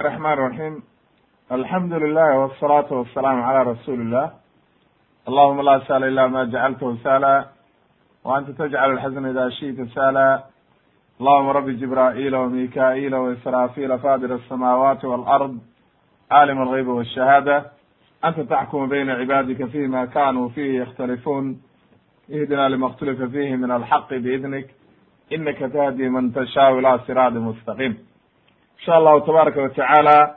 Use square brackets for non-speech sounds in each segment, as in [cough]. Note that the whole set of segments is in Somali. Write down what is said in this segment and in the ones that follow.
الرحمن الرحيم الحمد لله والصلاة والسلام على رسول الله اللهم لا سهل إلا ما جعلته سهلا وأنت تجعل الحزن إذا شئت سهلا اللهم رب جبرائيل وميكائيل وإسرافيل فاضل السماوات والأرض عالم الغيب والشهادة أنت تحكم بين عبادك فيما كانوا فيه يختلفون اهدنا لما اختلف فيه من الحق بإذنك إنك تهدي من تشاء إلى صراط مستقيم insha allahu tabaaraka watacaala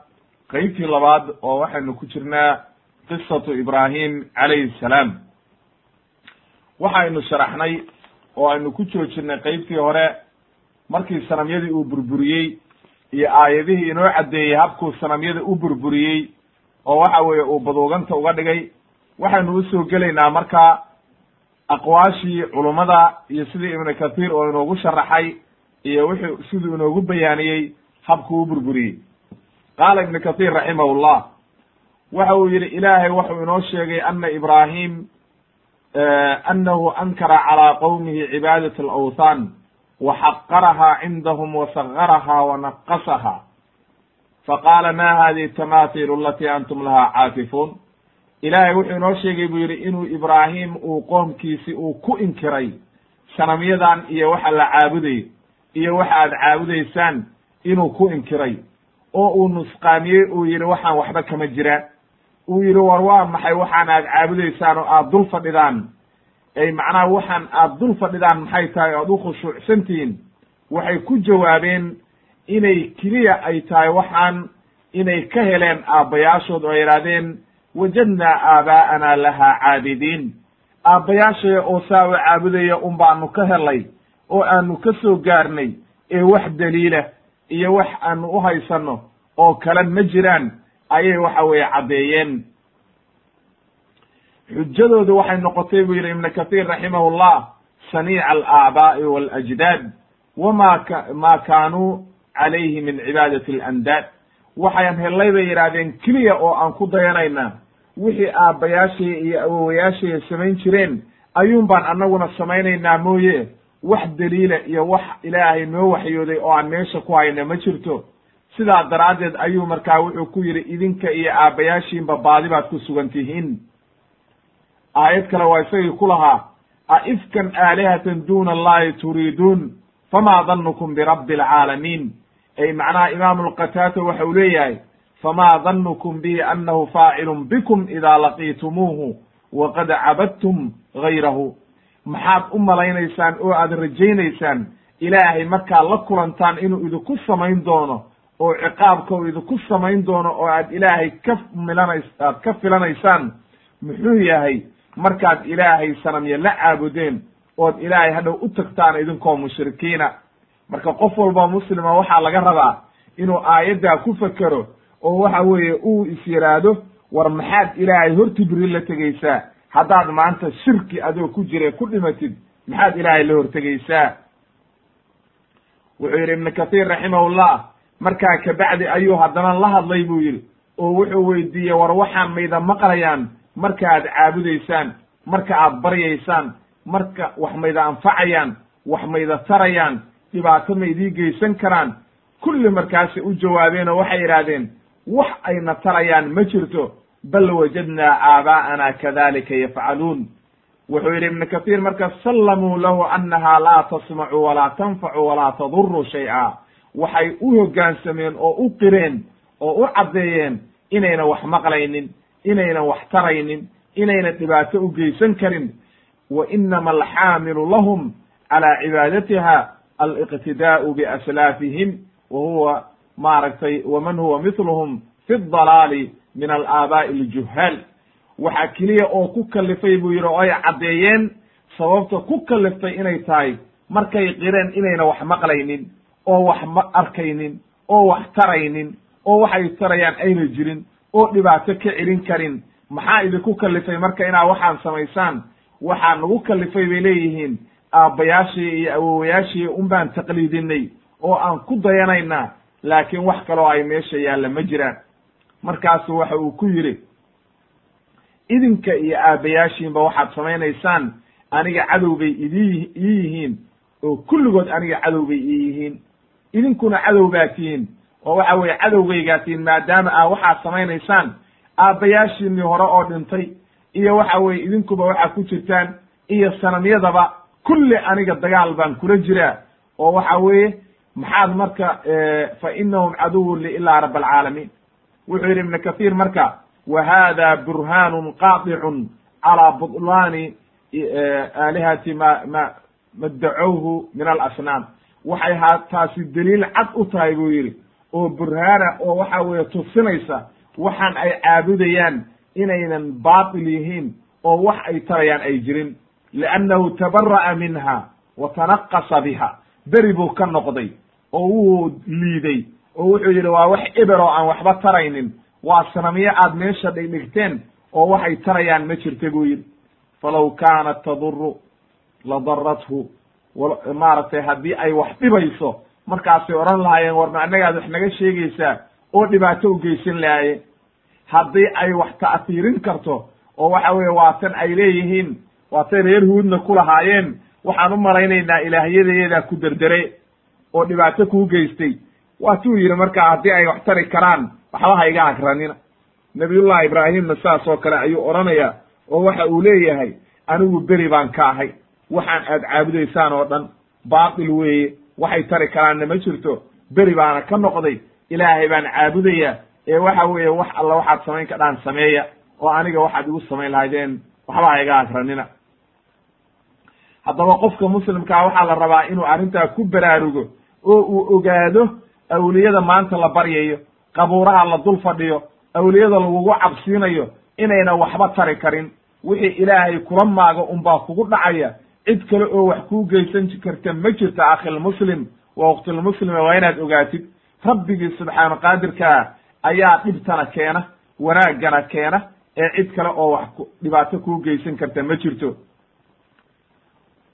qeybtii labaad oo waxaynu ku jirnaa qisatu ibraahim calayhi salaam. Waxaynu sharaxnay oo aynu ku joojinay qeybtii hore markii sanamyadii uu burburiyey iyo aayadihii inoo caddeeyey habkuu sanamyada u burburiyey oo waxa weeye uu baduuganta uga dhigay waxaynu u soo gelaynaa marka aqwaashii culummada iyo sidii ibnu kathiir oo inoogu sharaxay iyo wuxuu siduu inoogu bayaaniyey habkuu burburiyey. Qaala ibnu kahiir raximahullah waxa uu yihi ilaahay wuxuu inoo sheegay ana ibraahim anahu ankara calaa qowmihi cibaadat alawthan wa xaqaraha cindahum wa sagaraha wa naqasaha faqaala ma hadihi tamahilu alati antum laha caakifuun ilaahay wuxuu inoo sheegay buu yihi inuu ibraahim uu qoomkiisi uu ku inkiray sanamyadan iyo waxa la caabuday iyo waxa aad caabudaysaan inuu ku inkiray oo uu nusqaamiyey uu yidhi waxaan waxba kama jiraan. Uu yidhi war waa maxay? Waxaan aad caabudaysaan oo aad dul fadhidaan. Ay macnaha waxaan aad dul fadhidaan maxay tahay? O aad u khushuucsantihiin. Waxay ku jawaabeen inay keliya ay tahay waxaan inay ka heleen aabbayaashood oo yidhahdeen wajadnaa aabaa'ana lahaa caabidiin. Aabbayaashaya oo saa u caabudaya un baanu ka helay oo aanu ka soo gaarnay ee wax daliila iyo wax aanu u haysanno oo kale ma jiraan ayay waxa weeye caddeeyeen. Xujadoodu waxay noqotay buu yidhi ibnu kathiir raximahullah saniica alaabaa'i walajdaad wama ka ma kaanuu calayhi min cibaadati alandaad. Waxayan hellay bay yidhaahdeen keliya oo aan ku dayanayna wixii aabbayaashaya iyo awowayaashaya samayn jireen ayuun baan annaguna samaynaynaa mooye wax daliila iyo wax ilaahay noo waxyooday oo aan meesha ku hayna ma jirto. Sidaa daraaddeed ayuu markaa wuxuu ku yidhi idinka iyo aabbayaashiinba baadi baad ku sugan tihiin. Aayad kale waa isagii ku lahaa a ifkan aalihatan duna allahi turiiduun famaa danukum birabbi alcaalamiin ay macnaha imaamu lqataata waxa uu leeyahay famaa danukum bihi annahu faacilun bikum idaa laqiitumuuhu waqad cabadtum gayrahu maxaad u malaynaysaan oo aad rajaynaysaan ilaahay markaad la kulantaan inuu idinku samayn doono oo ciqaabka uu idinku samayn doono oo aad ilaahay ka milanays aad ka filanaysaan muxuu yahay markaad ilaahay sanamya la caabudeen ood ilaahay hadhow u tagtaan idinkoo mushrikiina. Marka qof walba muslima waxaa laga rabaa inuu aayaddaa ku fekero oo waxa weeye uu is yidhaahdo war maxaad ilaahay horti beri la tegaysaa haddaad maanta shirki adoo ku jira ku dhimatid maxaad ilaahay la hortegaysaa? Wuxuu yidhi ibnu kathiir raximahullah markaa kabacdi ayuu haddana la hadlay buu yidhi oo wuxuu weydiiyey war waxaan mayda maqlayaan marka aad caabudaysaan marka aad baryaysaan marka wax mayda anfacayaan wax mayda tarayaan dhibaato maydii geysan karaan kulli markaasay u jawaabeen oo waxay yidhaahdeen wax ayna tarayaan ma jirto bal wajadnaa aabaa'ana kadalika yafcaluun wuxuu yidhi ibnu kathiir marka sallamuu lahu annaha laa tasmacu walaa tanfacu walaa taduru shay-a. Waxay u hoggaansameen oo u qireen oo u caddeeyeen inayna wax maqlaynin inaynan wax taraynin inayna dhibaato u geysan karin. Wa inama alxaamilu lahum calaa cibaadatiha aliqtidaa'u biaslaafihim wa huwa maaragtay waman huwa mithluhum fi dalaali min alaabaa'i aljuhaal waxaa keliya oo ku kalifay buu yidhi oo ay caddeeyeen sababta ku kaliftay inay tahay markay qireen inayna wax maqlaynin oo wax ma arkaynin oo wax taraynin oo waxay tarayaan ayna jirin oo dhibaato ka celin karin maxaa idinku kalifay marka inaa waxaan samaysaan? Waxaa nagu kalifay bay leeyihiin aabbayaashii iyo awowayaashii un baan taqliidinay oo aan ku dayanaynaa laakiin wax kaloo ay meesha yaalla ma jiraan markaasu waxa uu ku yidhi idinka iyo aabbayaashiinba waxaad samaynaysaan aniga cadow bay idii ii yihiin oo kulligood aniga cadow bay ii yihiin. Idinkuna cadow baa tihiin oo waxa weeye cadowgaygaatiin maadaama aa waxaad samaynaysaan aabbayaashiinii hore oo dhintay iyo waxa weeye idinkuba waxaa ku jirtaan iyo sanamyadaba kulli aniga dagaal baan kula jiraa oo waxa weeye maxaad marka fa inahum caduwun li ilaa rab alcaalamiin wuxuu yidhi ibnu kathiir marka wa hada burhaanun qaadicun calaa butlaani aalihati ma ma madacowhu min alasnaam. Waxay ha taasi daliil cad u tahay buu yidhi oo burhaana oo waxa weeye tusinaysa waxaan ay caabudayaan inaynan baatil yihiin oo wax ay tarayaan ay jirin. Liannahu tabara'a minha wa tanaqasa biha. Beri buu ka noqday oo wuu liiday oo wuxuu yidhi waa wax eber oo aan waxba taraynin. Waa sanamyo aad meesha dhigdhigteen oo waxay tarayaan ma jirta buu yidhi. Falaw kaanat taduru ladarathu maaragtay haddii ay wax dhibayso markaasay odhan lahaayeen war ma annagaad wax naga sheegaysaa oo dhibaato u geysan lahaayeen. Haddii ay wax ta'hiirin karto oo waxa weeye waatan ay leeyihiin waatay reer huudna ku lahaayeen waxaan u malaynaynaa ilaahyadeedaa ku derdere oo dhibaato kuu geystay waatuu yidhi markaa haddii ay wax tari karaan waxba ha iga agranina nabiyullahi ibraahimna saas oo kale ayuu odhanayaa oo waxa uu leeyahay anigu beri baan ka ahay waxaan aad caabudaysaan oo dhan baatil weeye waxay tari karaanna ma jirto beri baana ka noqday ilaahay baan caabudayaa ee waxa weeye wax alla waxaad samayn kadhaan sameeya oo aniga waxaad igu samayn lahaydeen waxba ha iga agranina haddaba qofka muslimkaa waxaa la rabaa inuu arrintaa ku baraarugo oo uu ogaado awliyada maanta la baryayo qabuuraha la dul fadhiyo awliyada lagugu cabsiinayo inayna waxba tari karin. Wixii ilaahay kula maago unbaa kugu dhacaya. Cid kale oo wax kuu geysan karta ma jirto akhilmuslim wa ukhtilmuslima waa inaad ogaatid. Rabbigii subxaana qaadirkaa ayaa dhibtana keena wanaaggana keena. Ee cid kale oo wax dhibaato kuu geysan karta ma jirto.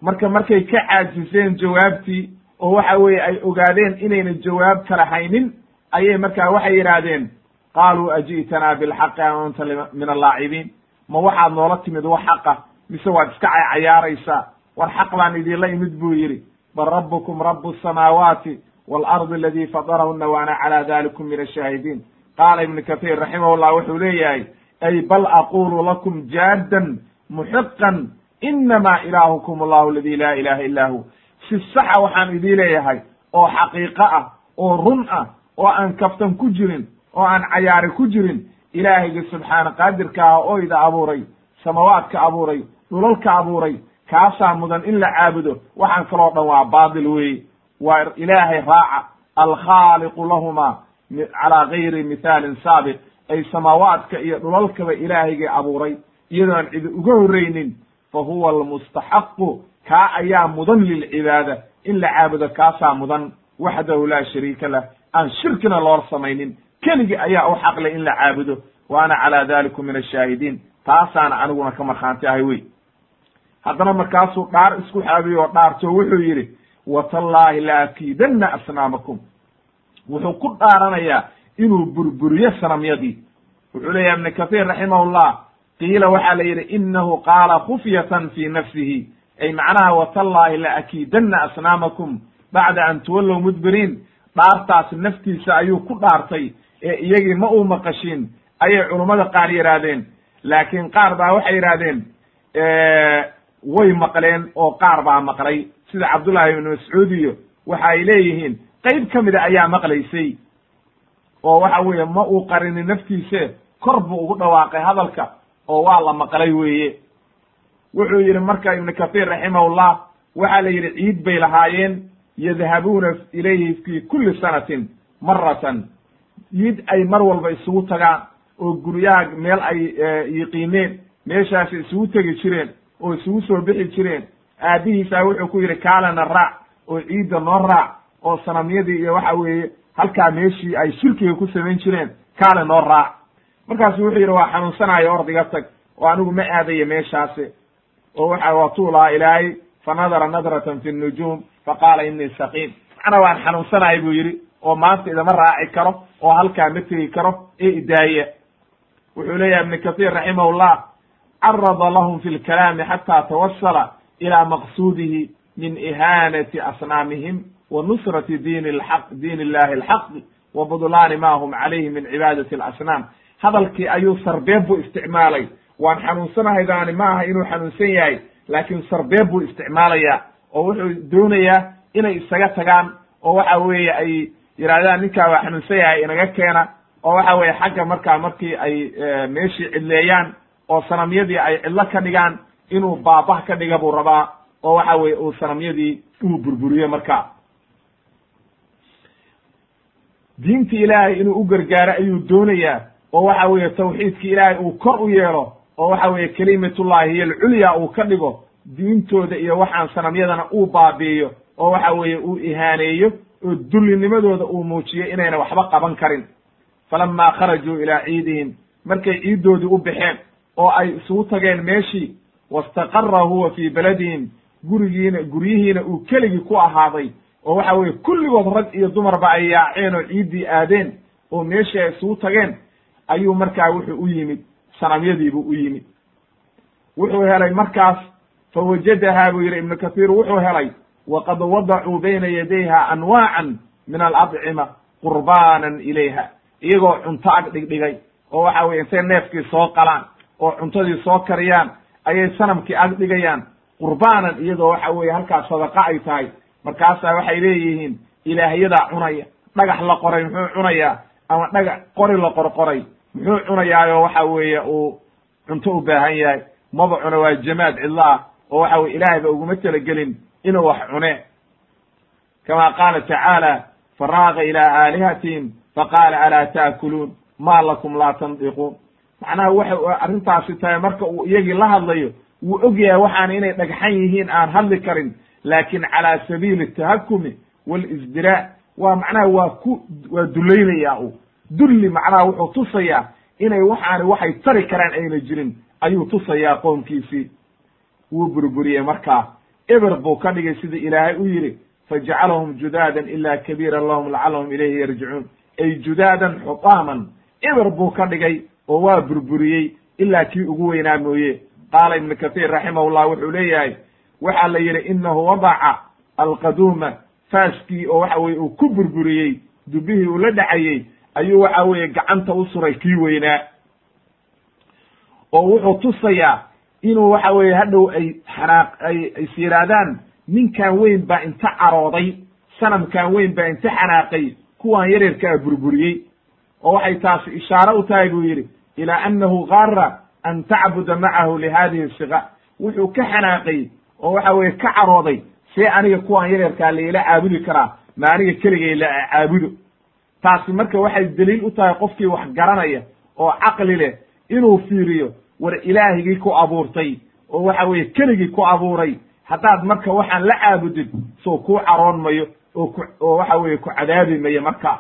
Marka markay ka caajiseen jawaabtii oo waxa weeye ay ogaadeen inayna jawaab kala haynin ayay markaa waxay yidhaahdeen qaaluu aji'tanaa bilxaqi am anta min allaacibiin. Ma waxaad noola timid wax xaqa mise waad iska cayaaraysaa? War xaq baan idinla imid buu yidhi. Bal rabbukum rabu asamaawaati waalardi aladii fadarahuna wa ana calaa dalikum min ashaahidiin qaala ibnu kathiir raximahullah wuxuu leeyahay ay bal aqulu lakum jaaddan muxiqan inama ilaahukum allahu aladi laa ilaha illa hu si saxa waxaan idii leeyahay oo xaqiiqo ah oo run ah oo aan kaftan ku jirin oo aan cayaari ku jirin ilaahayga subxaana qaadirka ah oo ida abuuray samawaadka abuuray dhulalka abuuray kaasaa mudan in la caabudo waxaan kaloo dhan waa baatil weeye waa ilaahay raaca alkhaaliqu lahuma calaa gayri mithaalin saabiq ay samaawaadka iyo dhulalkaba ilaahayga abuuray. Iyadoon cidi uga horreynin fa huwa almustaxaqu kaa ayaa mudan lilcibaada. In la caabudo kaasaa mudan. Waxdahu laa shariika lah. Aan shirkina loo samaynin. Keligii ayaa u xaqle in la caabudo. Wa ana calaa dalikum min ashaahidiin taasaana aniguna ka markhaanti ahay wey. Haddana markaasuu dhaar isku xaabiye oo dhaarto wuxuu yidhi watallaahi la akiidanna asnaamakum. Wuxuu ku dhaaranayaa inuu burburiyo sanamyadii. Wuxuu leeyahay ibnu kathiir raximahullah qiila waxaa la yidhi inahu qaala khufyatan fi nafsihi ay macnaha watallaahi la akiidanna asnaamakum bacda an tuwallow mudbiriin. Dhaartaas naftiisa ayuu ku dhaartay ee iyagii ma uu maqashiin ayay culummada qaar yidhaahdeen laakiin qaar baa waxay yidhahdeen way maqleen oo qaar baa maqlay. Sida cabdullahi ibnu mascuud iyo waxa ay leeyihiin qayb ka mida ayaa maqlaysay. Oo waxa weeye ma uu qarinin naftiise kor buu ugu dhawaaqay hadalka oo waa la maqlay weeye wuxuu yidhi marka ibnu kathiir raximahullah waxaa la yidhi ciid bay lahaayeen yadhabuuna ilayhi fi kulli sanatin maratan ciid ay mar walba isugu tagaan oo guryaha meel ay yiqiineen meeshaasay isugu tegi jireen oo isugu soo bixi jireen. Aabihiisaa wuxuu ku yidhi kaalana raac oo ciidda noo raac oo sanamyadii iyo waxa weeye halkaa meeshii ay shirkiga ku samayn jireen kaale noo raac. Markaasu wuxuu yidhi waa xanuunsanayo ordiga tag oo anigu ma aadayo meeshaasi oo waxa waatuu lahaa ilaahay fa nadara nadratan fi nujuum. Faqaala inii saqiim. Macnaa waan xanuunsanahay buu yidhi oo maanta idama raaci karo oo halkaa ma tegi karo ee idaaya wuxuu leeyahay ibnu kathiir raximahullah carada lahum fi lkalaami xata tawasala ila maqsuudihi min ihaanati asnaamihim wa nusrati diin laq diin illahi alxaqi wa budlaani ma hum calayhi min cibaadati alasnaam hadalkii ayuu sarbeeb buu isticmaalay waan xanuunsanahaydaani ma aha inuu xanuunsan yahay laakiin sarbeeb buu isticmaalayaa oo wuxuu doonayaa inay isaga tagaan oo waxa weeye ay yidhahdaan ninkaa waa xanuunsan yahay inaga keena oo waxa weeye xagga markaa markii ay meeshii cidleeyaan oo sanamyadii ay cidlo ka dhigaan inuu baabah ka dhiga buu rabaa oo waxa weye uu sanamyadii uu burburiyo marka diinti ilaahay inuu u gargaaro ayuu doonayaa oo waxa weeye tawxiidki ilaahay uu kor u yeelo oo waxa weeye kelimatullahi hiyo alculya uu ka dhigo diintooda iyo waxaan sanamyadana uu baabi'iyo oo waxa weeye uu ihaaneeyo oo dullinimadooda uu muujiyo inayna waxba qaban karin. Falamaa kharajuu ilaa ciidihim markay ciiddoodii u baxeen oo ay isugu tageen meeshii wastaqara huwa fii beladihim gurigiina guryihiina uu keligii ku ahaaday oo waxa weeye kulligood rag iyo dumarba ay yaaceen oo ciiddii aadeen oo meeshii ay isugu tageen ayuu markaa wuxuu u yimid sanamyadiibuu u yimid. Wuxuu helay markaas fawajadahaa buu yidhi ibnu kathiir wuxuu helay waqad wadacuu bayna yadayha anwaacan min alabcima qurbaanan ilayha. Iyagoo cunto ag dhigdhigay oo waxa weye intay neefkii soo qalaan oo cuntadii soo kariyaan ayay sanamkii ag dhigayaan qurbaanan iyadoo waxa weeye halkaas sadaqa ay tahay. Markaasaa waxay leeyihiin ilaahyadaa cunaya dhagax la qoray muxuu cunayaa? Ama dhagax qori la qorqoray muxuu cunayaayo? Waxa weeye uu cunto u baahan yahay. Maba cuno waa jamaad cidlo ah oo waxa weye ilaahay ba uguma talagelin inuu wax cune. Kama qaala tacaala faraaqa ilaa aalihatihim faqaala alaa taakuluun ma lakum laa tandiquun macnaha waxay arrintaasi tahay marka uu iyagii la hadlayo wuu og yahay waxaana inay dhagxan yihiin aan hadli karin. Laakin calaa sabiili tahakumi walisdiraac waa macnaha waa ku waa dulaynayaa u dulli macnaha wuxuu tusayaa inay waxaani waxay tari karaan ayna jirin. Ayuu tusayaa qoomkiisii wuu burburiyey markaa. Eber buu ka dhigay sida ilaahay u yidhi fajacalahum judaadan ila kabiiran lahum lacalahum ilayhi yarjicuun. Ay judaadan xutaaman eber buu ka dhigay oo waa burburiyey ilaa kii ugu weynaa mooye. Qaala ibnu kathiir raximahullah wuxuu leeyahay waxaa la yidhi inahu wadaca alqaduuma. Faaskii oo waxa weye uu ku burburiyey dubihii uu la dhacayey ayuu waxa weeye gacanta u suray kii weynaa oo wuxuu tusayaa inuu waxa weeye hadhow ay xanaaq ay is yidhaahdaan ninkan weyn baa inta carooday sanamkan weyn baa inta xanaaqay kuwan yaryarkaa burburiyey. Oo waxay taasi ishaare u tahay buu yidhi ilaa annahu gaara an tacbuda macahu lihadihi siga wuxuu ka xanaaqay oo waxa weeye ka carooday see aniga kuwan yaryarkaa laila caabudi karaa ma aniga keligay la caabudo taasi marka waxay daliil u tahay qofkii wax garanaya oo caqli leh inuu fiiriyo war ilaahigii ku abuurtay oo waxa weeye keligii ku abuuray. Haddaad marka waxaan la caabudid soo kuu caroon mayo oo ku oo waxa weeye ku cadaabi mayo marka.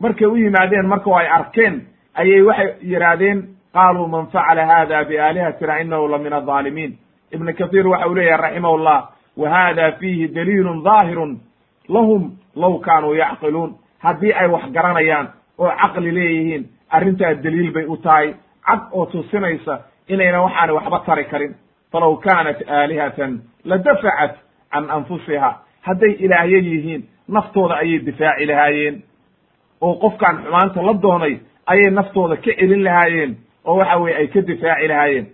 Markay u yimaadeen marka ay arkeen ayay waxay yidhaahdeen qaaluu man facala hada biaalihatina inahu la min alظaalimiin ibn kahiir waxa uu leeyahay raximah llah wa hada fiihi daliilun daahirun lahum law kaanuu yacqiluun haddii ay wax garanayaan oo caqli leeyihiin arrintaa daliil bay u tahay. Cad oo tusinaysa inayna waxaani waxba tari karin. Falaw kaanat aalihatan ladafacat can anfusiha. Hadday ilaahyo yihiin naftooda ayay difaaci lahaayeen. Oo qofkaan xumaanta la doonay ayay naftooda ka celin lahaayeen. Oo waxa weye ay ka difaaci lahaayeen.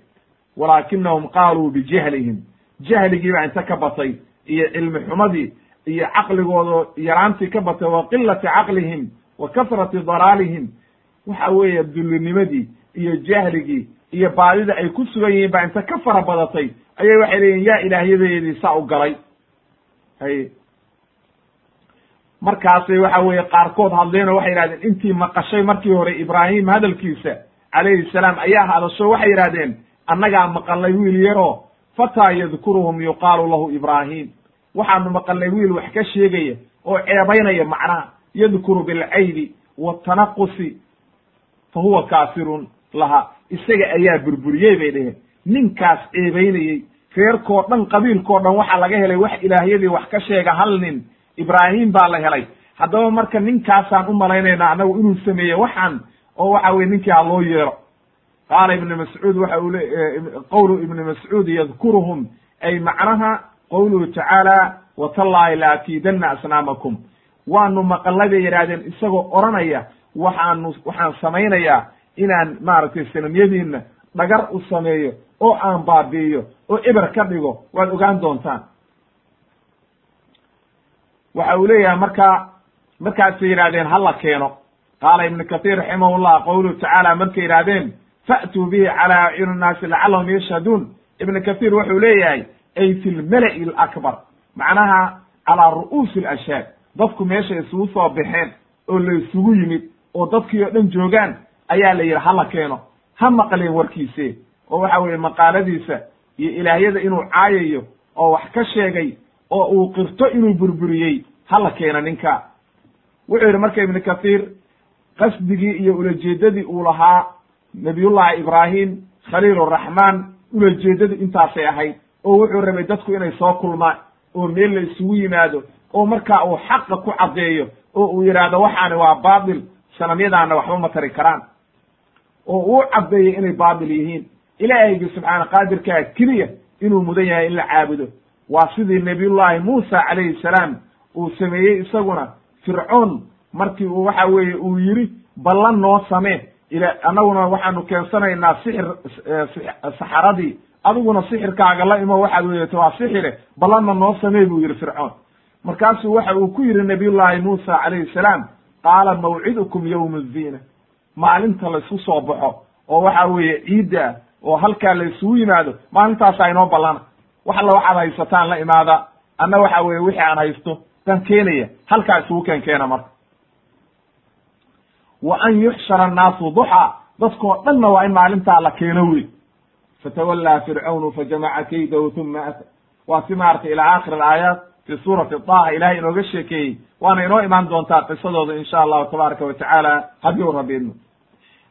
Walaakinahum qaaluu bijahlihim jahligii baa inta ka batay iyo cilmi xumadii iyo caqligooda yaraantii ka batay wa qilati caqlihim wa kasrati dalaalihim waxa weeye dullinimadii iyo jahligii iyo baadida ay ku sugan yihiin baa inta ka fara badatay ayay waxay leeyihiin yaa ilaahyadeedii saa u galay. Hay. Markaasay waxa weeye qaarkood hadleen oo waxay yidhahdeen intii maqashay markii hore ibraahim hadalkiisa calayhi salaam ayaa hadasho waxay yidhahdeen annagaa maqalnay wiil yaroo fataa yadkuruhum yuqaalu lahu ibraahim waxaanu maqalnay wiil wax ka sheegaya oo ceebaynaya macnaha yadkuru bilcaybi watanaqusi fa huwa kaafirun laha. Isaga ayaa burburiyey bay dheheen ninkaas ceebaynayey reerkoo dhan qabiilkoo dhan waxaa laga helay wax ilaahyadii wax ka sheega hal nin ibraahim baa la helay. Haddaba marka ninkaasaan u malaynaynaa annagu inuu sameeye waxaan oo waxa weye ninkii ha loo yeero. Qaala ibnu mascuud waxa uu le qowlu ibni mascuud yadkuruhum ay macnaha qowluhu tacaala watallahi la akiidanna asnaamakum. Waanu maqalnay bay yidhaahdeen isagoo odhanaya waxaanu waxaan samaynayaa inaan maaragtay sanamyadiinna dhagar u sameeyo oo aan baabi'iyo oo eber ka dhigo. Waad ogaan doontaan. Waxa uu leeyahay markaa markaasay yidhahdeen hala keeno. Qaala ibnu kathiir raximahullah qawluhu tacaala markay yidhahdeen fa'tuu bihi calaa acyuni nnaasi lacallahum yashhaduun. Ibnu kathiir wuxuu leeyahay ay fi lmala'i alakbar. Macnaha calaa ru'uusi alashhaad dadku meesha isugu soo baxeen oo la isugu yimid oo dadkii oo dhan joogaan ayaa la yidhi hala keeno. Ha maqleen warkiise. Oo waxa weeye maqaaladiisa iyo ilaahyada inuu caayayo oo wax ka sheegay oo uu qirto inuu burburiyey hala keena ninka. Wuxuu yidhi marka ibnu kathiir qasdigii iyo ulajeedadii uu lahaa nabiyullahi ibraahim khaliil araxmaan ulajeedadii intaasay ahayd oo wuxuu rabay dadku inay soo kulmaan oo meel la isugu yimaado oo markaa uu xaqa ku caddeeyo oo uu yidhaahdo waxaani waa baatil sanamyadaana waxba ma tari karaan. Oo uu caddeeyo inay baatil yihiin. Ilaahaygi subxaana qaadirkaa keliya inuu mudan yahay in la caabudo. Waa sidii nabiyullaahi muusa calayhi salaam uu sameeyey isaguna fircoon markii uu waxa weeye uu yidhi ballan noo samee ila annaguna waxaanu keensanaynaa sixir saxaradii adiguna sixirkaaga la imo waxaad weeyato waa sixire ballanna noo samee buu yidhi fircoon. Markaasuu waxa uu ku yidhi nabiyullaahi muusa calayhi salaam qaala mawcidukum yowma zina maalinta laysku soo baxo oo waxa weeye ciidda oo halkaa la isugu yimaado maalintaasaa inoo ballana wax alla waxaad haysataan la imaada anna waxa weeye wixii aan haysto dan keenaya halkaa isugu keen keena marka. Wa an yuxshara annaasu duxaa dadkoo dhanna waa in maalintaa la keeno wey fatawallaa fircawnu fajamaca kaydahu uma ata waa si maaragtay ilaa aakhir alaayaat fi suurati daha ilahay inooga sheekeeyey waana inoo imaan doontaa qisadooda insha allahu tabaaraka wa tacaala haddii u rabi idmo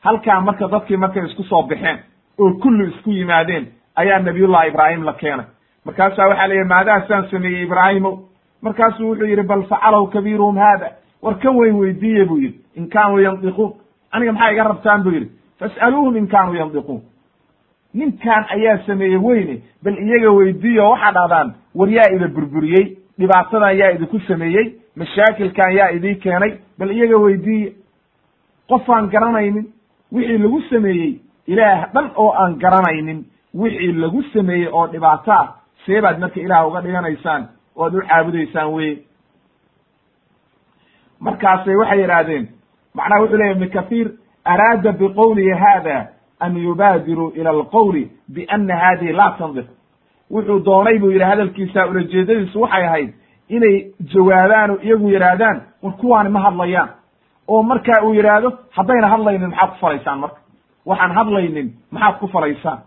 halkaa marka dadkii markay isku soo baxeen oo kulli isku yimaadeen ayaa nabiyullahi ibraahim la keenay markaasaa waxaa la maadaa saan sameeyey ibraahimow markaasuu wuxuu yidhi bal facalow kabiiruhum haada war kan weyn weydiiye buu yidhi in kaanuu yandiquun aniga maxaa iga rabtaan buu yidhi fas'aluuhum in kaanuu yandiquun ninkan ayaa sameeyey weyne bal iyaga weydiiyo waxaa dhahdaan war yaa ida burburiyey dhibaatadan yaa idinku sameeyey mashaakilkan yaa idii keenay bal iyaga weydiiye. Qofaan garanaynin wixii lagu sameeyey ilaah dhan oo aan garanaynin wixii lagu sameeyey oo dhibaato ah see baad marka ilaah uga dhiganaysaan oo ad u caabudaysaan weye. Markaasay waxay yidhaahdeen macnaha wuxuu leyahy ibnu kathiir araada biqowlihi hada an yubaadiruu ila alqowli biana hadihi laa tandiq wuxuu doonay buu yidhi hadalkiisa ulajeedadiisu waxay ahayd inay jawaabaan oo iyagu yidhaahdaan war kuwaani ma hadlayaan. Oo marka uu yidhaahdo haddayna hadlaynin maxaad ku falaysaan marka? Waxaan hadlaynin maxaad ku falaysaan?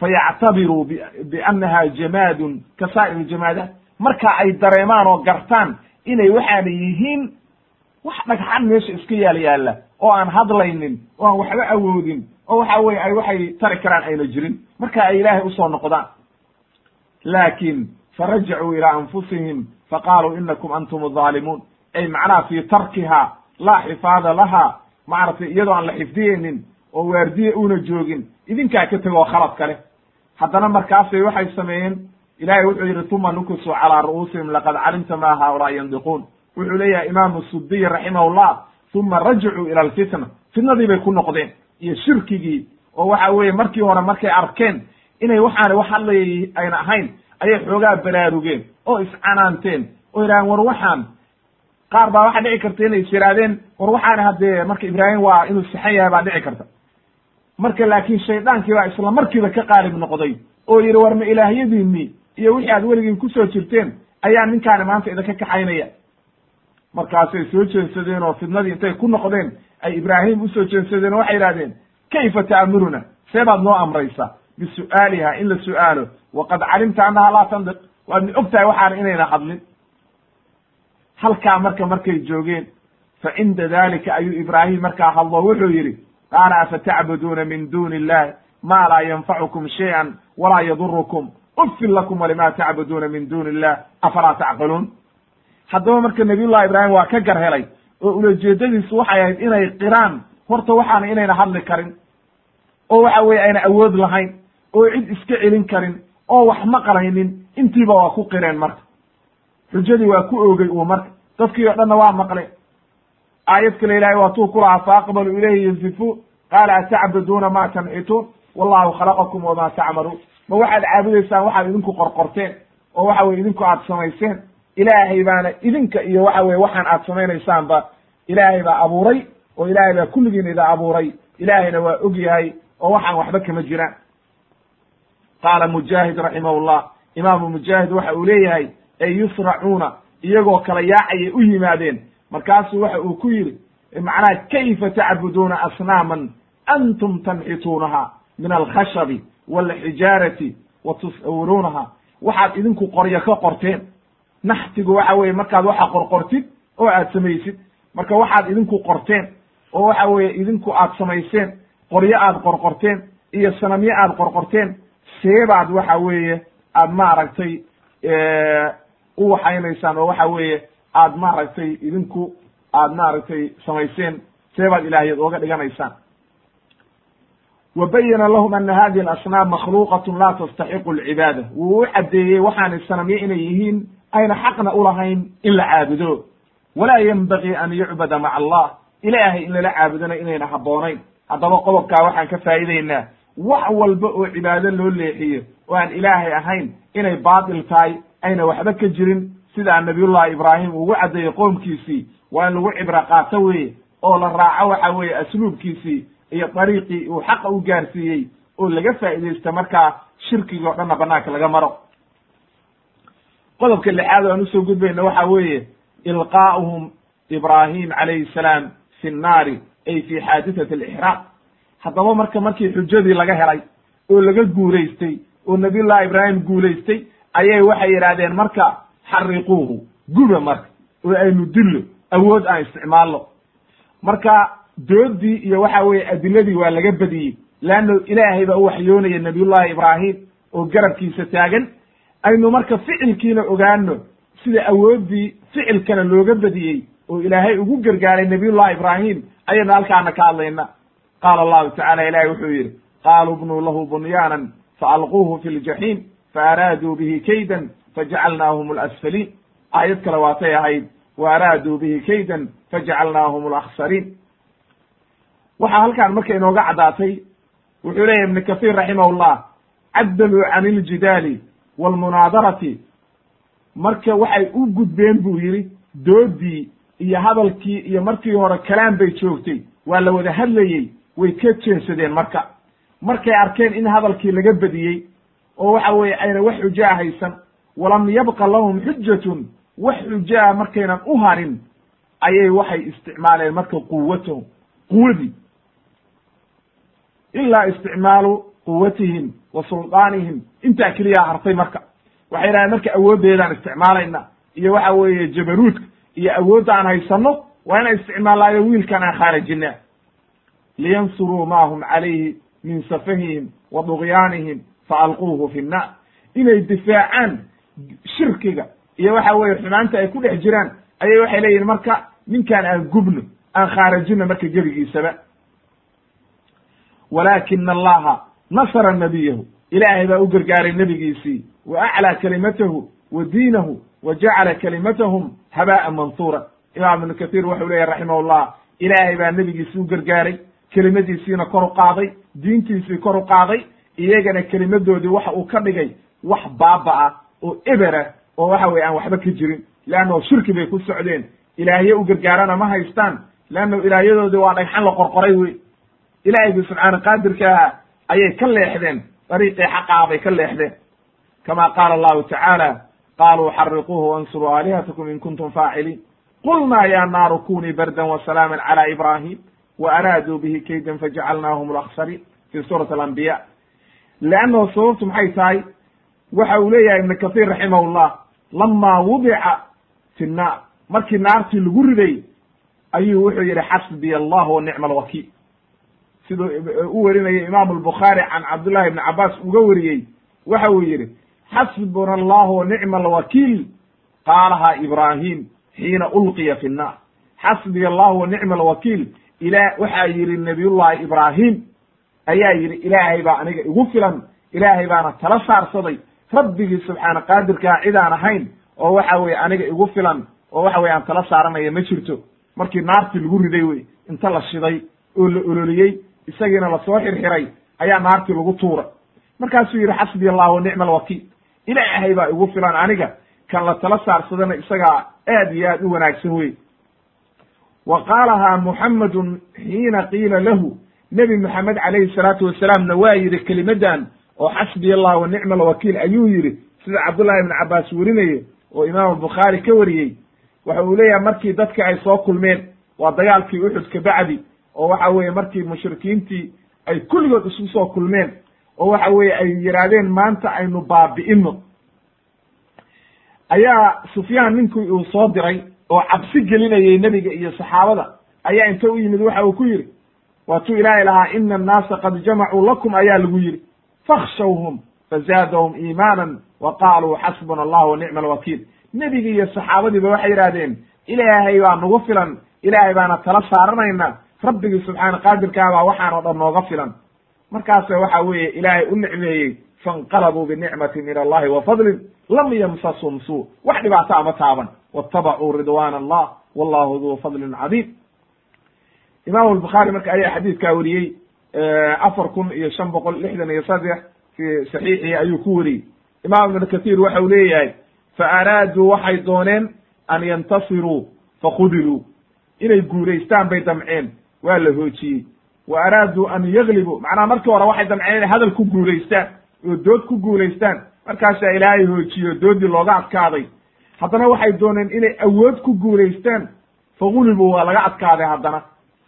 Fayactabiruu biannaha jamaadun ka saa'ir jamaadaat marka ay dareemaan oo gartaan inay waxaana yihiin wax dhagxan meesha iska yaal yaalla oo aan hadlaynin oo aan waxba awoodin oo waxa weye ay waxay tari karaan ayna jirin. Marka ay ilaahay u soo noqdaan. Laakin farajacuu ilaa anfusihim faqaaluu inakum antum azaalimuun ay macnaha fii tarkiha laa xifaada laha maaragtay iyadoo aan la xifdiyeynin oo waardiye una joogin idinkaa ka tegoo khalad kale. Haddana markaasay waxay sameeyeen ilahay wuxuu yidhi tuma nukusuu calaa ru'uusihim laqad calimta ma haaulaa yandiquun. Wuxuu leeyahay imaamu sudiy raximahullah uma rajacuu ila alfitna. Fitnadii bay ku noqdeen. Iyo shirkigii. Oo waxa weeye markii hore markay arkeen inay waxaana wax hadlayay ayna ahayn ayay xoogaa baraarugeen oo iscanaanteen. Oo yidhahdeen war waxaan. Qaar baa waxaa dhici karta inay is yidhahdeen war waxaana haddee marka ibraahim waa inuu sixan yahay baa dhici karta. Marka laakiin shaydaankii baa isla markiiba ka qaalib noqday oo yidhi war ma ilaahyadiinii iyo wixii aad weligiin ku soo jirteen ayaa ninkaani maanta idinka kaxaynaya markaasay soo jeensadeen oo fidnadii intay ku noqdeen ay ibraahim u soo jeensadeen oo waxay yidhahdeen kayfa ta'muruna? See baad noo amraysaa bisu'aaliha in la su'aalo. Waqad calimta annaha laa tandiq waadna og tahay waxaana inayna hadlin. Halkaa marka markay joogeen fa cinda dalika ayuu ibraahim markaa hadlo wuxuu yidhi qaala afatacbuduuna min duni illahi ma laa yanfacukum shay'an walaa yadurukum ufin lakum walima tacbuduuna min duni illah afalaa tacqiluun haddaba marka nabiyullahi ibraahim waa ka gar helay oo ulajeedadiisu waxay ahayd inay qiraan. Horta waxaana inayna hadli karin oo waxa weye ayna awood lahayn oo cid iska celin karin oo wax maqlaynin intiiba waa ku qireen marka. Xujadii waa ku oogay uu marka. Dadkii o dhanna waa maqleen. Aayad kale ilahay waatuu ku lahaa faaqbaluu ilayhi yansifuun qaala atacbuduuna ma tanxituun wallahu khalaqakum wama tacmaluun. Ma waxaad caabudaysaan waxaad idinku qorqorteen oo waxa weye idinku aad samayseen ilaahay baana idinka iyo waxa weye waxaan aad samaynaysaanba ilaahay baa abuuray oo ilaahay baa kulligiin ida abuuray. Ilaahayna waa og yahay oo waxaan waxba kama jiraan qaala mujaahid raximahullah imaamu mujaahid waxa uu leeyahay ay yusracuuna iyagoo kala yaacayay u yimaadeen. Markaasuu waxa uu ku yidhi macnaha kayfa tacbuduuna asnaaman antum tanxituunaha min alkhashabi walxijaarati wa tusawwiruunaha waxaad idinku qoryo ka qorteen naxtigu waxa weeye markaad waxa qorqortid oo aad samaysid marka waxaad idinku qorteen oo waxa weeye idinku aad samayseen qoryo aad qorqorteen iyo sanamyo aad qorqorteen seebaad waxa weeye aad maaragtay u waxaynaysaan oo waxa weeye aad maaragtay idinku aad maaragtay samayseen seebaad ilaahyad ooga dhiganaysaan. Wa bayana lahum ana hadihi alasnaam makhluuqatun laa tastaxiqu alcibaada. Wuu u caddeeyey waxaanay sanamyo inay yihiin ayna xaqna ulahayn in la caabudo. Walaa yenbagii an yucbada maca allah. Ilaahay in lala caabudona inayna habboonayn. Haddaba qodobkaa waxaan ka faa'iideynaa wax walba oo cibaado loo leexiyo oo aan ilaahay ahayn inay baatil tahay ayna waxba ka jirin. Sidaa nabiyullahi ibraahim ugu caddeeyey qoomkiisii waa in lagu cibro qaato weeye oo la raaco waxa weeye asluubkiisii iyo dariiqii uu xaqa u gaarsiiyey oo laga faa'iidaysta markaa shirkigi o dhanna banaanka laga maro qodobka lixaad o aan u soo gudbayna waxa weeye ilqaa'uhum ibraahim calayhi salaam fi nnaari ay fi xaadithati alixraaq. Haddaba marka markii xujadii laga helay oo laga guulaystay oo nabiyullahi ibraahim guulaystay ayay waxay yidhaahdeen marka xariquuhu guba marka oo aynu dillo awood aan isticmaalno. Marka doodii iyo waxa weeye adiladii waa laga badiyey leanno ilaahay baa u waxyoonaya nabiyullahi ibraahim oo garabkiisa taagan aynu marka ficilkiina ogaano sida awooddii ficilkana looga badiyey oo ilaahay ugu gargaaray nabiyullahi ibraahim ayaynu halkaana ka hadlayna. Qaala allahu tacala ilahi wuxuu yidhi qaaluu bnuu lahu bunyaanan faalquuhu fi ljaxiim faaraaduu bihi kaydan fajacalnaahum alasfaliin aayad kale waatay ahayd wa araaduu bihi kaydan fajacalnaahum alakhsariin waxaa halkaan marka inooga caddaatay wuxuu leeyahy ibnu kahiir raximahullah caddaluu can iljidaali waalmunaadarati marka waxay u gudbeen buu yidhi doodii iyo hadalkii iyo markii hore kalaam bay joogtay waa la wada hadlayey way ka jeensadeen marka. Markay arkeen in hadalkii laga badiyey oo waxa weeye ayna wax xujaa haysan walam yabqa lahum xujatun wax xujaa markaynan u harin ayay waxay isticmaaleen marka quwatahum quwadii ilaa isticmaalu quwatihim wa suldaanihim intaa keliyaa hartay marka. Waxay yidhahdeen marka awooddeedaan isticmaalayna iyo waxa weeye jabaruudka iyo awoodda aan haysanno waa inaan isticmaalaayo wiilkan aan khaarijina liyansuruu ma hum calayhi min safahihim wa dugyaanihim faalquuhu fi nnaar. Inay difaacaan shirkiga iyo waxa weeye xumaanta ay ku dhex jiraan ayay waxay leeyihiin marka ninkaan aan gubno aan khaarajino marka gebigiisaba walaakina allaha nasara nabiyahu ilaahay baa u gargaaray nebigiisii. Wa aclaa kalimatahu wa diinahu wa jacala kalimatahum habaa'a mansuura. Imaam ibnu kathiir wuxuu leeyahy raximahullah ilaahay baa nebigiisii u gargaaray kelimadiisiina kor u qaaday diintiisii kor u qaaday iyagana kelimadoodii waxa uu ka dhigay wax baaba oo ebera oo waxa weye aan waxba ka jirin. Leanno shirki bay ku socdeen. Ilaahye u gargaarana ma haystaan. Leanno ilaahyadoodii waa dhagxan la qorqoray wey ilaahaygi subxaana qaadirka ahaa ayay ka leexdeen dariiqii xaqaa bay ka leexdeen kama qaala allahu tacaala qaluu xariquuhu wansuruu aalihatakum in kuntum faaciliin qulnaa ya naaru kunii bardan wasalaaman cala ibrahim wa araaduu bihi kaydan fajacalnaahum alaksariin fi suurati alambiya leannahu sababtu maxay tahay waxa uu leeyahay ibnu kathiir raximahullah lamaa wudica fi nnaar markii naartii lagu riday ayuu wuxuu yidhi xasbiya allah wa nicma alwakiil siduu u werinayay imaamu albukhaari can cabdullahi ibni cabaas uga wariyey waxa uu yidhi xasbuna allahu wa nicma alwakiil qaalaha ibraahim xiina ulqiya fi nnaar. Xasbiya allahu wa nicma alwakiil ila waxaa yidhi nabiyullahi ibraahim ayaa yidhi ilaahay baa aniga igu filan ilaahay baana tala saarsaday. Rabbigii subxaana qaadirkaa cidaan ahayn oo waxa weye aniga igu filan oo waxa weye aan tala saaranaya ma jirto. Markii naartii lagu riday wey inta la shiday oo la ololiyey isagiina la soo xirxiray ayaa naartii lagu tuuray. Markaasuu yidhi xasbi allah wa nicma alwakiil ilaahay baa igu filan aniga kan la tala saarsadana isagaa aad iyo aad u wanaagsan wey wa qaalahaa muxammedun xiina qiila lahu nebi moxamed calayhi salaatu wasalaamna waa yidhi kelimadan oo xasbiya allah wa nicma alwakiil ayuu yidhi sida cabdullahi ibn cabbaas werinaye oo imaam albukhaari ka wariyey waxa uu leeyahay markii dadka ay soo kulmeen waa dagaalkii uxud ka bacdi oo waxa weeye markii mushrikiintii ay kulligood isu soo kulmeen oo waxa weeye ay yidhaahdeen maanta aynu baabi'ino ayaa sufyaan ninkii uu soo diray oo cabsi gelinayay nebiga iyo saxaabada ayaa inta u yimid waxa uu ku yidhi waatuu ilaahay lahaa ina annaasa qad jamacuu lakum ayaa lagu yidhi fakhshawhum fazaadahum iimaanan wa qaaluu xasbuna allah wa nicma alwakiil nebigi iyo saxaabadiiba waxay yidhahdeen ilaahay baa nagu filan ilaahay baana tala saaranayna rabbigii subxaana qaadirkaabaa waxaan oo dhan nooga filan. Markaase waxa weeye ilaahay u nicmeeyey fainqalabuu binicmati min allahi wa lam yamsasum suu. Wax dhibaato ama taaban. Watabacuu ridwan allah wallahu duu fadlin cadiim imam albukhaari marka ayaa xadiidkaa weriyey afar kun iyo shan boqol lixdan iyo saddex fi saxiixihi ayuu ku weriyey imam ibn kathir waxa uu leeyahay fa araaduu waxay dooneen an yantasiruu fakhudiluu inay guulaystaan bay damceen waa la hoojiyey. Wa araaduu an yaglibuu macnaha markii hore waxay damceen inay hadal ku guulaystaan oo dood ku guulaystaan. Markaasaa ilaahay hoojiyo doodii looga adkaaday. Haddana waxay dooneen inay awood ku guulaystaan. Fagulibuu waa laga adkaaday haddana.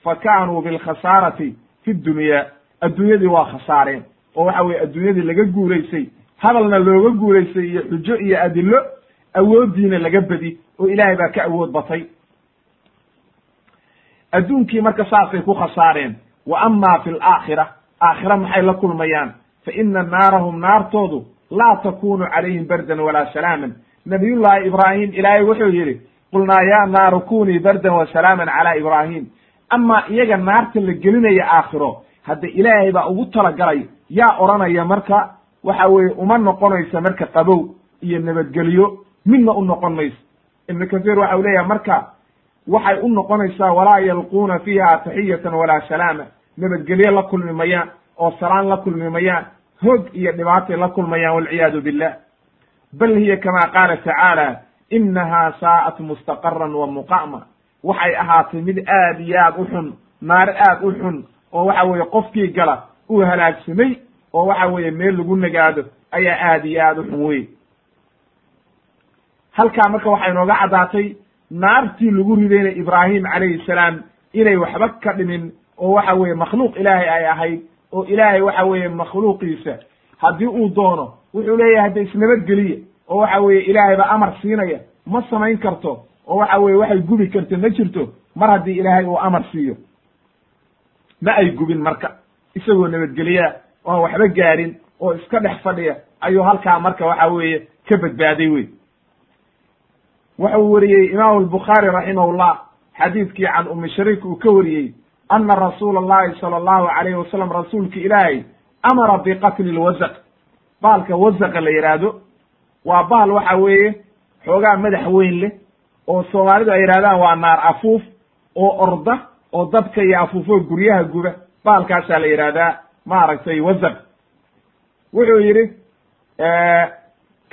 Fa kaanuu bilkhasaarati fi dunyaa adduunyadii waa khasaareen. Oo waxa weye adduunyadii laga guulaysay hadalna looga guulaystay iyo xujo iyo adilo awooddiina laga bedi oo ilaahay baa ka awood batay adduunkii marka saasay ku khasaareen wa ama fi alaakhira aakhira maxay la kulmayaan? Fa ina naarahum naartoodu laa takunu calayhim bardan walaa salaaman. Nabiyullahi ibraahim ilaahay wuxuu yidhi qulnaa ya naaru kunii bardan wa salaaman cala ibraahim. Ama iyaga naarta la gelinaya aakhiro hadda ilaahay baa ugu talagalay yaa odhanaya marka waxa weeye uma noqonaysa marka qabow iyo nabadgelyo midna u noqon mayso ibnu kahiir waxa u leeyahay marka waxay u noqonaysaa walaa yalquuna fiiha taxiyatan walaa salaama. Nabadgelyo la kulmi mayaan oo salaan la kulmi mayaan hoog iyo dhibaatay la kulmayaan walciyaadu billah. Bal hiya kama qaala tacaala inaha saa'at mustaqaran wa muqa'ma waxay ahaatay mid aad iyo aad u xun naar aad u xun oo waxa weeye qofkii gala uu halaagsamay oo waxa weeye meel lagu nagaado ayaa aad iyo aad u xun wey halkaa marka waxay inooga caddaatay naartii lagu ridayna ibraahim calayhi salaam inay waxba ka dhimin oo waxa weeye makhluuq ilaahay ay ahayd oo ilaahay waxa weeye makhluuqiisa haddii uu doono wuxuu leeyahay hadda isnabadgeliya oo waxa weeye ilaahay baa amar siinaya ma samayn karto oo waxa weye waxay gubi karta ma jirto mar haddii ilaahay uu amar siiyo. Ma ay gubin marka isagoo nabadgeliyaa oan waxba gaarin oo iska dhex fadhiya ayuu halkaa marka waxa weeye ka badbaaday wey wuxuu weriyey imaamu albukhaari raximahullah xadiidkii can umi shariik uu ka wariyey ana rasuula allahi sala allahu alayhi wasalam rasuulka ilaahay amara biqatli lwasaq baalka wasaqa la yidhaahdo waa baal waxa weeye xoogaa madax weyn leh oo soomaalidu ay yidhahdaan waa naar afuuf oo orda oo dabka iyo afuufo guryaha guba. Baalkaasaa la yidhahdaa maaragtay wasaq. Wuxuu yidhi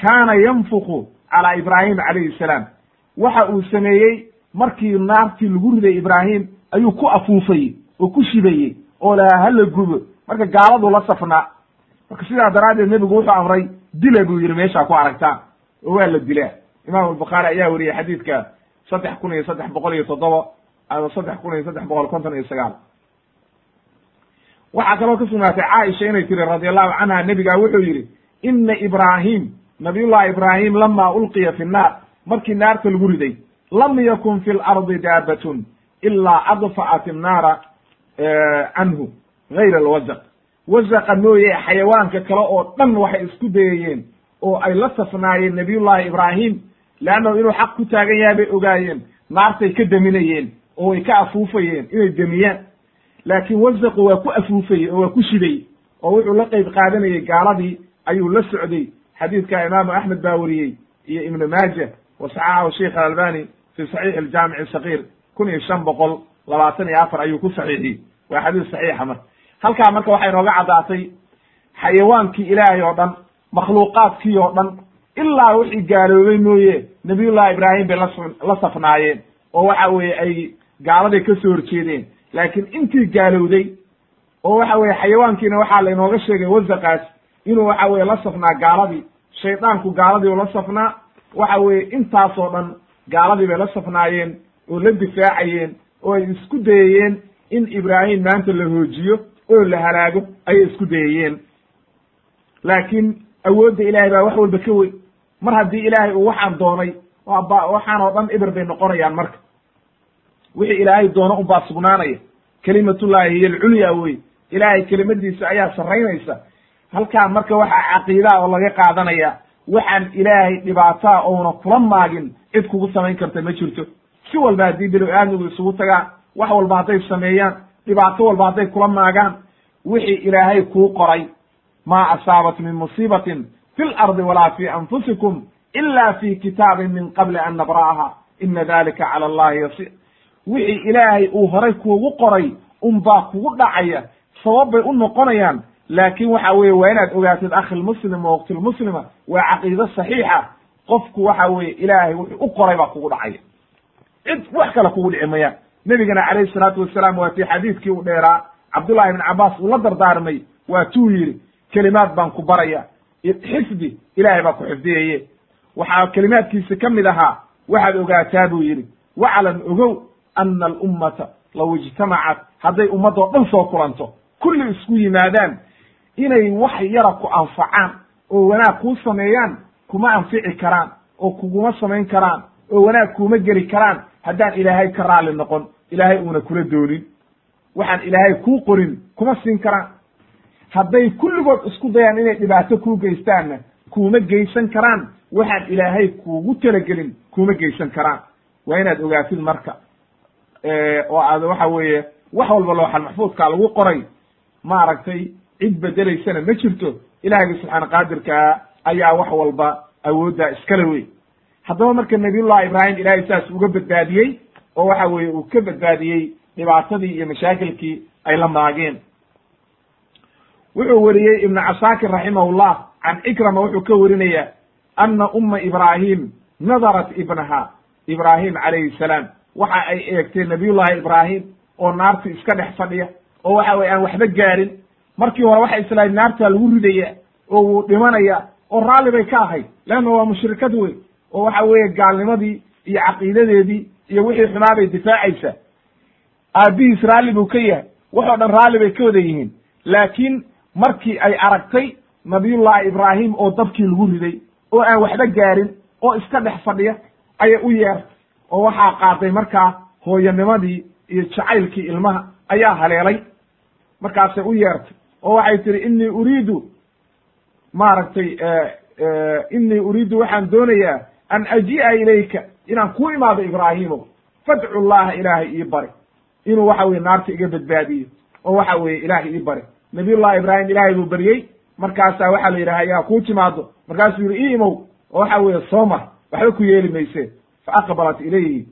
kaana yanfuku calaa ibraahim calayhi salaam. Waxa uu sameeyey markii naartii lagu riday ibraahim ayuu ku afuufayey oo ku shibayey oo lahaa hala gubo. Marka gaaladu la safnaa. Marka sidaa daraaddeed nebigu wuxuu amray dila buu yidhi meeshaa ku aragtaan. Oo waa la dilaa. Imam albukhaari ayaa weriyey xadiidka saddex kun iyo saddex boqol iyo toddoba ama saddex kun iyo saddex boqol konton iyo sagaal. Waxaa kaloo ka sugnaatay caaisha inay tiri radi allahu canha nebigaa wuxuu yidhi ina ibraahim nabiyullahi ibraahim lama ulqiya fi nnaar markii naarta lagu riday lam yakun fi lardi daabatun ilaa adfa'at innaara canhu gayra alwasaq wasaqa mooye xayawaanka kale oo dhan waxay isku dayayeen oo ay la safnaayeen nabiyullahi ibraahim leannahu inuu xaq ku taagan yahay bay ogaayeen naartay ka deminayeen oo way ka afuufayeen inay demiyaan laakiin wasaqu waa ku afuufayey oo waa ku shiday oo wuxuu la qeyb qaadanayey gaaladii ayuu la socday xadiidka imaamu axmed baa weriyey iyo ibnu maaja wa saxaxahu sheikh alalbani fi saxiix aljaamici sakiir kun iyo shan boqol labaatan iyo afar ayuu ku saxiixiyey. Waa xadiis saxiixa marka halkaa marka waxay nooga caddaatay xayawaankii ilaahay oo dhan makhluuqaadkii oo dhan ilaa wixii gaaloobay mooye nabiyullahi ibraahim bay las la safnaayeen oo waxa weeye ay gaaladay ka soo horjeedeen. Laakiin intii gaalowday oo waxa weye xayawaankiina waxaa lainooga sheegay wasaqaas inuu waxa weye la safnaa gaaladii shaydaanku gaaladii u la safnaa waxa weye intaasoo dhan gaaladii bay la safnaayeen oo la difaacayeen oo ay isku dayayeen in ibraahim maanta la hoojiyo oo la halaago ayay isku dayayeen laakiin awoodda ilaahay baa wax walba ka weyn. Mar haddii ilaahay uu waxaan doonay waaba waxaan oo dhan ibir bay noqonayaan marka. Wixii ilaahay doono unbaa sugnaanaya. Kelimatullahi hiy alculya wey ilaahay kelimadiisa ayaa sarraynaysa halkaa marka waxaa caqiidaa oo laga qaadanaya waxaan ilaahay dhibaataa ouna kula maagin cid kugu samayn karta ma jirto. Si walba haddii binu aadmigu isugu tagaan wax walba hadday sameeyaan dhibaato walba hadday kula maagaan wixii ilaahay kuu qoray. Maa asaabat min musiibatin fi lardi walaa fi anfusikum ila fi kitaabin min qabli an nabra'aha. Ina dalika cala allahi yasiir. Wixii ilaahay uu horay kuugu qoray unbaa kugu dhacaya sabab bay u noqonayaan laakin waxa weeye waa inaad ogaatid akhilmuslim wa waqtilmuslima waa caqiido saxiixa. Qofku waxa weeye ilaahay wuxuu u qoray baa kugu dhacaya cid wax kale kugu dhici mayaan. Nebigana calayhi salaatu wasalaam waa tii xadiidkii u dheeraa. Cabdullahi ibn cabaas uu la dardaarmay. Waa tuu yidhi kelimaad baan ku baraya. Xifdi ilaahay baa ku xifdiyaye waxaa kelimaadkiisa ka mid ahaa waxaad ogaataa buu yidhi waclam ogow ana alummata law ijtamacat. Hadday ummaddoo dhan soo kulanto kulli isku yimaadaan inay wax yara ku anfacaan oo wanaag kuu sameeyaan kuma anfici karaan oo kuguma samayn karaan oo wanaag kuuma geli karaan haddaan ilaahay ka raalli noqon ilaahay uuna kula doonin waxaan ilaahay kuu qorin kuma siin karaan. Hadday kulligood isku dayaan inay dhibaato kuu geystaanna kuuma geysan karaan. Waxaan ilaahay kuugu talagelin kuuma geysan karaan. Waa inaad ogaatid marka. Oo aad waxa weeye wax walba looxal maxfuudkaa lagu qoray. Maaragtay cid bedelaysana ma jirto ilaahiyga subxaana qaadirkaa ayaa wax walba awooddaa iskale wey haddaba marka nabiyullahi ibraahim ilaahay saas uga badbaadiyey oo waxa weeye uu ka badbaadiyey dhibaatadii iyo mashaakilkii ay la maageen. Wuxuu weriyey ibnu casaakir raximahullah can ikrama wuxuu ka werinayaa ana umma ibraahim nadarat ibnaha ibraahim calayhi salaam. Waxa ay eegtay nabiyullahi ibraahim oo naarti iska dhex fadhiya oo waxa weye aan waxba gaarin markii hore waxay islahayd naartaa lagu ridaya oo wuu dhimanaya oo raalli bay ka ahayd. Leanna waa mushrikad wey oo waxa weeye gaalnimadii iyo caqiidadeedii iyo wixii xumaa bay difaacaysa aabihiis raalli buu ka yahay. Waxoo dhan raalli bay ka wada yihiin. Laakiin markii ay aragtay nabiyullahi ibraahim oo dabkii lagu riday oo aan waxba gaarin oo iska dhex fadhiya ayay u yeertay oo waxaa qaaday markaa hooyanimadii iyo jacaylkii ilmaha ayaa haleelay. Markaasay u yeertay oo waxay tihi inii uriidu maaragtay inii uriidu waxaan doonayaa an aji'a ilayka inaan ku imaado ibraahimo. Fadcu llaha ilaahay ii bari. Inuu waxa weye naarta iga badbaadiyo oo waxa weeye ilaahay ii bari. Nabiyullahi ibraahim ilaahay buu beryey markaasaa waxaa la yidhaha yaa kuu timaado markaasuu yihi ii imow oo waxa weeye soo mar waxba ku yeeli mayse. Fa aqbalat ilayhi.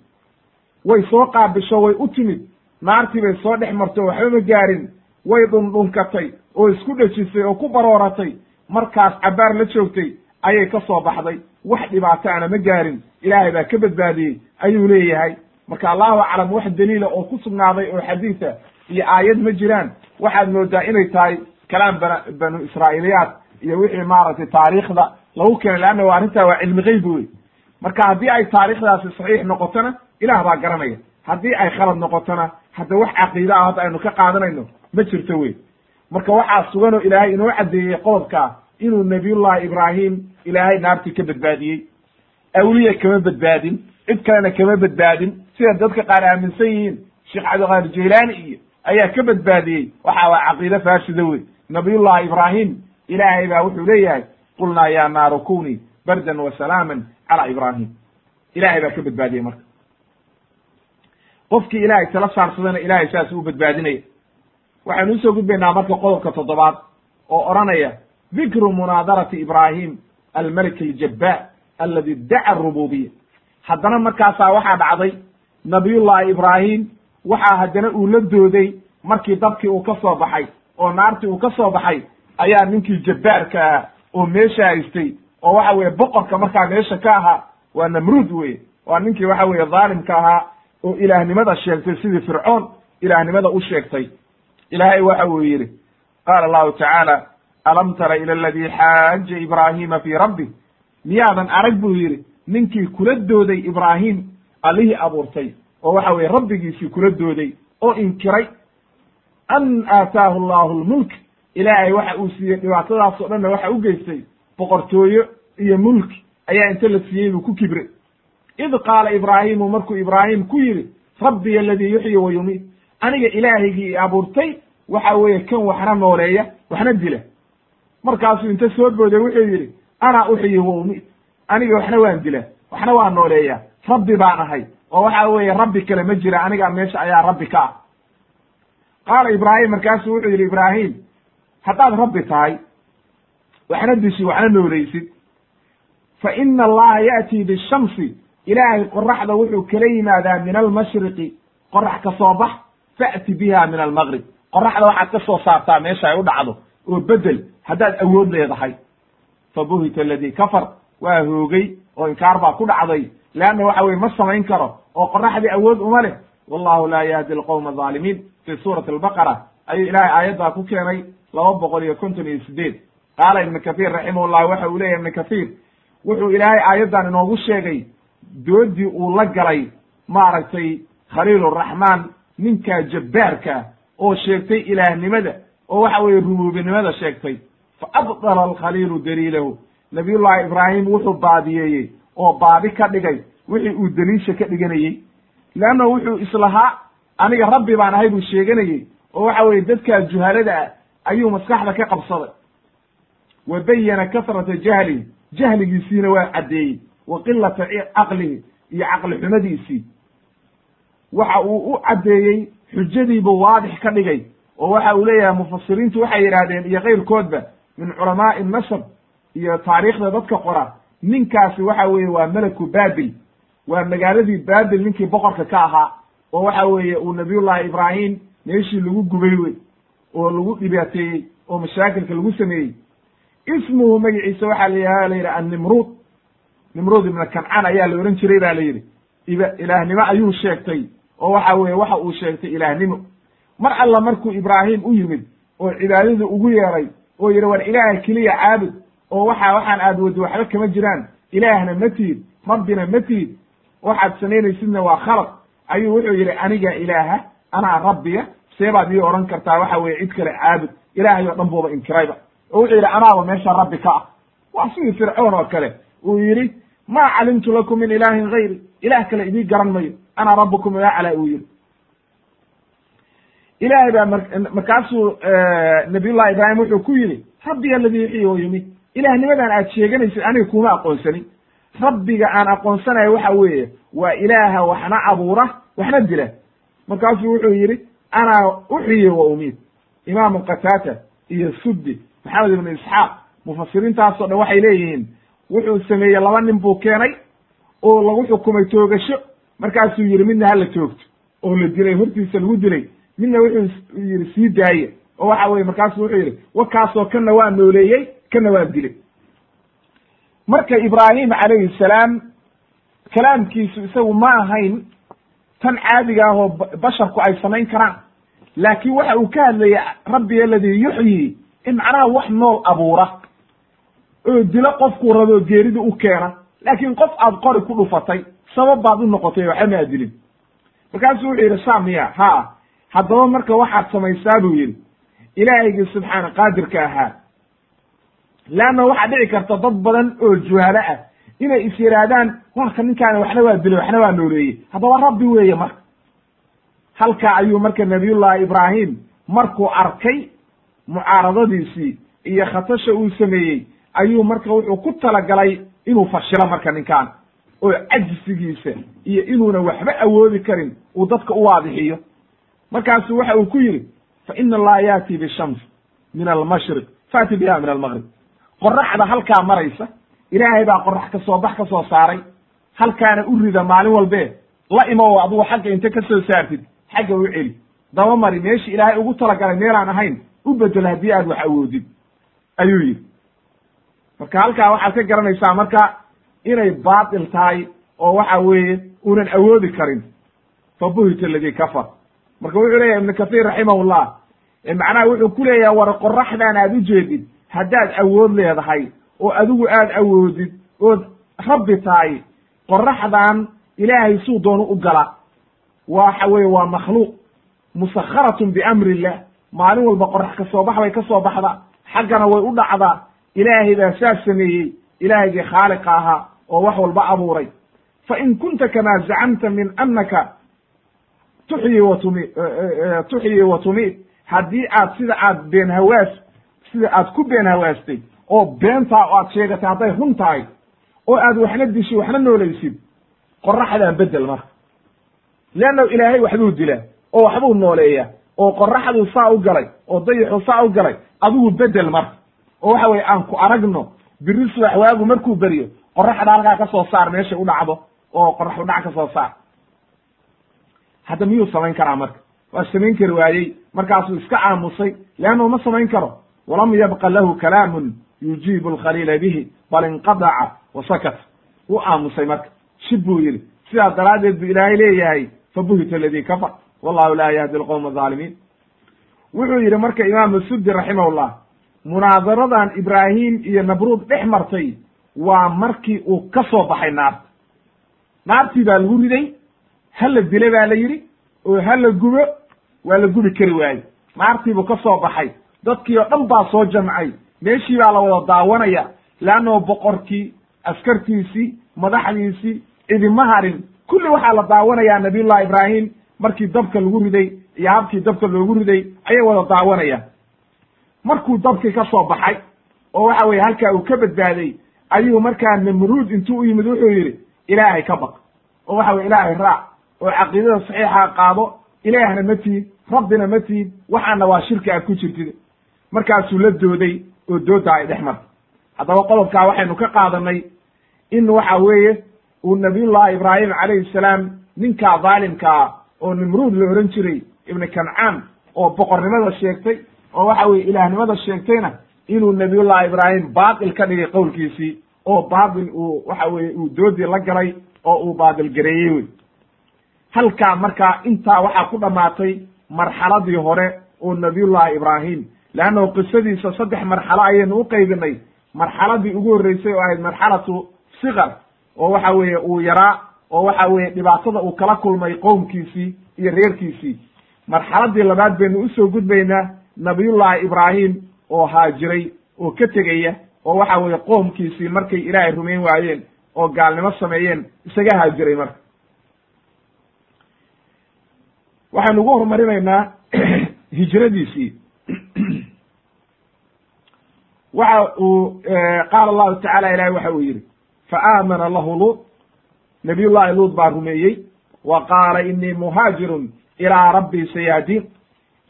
Way soo qaabisho way u timid. Naartii bay soo dhex martay oo waxba ma gaarin way dhundhunkatay oo isku dhejisay oo ku barooratay. Markaas cabbaar la joogtay ayay ka soo baxday. Wax dhibaato ana ma gaarin. Ilaahay baa ka badbaadiyey ayuu leeyahay. Marka allahu aclam wax daliila oo ku sugnaaday oo xadiisa iyo aayad ma jiraan. Waxaad moodaa inay tahay kalaam bana banu israa'iiliyaat iyo wixii maaragtay taariikhda lagu keenay leanna waa arrintaa waa cilmi geybi wey marka haddii ay taarikhdaasi saxiix noqotona ilaah baa garanaya. Haddii ay khalad noqotona hadda wax caqiida ah hadda aynu ka qaadanayno ma jirto wey marka waxaa suganoo ilaahay inoo caddeeyey qodobkaa inuu nabiyullahi ibraahim ilaahay naartii ka badbaadiyey. Awliya kama badbaadin cid kalena kama badbaadin. Sida dadka qaar aaminsan yihiin sheekh cabdiqaadir jaylaani iyo ayaa ka badbaadiyey. Waxa waa caqiide faasida wey nabiyullahi ibraahim ilaahay baa wuxuu leeyahay qulnaa ya naaru kuni bardan wa salaaman cala ibraahim. Ilahay baa ka badbaadiyey marka qofkii ilahay tala saarsadana ilahay saas u badbaadinaya. Waxaynu u soo gudbaynaa marka qodobka toddobaad oo odhanaya dikru munaadarati ibraahim almalik aljabbar aladi iddaca arububiya haddana markaasaa waxaa dhacday nabiyullahi ibraahim waxaa haddana uu la dooday markii dabkii uu ka soo baxay oo naartii uu ka soo baxay ayaa ninkii jabbaarka ah oo meesha haystay oo waxa weeye boqorka markaa meesha ka ahaa waa namruud weye waa ninkii waxa weeye dhaalimka ahaa oo ilaahnimada sheegtay sidii fircoon ilaahnimada u sheegtay. Ilaahay waxa uu yidhi qaala allahu tacaala alam tara ila aladii xaaja ibraahima fii rabbi? Miyaadan arag buu yidhi ninkii kula dooday ibraahim allihii abuurtay oo waxa weye rabbigiisii kula dooday oo inkiray an aataahu allahu lmulk ilaahay waxa uu siiyey dhibaatadaas o dhanna waxa u geystay boqortooyo iyo mulki ayaa inta la siiyey buu ku kibray id qaala ibraahimu markuu ibraahim ku yidhi rabbiy aladii yuxyi wa yumiit aniga ilaahaygii abuurtay waxa weeye kan waxna nooleeya waxna dila markaasuu inta soo booday wuxuu yidhi ana uxyi wa umiit aniga waxna waan dila waxna waan nooleeya rabbi baan ahay oo waxa weeye rabbi kale ma jira aniga meesha ayaa rabbi ka ah qaala ibraahim markaasu wuxuu yidhi ibraahim haddaad rabbi tahay waxna dishi waxna nooleysid fa ina allaha ya'tii bishamsi ilaahay qoraxda wuxuu kala yimaadaa min almashriqi qorax ka soo bax fa'ti biha min almaqrib qoraxda waxaad ka soo saartaa meesha ay u dhacdo oo bedel haddaad awood leedahay. Fa buhita aladii kafar waa hoogay oo inkaar baa ku dhacday. Leanna waxa weye ma samayn karo oo qoraxdii awood uma leh. Wallahu laa yahdi alqowma alظaalimiin fi suurati albaqara ayuu ilaahay aayaddaa ku keenay laba boqol iyo konton iyo sideed qaala ibnu kathiir raximahullah waxa uu leyahy ibnu kathiir wuxuu ilaahay aayaddan inoogu sheegay doodii uu la galay maaragtay khaliiluraxmaan ninkaa jabbaarka oo sheegtay ilaahnimada oo waxa weeye rubuubinimada sheegtay. Fa abdala alkhaliilu daliilahu. Nabiyullahi ibraahim wuxuu baadiyeeyey oo baadi ka dhigay wixii uu daliisha ka dhiganayey. Leanna wuxuu islahaa aniga rabbi baan ahay buu sheeganayey oo waxa weeye dadkaa juhalada ah ayuu maskaxda ka qabsaday. Wa bayana kasrata jahlihi jahligiisiina waa caddeeyey wa qilata caqlihi iyo caqli xumadiisii. Waxa uu u caddeeyey xujadiibu waadix ka dhigay oo waxa uu leeyahay mufasiriintu waxay yidhaahdeen iyo keyrkoodba min culamaa'i nasab iyo taariikhda dadka qora. Ninkaasi waxa weeye waa meleku babil waa magaaladii babil ninkii boqorka ka ahaa oo waxa weeye uu nabiyullahi ibraahim meeshii lagu gubay wey oo lagu dhibaateeyey oo mashaakilka lagu sameeyey. Ismuhu magaciisa waxaa la la yidhi annimruud nimruud ibna kancaan ayaa la ohan jiray ba la yidhi. Ilaahnimo ayuu sheegtay oo waxa weeye waxa uu sheegtay ilaahnimo. Mar alla markuu ibraahim u yimid oo cibaadadii ugu yeeray oo yidhi war ilaaha keliya caabud oo waxa waxaan aad wadi waxba kama jiraan. Ilaahna ma tiid rabbina ma tiid waxaad samaynaysidna waa khalad. Ayuu wuxuu yidhi aniga ilaaha anaa rabbiya see baad ii odhan kartaa waxa weye cid kale caabud. Ilaahay oo dhan buuba inkirayba. Oo wuxuu yidhi anaaba meesha rabbi ka ah. Waa sidii fircoon oo kale. Uu yidhi ma calimtu lakum min ilaahin gayri ilaah kale idii garan mayo. Ana rabbukum ilacla uu yidhi. Ilaahay baa markaasuu nabiyullahi ibraahim wuxuu ku yidhi rabbiga aladii yuxyi wa yumiit. Ilaahnimadan aad sheeganaysid aniga kuma aqoonsanin. Rabbiga aan aqoonsanayo waxa weeye waa ilaaha waxna abuura waxna dila. Markaasuu wuxuu yidhi anaa uxyi wa umiit. Imaamu qataata iyo suddi maxamed ibnu isxaaq mufasiriintaasoo dhan waxay leeyihiin wuxuu sameeyey laba nin buu keenay oo lagu xukumay toogasho. Markaasuu yidhi midna hala toogto oo la dilay. Hortiisa lagu dilay. Midna wuxuu yidhi sii daaye. Oo waxa weye markaasu wuxuu yidhi wakaasoo kana waa nooleeyey kana waa dilay. Marka ibraahim calayhi salaam kalaamkiisu isagu ma ahayn tan caadiga ah oo basharku ay samayn karaan. Laakiin waxa uu ka hadlayay rabbi aladii yuxyi in macnaha wax nool abuura oo dilo qofkuu rabo geerida u keena laakiin qof aad qori ku dhufatay sabab baad u noqotay waxba ma adilin markaasuu wuxuu yidhi saa miya ha haddaba marka waxaad samaysaa buu yidhi. Ilaahaygii subxaana qaadirka ahaa. Leanna waxaa dhici karta dad badan oo juhalo ah inay is yidhaahdaan warka ninkaani waxna waa dilay waxna waa nooleeyey. Haddaba rabbi weeye marka. Halkaa ayuu marka nabiyullahi ibraahim markuu arkay mucaaradadiisii iyo khatasha uu sameeyey ayuu marka wuxuu ku talagalay inuu fashilo marka ninkaan oo cajsigiisa iyo inuuna waxba awoodi karin uu dadka u waadixiyo. Markaasu waxa uu ku yidhi fa ina allaha yaati bishams min almashriq faati biha min almaqrib qoraxda halkaa maraysa ilaahay baa qorax ka soo bax ka soo saaray. Halkaana u rida maalin walbe la imo oo adugu xagga inta ka soo saartid xagga u celi. Daba mari meeshii ilaahay ugu talagalay meelaan ahayn u bedel haddii aad wax awoodid ayuu yidhi marka halkaa waxaad ka garanaysaa marka inay baatil tahay oo waxa weeye unan awoodi karin fa buhita aladii kafar. Marka wuxuu leeyahay ibnu kathiir raximahullah macnaha wuxuu ku leeyahay war qoraxdan aad ujeedid haddaad awood leedahay oo adigu aad awoodid ood rabbi tahay qoraxdan ilaahay suu doonu u gala. Waxa weye waa makhluuq musakharatun biamri illah maalin walba qorax ka soo bax bay ka soo baxda xaggana way u dhacdaa ilaahay baa saas sameeyey ilaahaygii khaaliqa ahaa oo wax walba abuuray fa in kunta kamaa zacamta min anaka tuxyi wa tumi tuxyi wa tumiid haddii aad sida aad been hawaas sida aad ku been hawaastay oo beentaa oo aad sheegatay hadday run tahay oo aad waxna dishid waxna noolaysid qoraxdaa bedel marka leannahu ilaahay waxbuu dilaa oo waxbuu nooleeyaa oo qoraxduu saa u galay oo dayaxuu saa u galay adigu bedel marka oo waxa weye aan ku aragno biri subax waagu markuu beriyo qoraxda halkaa ka soo saar meeshay u dhacdo oo qorax udhac ka saar. Hadda miyuu samayn karaa marka? Waa samayn kari waayey. Markaasuu iska aamusay leannahu ma samayn karo. Walam yabqa lahu kalaamun yujiibu alkhaliila bihi bal inqadaca wa sakat wuu aamusay marka. Shib buu yidhi sidaas daraaddeed buu ilaahay leeyahay fabuhita aladii kafar. Wallahu laa yahdi alqowma alظaalimiin wuxuu yidhi marka imaamu sudi raximahullah munaadaradan ibraahim iyo nabruud dhex martay waa markii uu ka soo baxay naarta naartii baa lagu riday ha la dile baa la yidhi oo ha la gubo waa la gubi kari waaye naartiibuu ka soo baxay dadkii oo dhan baa soo jamcay meeshii baa la wada daawanaya leannao boqorkii askartiisii madaxdiisii idima harin kulli waxaa la daawanayaa nabiyullahi ibraahim markii dabka lagu riday iyo habkii dabka loogu riday ayay wada daawanayaan markuu dabkii ka soo baxay oo waxa weye halkaa uu ka badbaaday ayuu markaa namruud intuu u yimid wuxuu yidhi ilaahay ka baq. Oo waxa weye ilaahay raac oo caqiidada saxiixa qaado ilaahna ma tihid rabbina ma tihid waxaana waa shirki aad ku jirtid. Markaasuu la dooday oo dooda ay dhex martay. Haddaba qodobkaa waxaynu ka qaadanay in waxa weeye uu nabiyullahi ibraahim calayhi salaam ninkaa dhaalimkaa oo nimruud la ohan jiray ibni kancaan oo boqornimada sheegtay oo waxa weye ilaahnimada sheegtayna inuu nabiyullahi ibraahim baatil ka dhigay qowlkiisii oo baatil uu waxa weye uu doodii la galay oo uu baatil gareeyey wey halkaa markaa intaa waxaa ku dhammaatay marxaladii hore oo nabiyullahi ibraahim leannahu qisadiisa saddex marxalo ayaynu u qaybinay. Marxaladii ugu horreysay oo ahayd marxalatu sikar oo waxa weeye uu yaraa oo waxa weeye dhibaatada uu kala kulmay qowmkiisii iyo reerkiisii. Marxaladii labaad baynu u soo gudbaynaa nabiyullahi ibraahim oo haajiray oo ka tegaya oo waxa weeye qoomkiisii markay ilaahay rumayn waayeen oo gaalnimo sameeyeen isaga haajiray marka. Waxaynu ugu horumarinaynaa [clears throat] hijradiisii. [clears throat] Waxa uu qaala allahu tacala ilahi waxa uu yidhi fa aamana lahu luut. Nabiy llahi luut baa rumeeyey wa qaala inii muhaajirun ilaa rabbii sayaadiin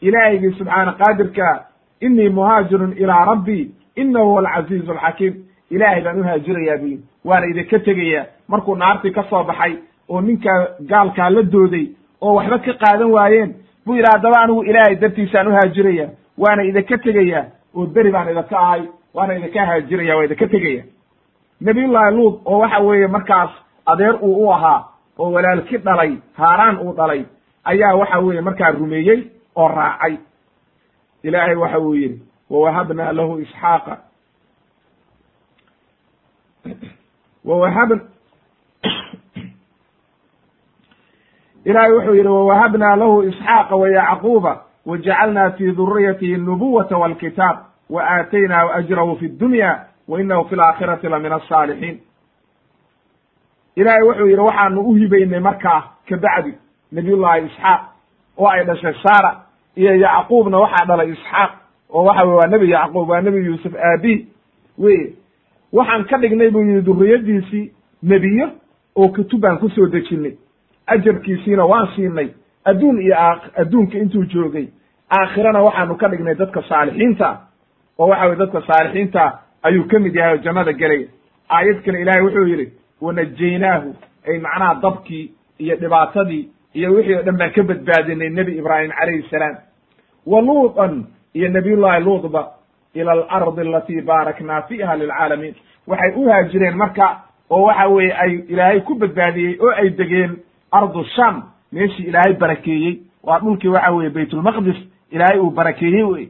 ilaahygii subxaana qaadirka inii muhaajirun ilaa rabbii inahu huwa alcaziizu alxakiim ilaahay baan uhaajirayaa buyi waana idinka tegayaa markuu naartii ka soo baxay oo ninkaa gaalkaa la dooday oo waxba ka qaadan waayeen buu yidhi haddaba anigu ilaahay dartiisaan uhaajiraya waana idinka tegayaa oo beri baan idinka ahay waana idinka haajiraya waa idinka tegaya nabiyullahi luut oo waxa weeye markaas adeer uu u ahaa oo walaalki dhalay haaraan uu dhalay ayaa waxa weeye markaa rumeeyey oo raacay. Ilaahay waxa uu yidhi wawahabna lahu isxaaqa. Wawahab ilahay wuxuu yidhi wawahabna lahu isxaaqa wayacquuba wajacalna fi duriyatihi nubuwata walkitaab wa aataynaahu ajrahu fi dunya wa inahu fi laakhirati la min asaalixiin ilaahay wuxuu yidhi waxaanu u hibaynay markaa kabacdi nabiyullahi isxaaq oo ay dhashay saara iyo yacquubna waxaa dhalay isxaaq oo waxa weye waa nebi yacquub waa nebi yuusuf aabi. Weye waxaan ka dhignay buu yihi duriyadiisii nebiyo oo kutub baan ku soo dejinay. Ajarkiisiina waan siinay adduun iyo adduunka intuu joogay. Aakhirana waxaanu ka dhignay dadka saalixiinta oo waxa weye dadka saalixiinta ayuu ka mid yahay oo jannada gelaya. Aayad kale ilaahay wuxuu yidhi wanajaynaahu ay macnaha dabkii iyo dhibaatadii iyo wixii o dhan baan ka badbaadinay nebi ibraahim calayhi salaam wa luutan iyo nabiyullahi luutba ila alardi alatii baaraknaa fiiha lilcaalamiin. Waxay u haajireen marka oo waxa weeye ay ilaahay ku badbaadiyey oo ay degeen ardu sham meeshii ilaahay barakeeyey. Waa dhulkii waxa weeye baytulmaqdis ilaahay uu barakeeyey wey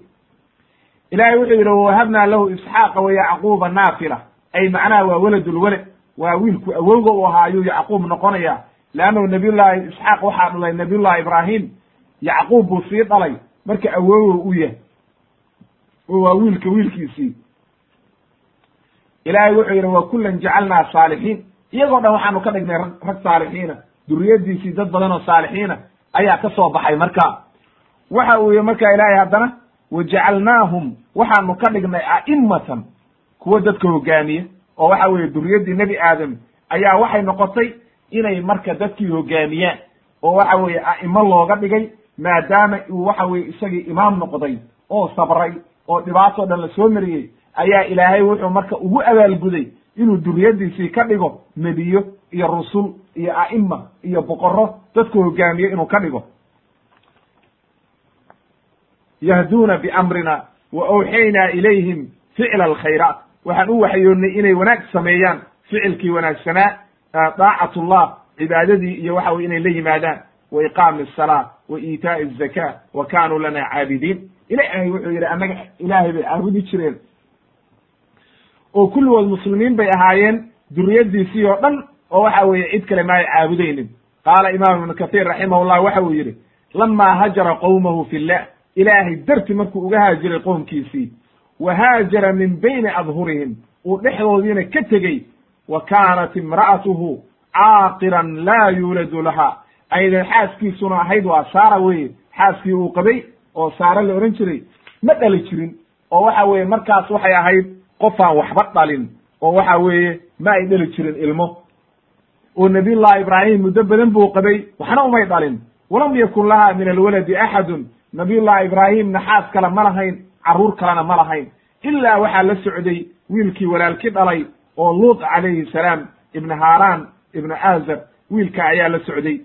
ilahay wuxuu yidhi wawahabnaa lahu isxaaqa wa yacquuba naafila. Ay macnaha waa weladulweled waa wiilku awowga u ahaa ayuu yacquub noqonaya leannahu nabiyullahi isxaaq waxaa dhalay nabiyullahi ibraahim yacquub buu sii dhalay marka awowow u yahay oo waa wiilka wiilkiisii. Ilaahay wuxuu yidhi wa kullan jacalnaa saalixiin. Iyagoo dhan waxaanu ka dhignay rag saalixiina. Duriyadiisii dad badan oo saalixiina ayaa ka soo baxay marka. Waxa uu yihi marka ilaahay haddana wajacalnaahum waxaanu ka dhignay a'imatan kuwo dadka hogaamiya. Oo waxa weeye duriyaddii nebi aadam ayaa waxay noqotay inay marka dadkii hogaamiyaan. Oo waxa weeye a'imo looga dhigay maadaama uu waxa weye isagii imaam noqday oo sabray oo dhibaatoo dhan la soo mariyey ayaa ilaahay wuxuu marka ugu abaalguday inuu duriyaddiisii ka dhigo nebiyo iyo rusul iyo a'ima iyo boqorro dadka hogaamiye inuu ka dhigo. Yahduuna biamrina wa awxaynaa ilayhim ficla alkhayraat. Waxaan u waxyoonnay inay wanaag sameeyaan ficilkii wanaagsanaa daacatullah cibaadadii iyo waxa weye inay la yimaadaan wa iqaami asalaa wa iitaa'i azaka wa kaanuu lana caabidiin ilaahay wuxuu yidhi annaga ilaahay bay caabudi jireen oo kulligood muslimiin bay ahaayeen duriyaddiisii oo dhan oo waxa weeye cid kale ma ay caabudaynin qaala imaam ibnu kathiir raximahullah waxa uu yidhi lamaa hajara qowmahu fi llah ilaahay darti markuu uga haajiray qoomkiisii wa haajara min bayni adhurihim uu dhexdoodiina ka tegey wa kaanat imra'atuhu caaqiran laa yuuladu laha aydan xaaskiisuna ahayd waa saara weye xaaskii uu qabay oo saare la odhan jiray ma dhali jirin oo waxa weeye markaas waxay ahayd qofaan waxba dhalin oo waxa weeye ma ay dhali jirin ilmo oo nabiyullahi ibraahim muddo badan buu qabay waxna umay dhalin walam yakun laha min alwaladi axadun nabiyullahi ibraahimna xaas kale ma lahayn carruur kalena ma lahayn ilaa waxaa la socday wiilkii walaalki dhalay oo luut calayhi salaam ibna haaraan ibna aazar wiilka ayaa la socday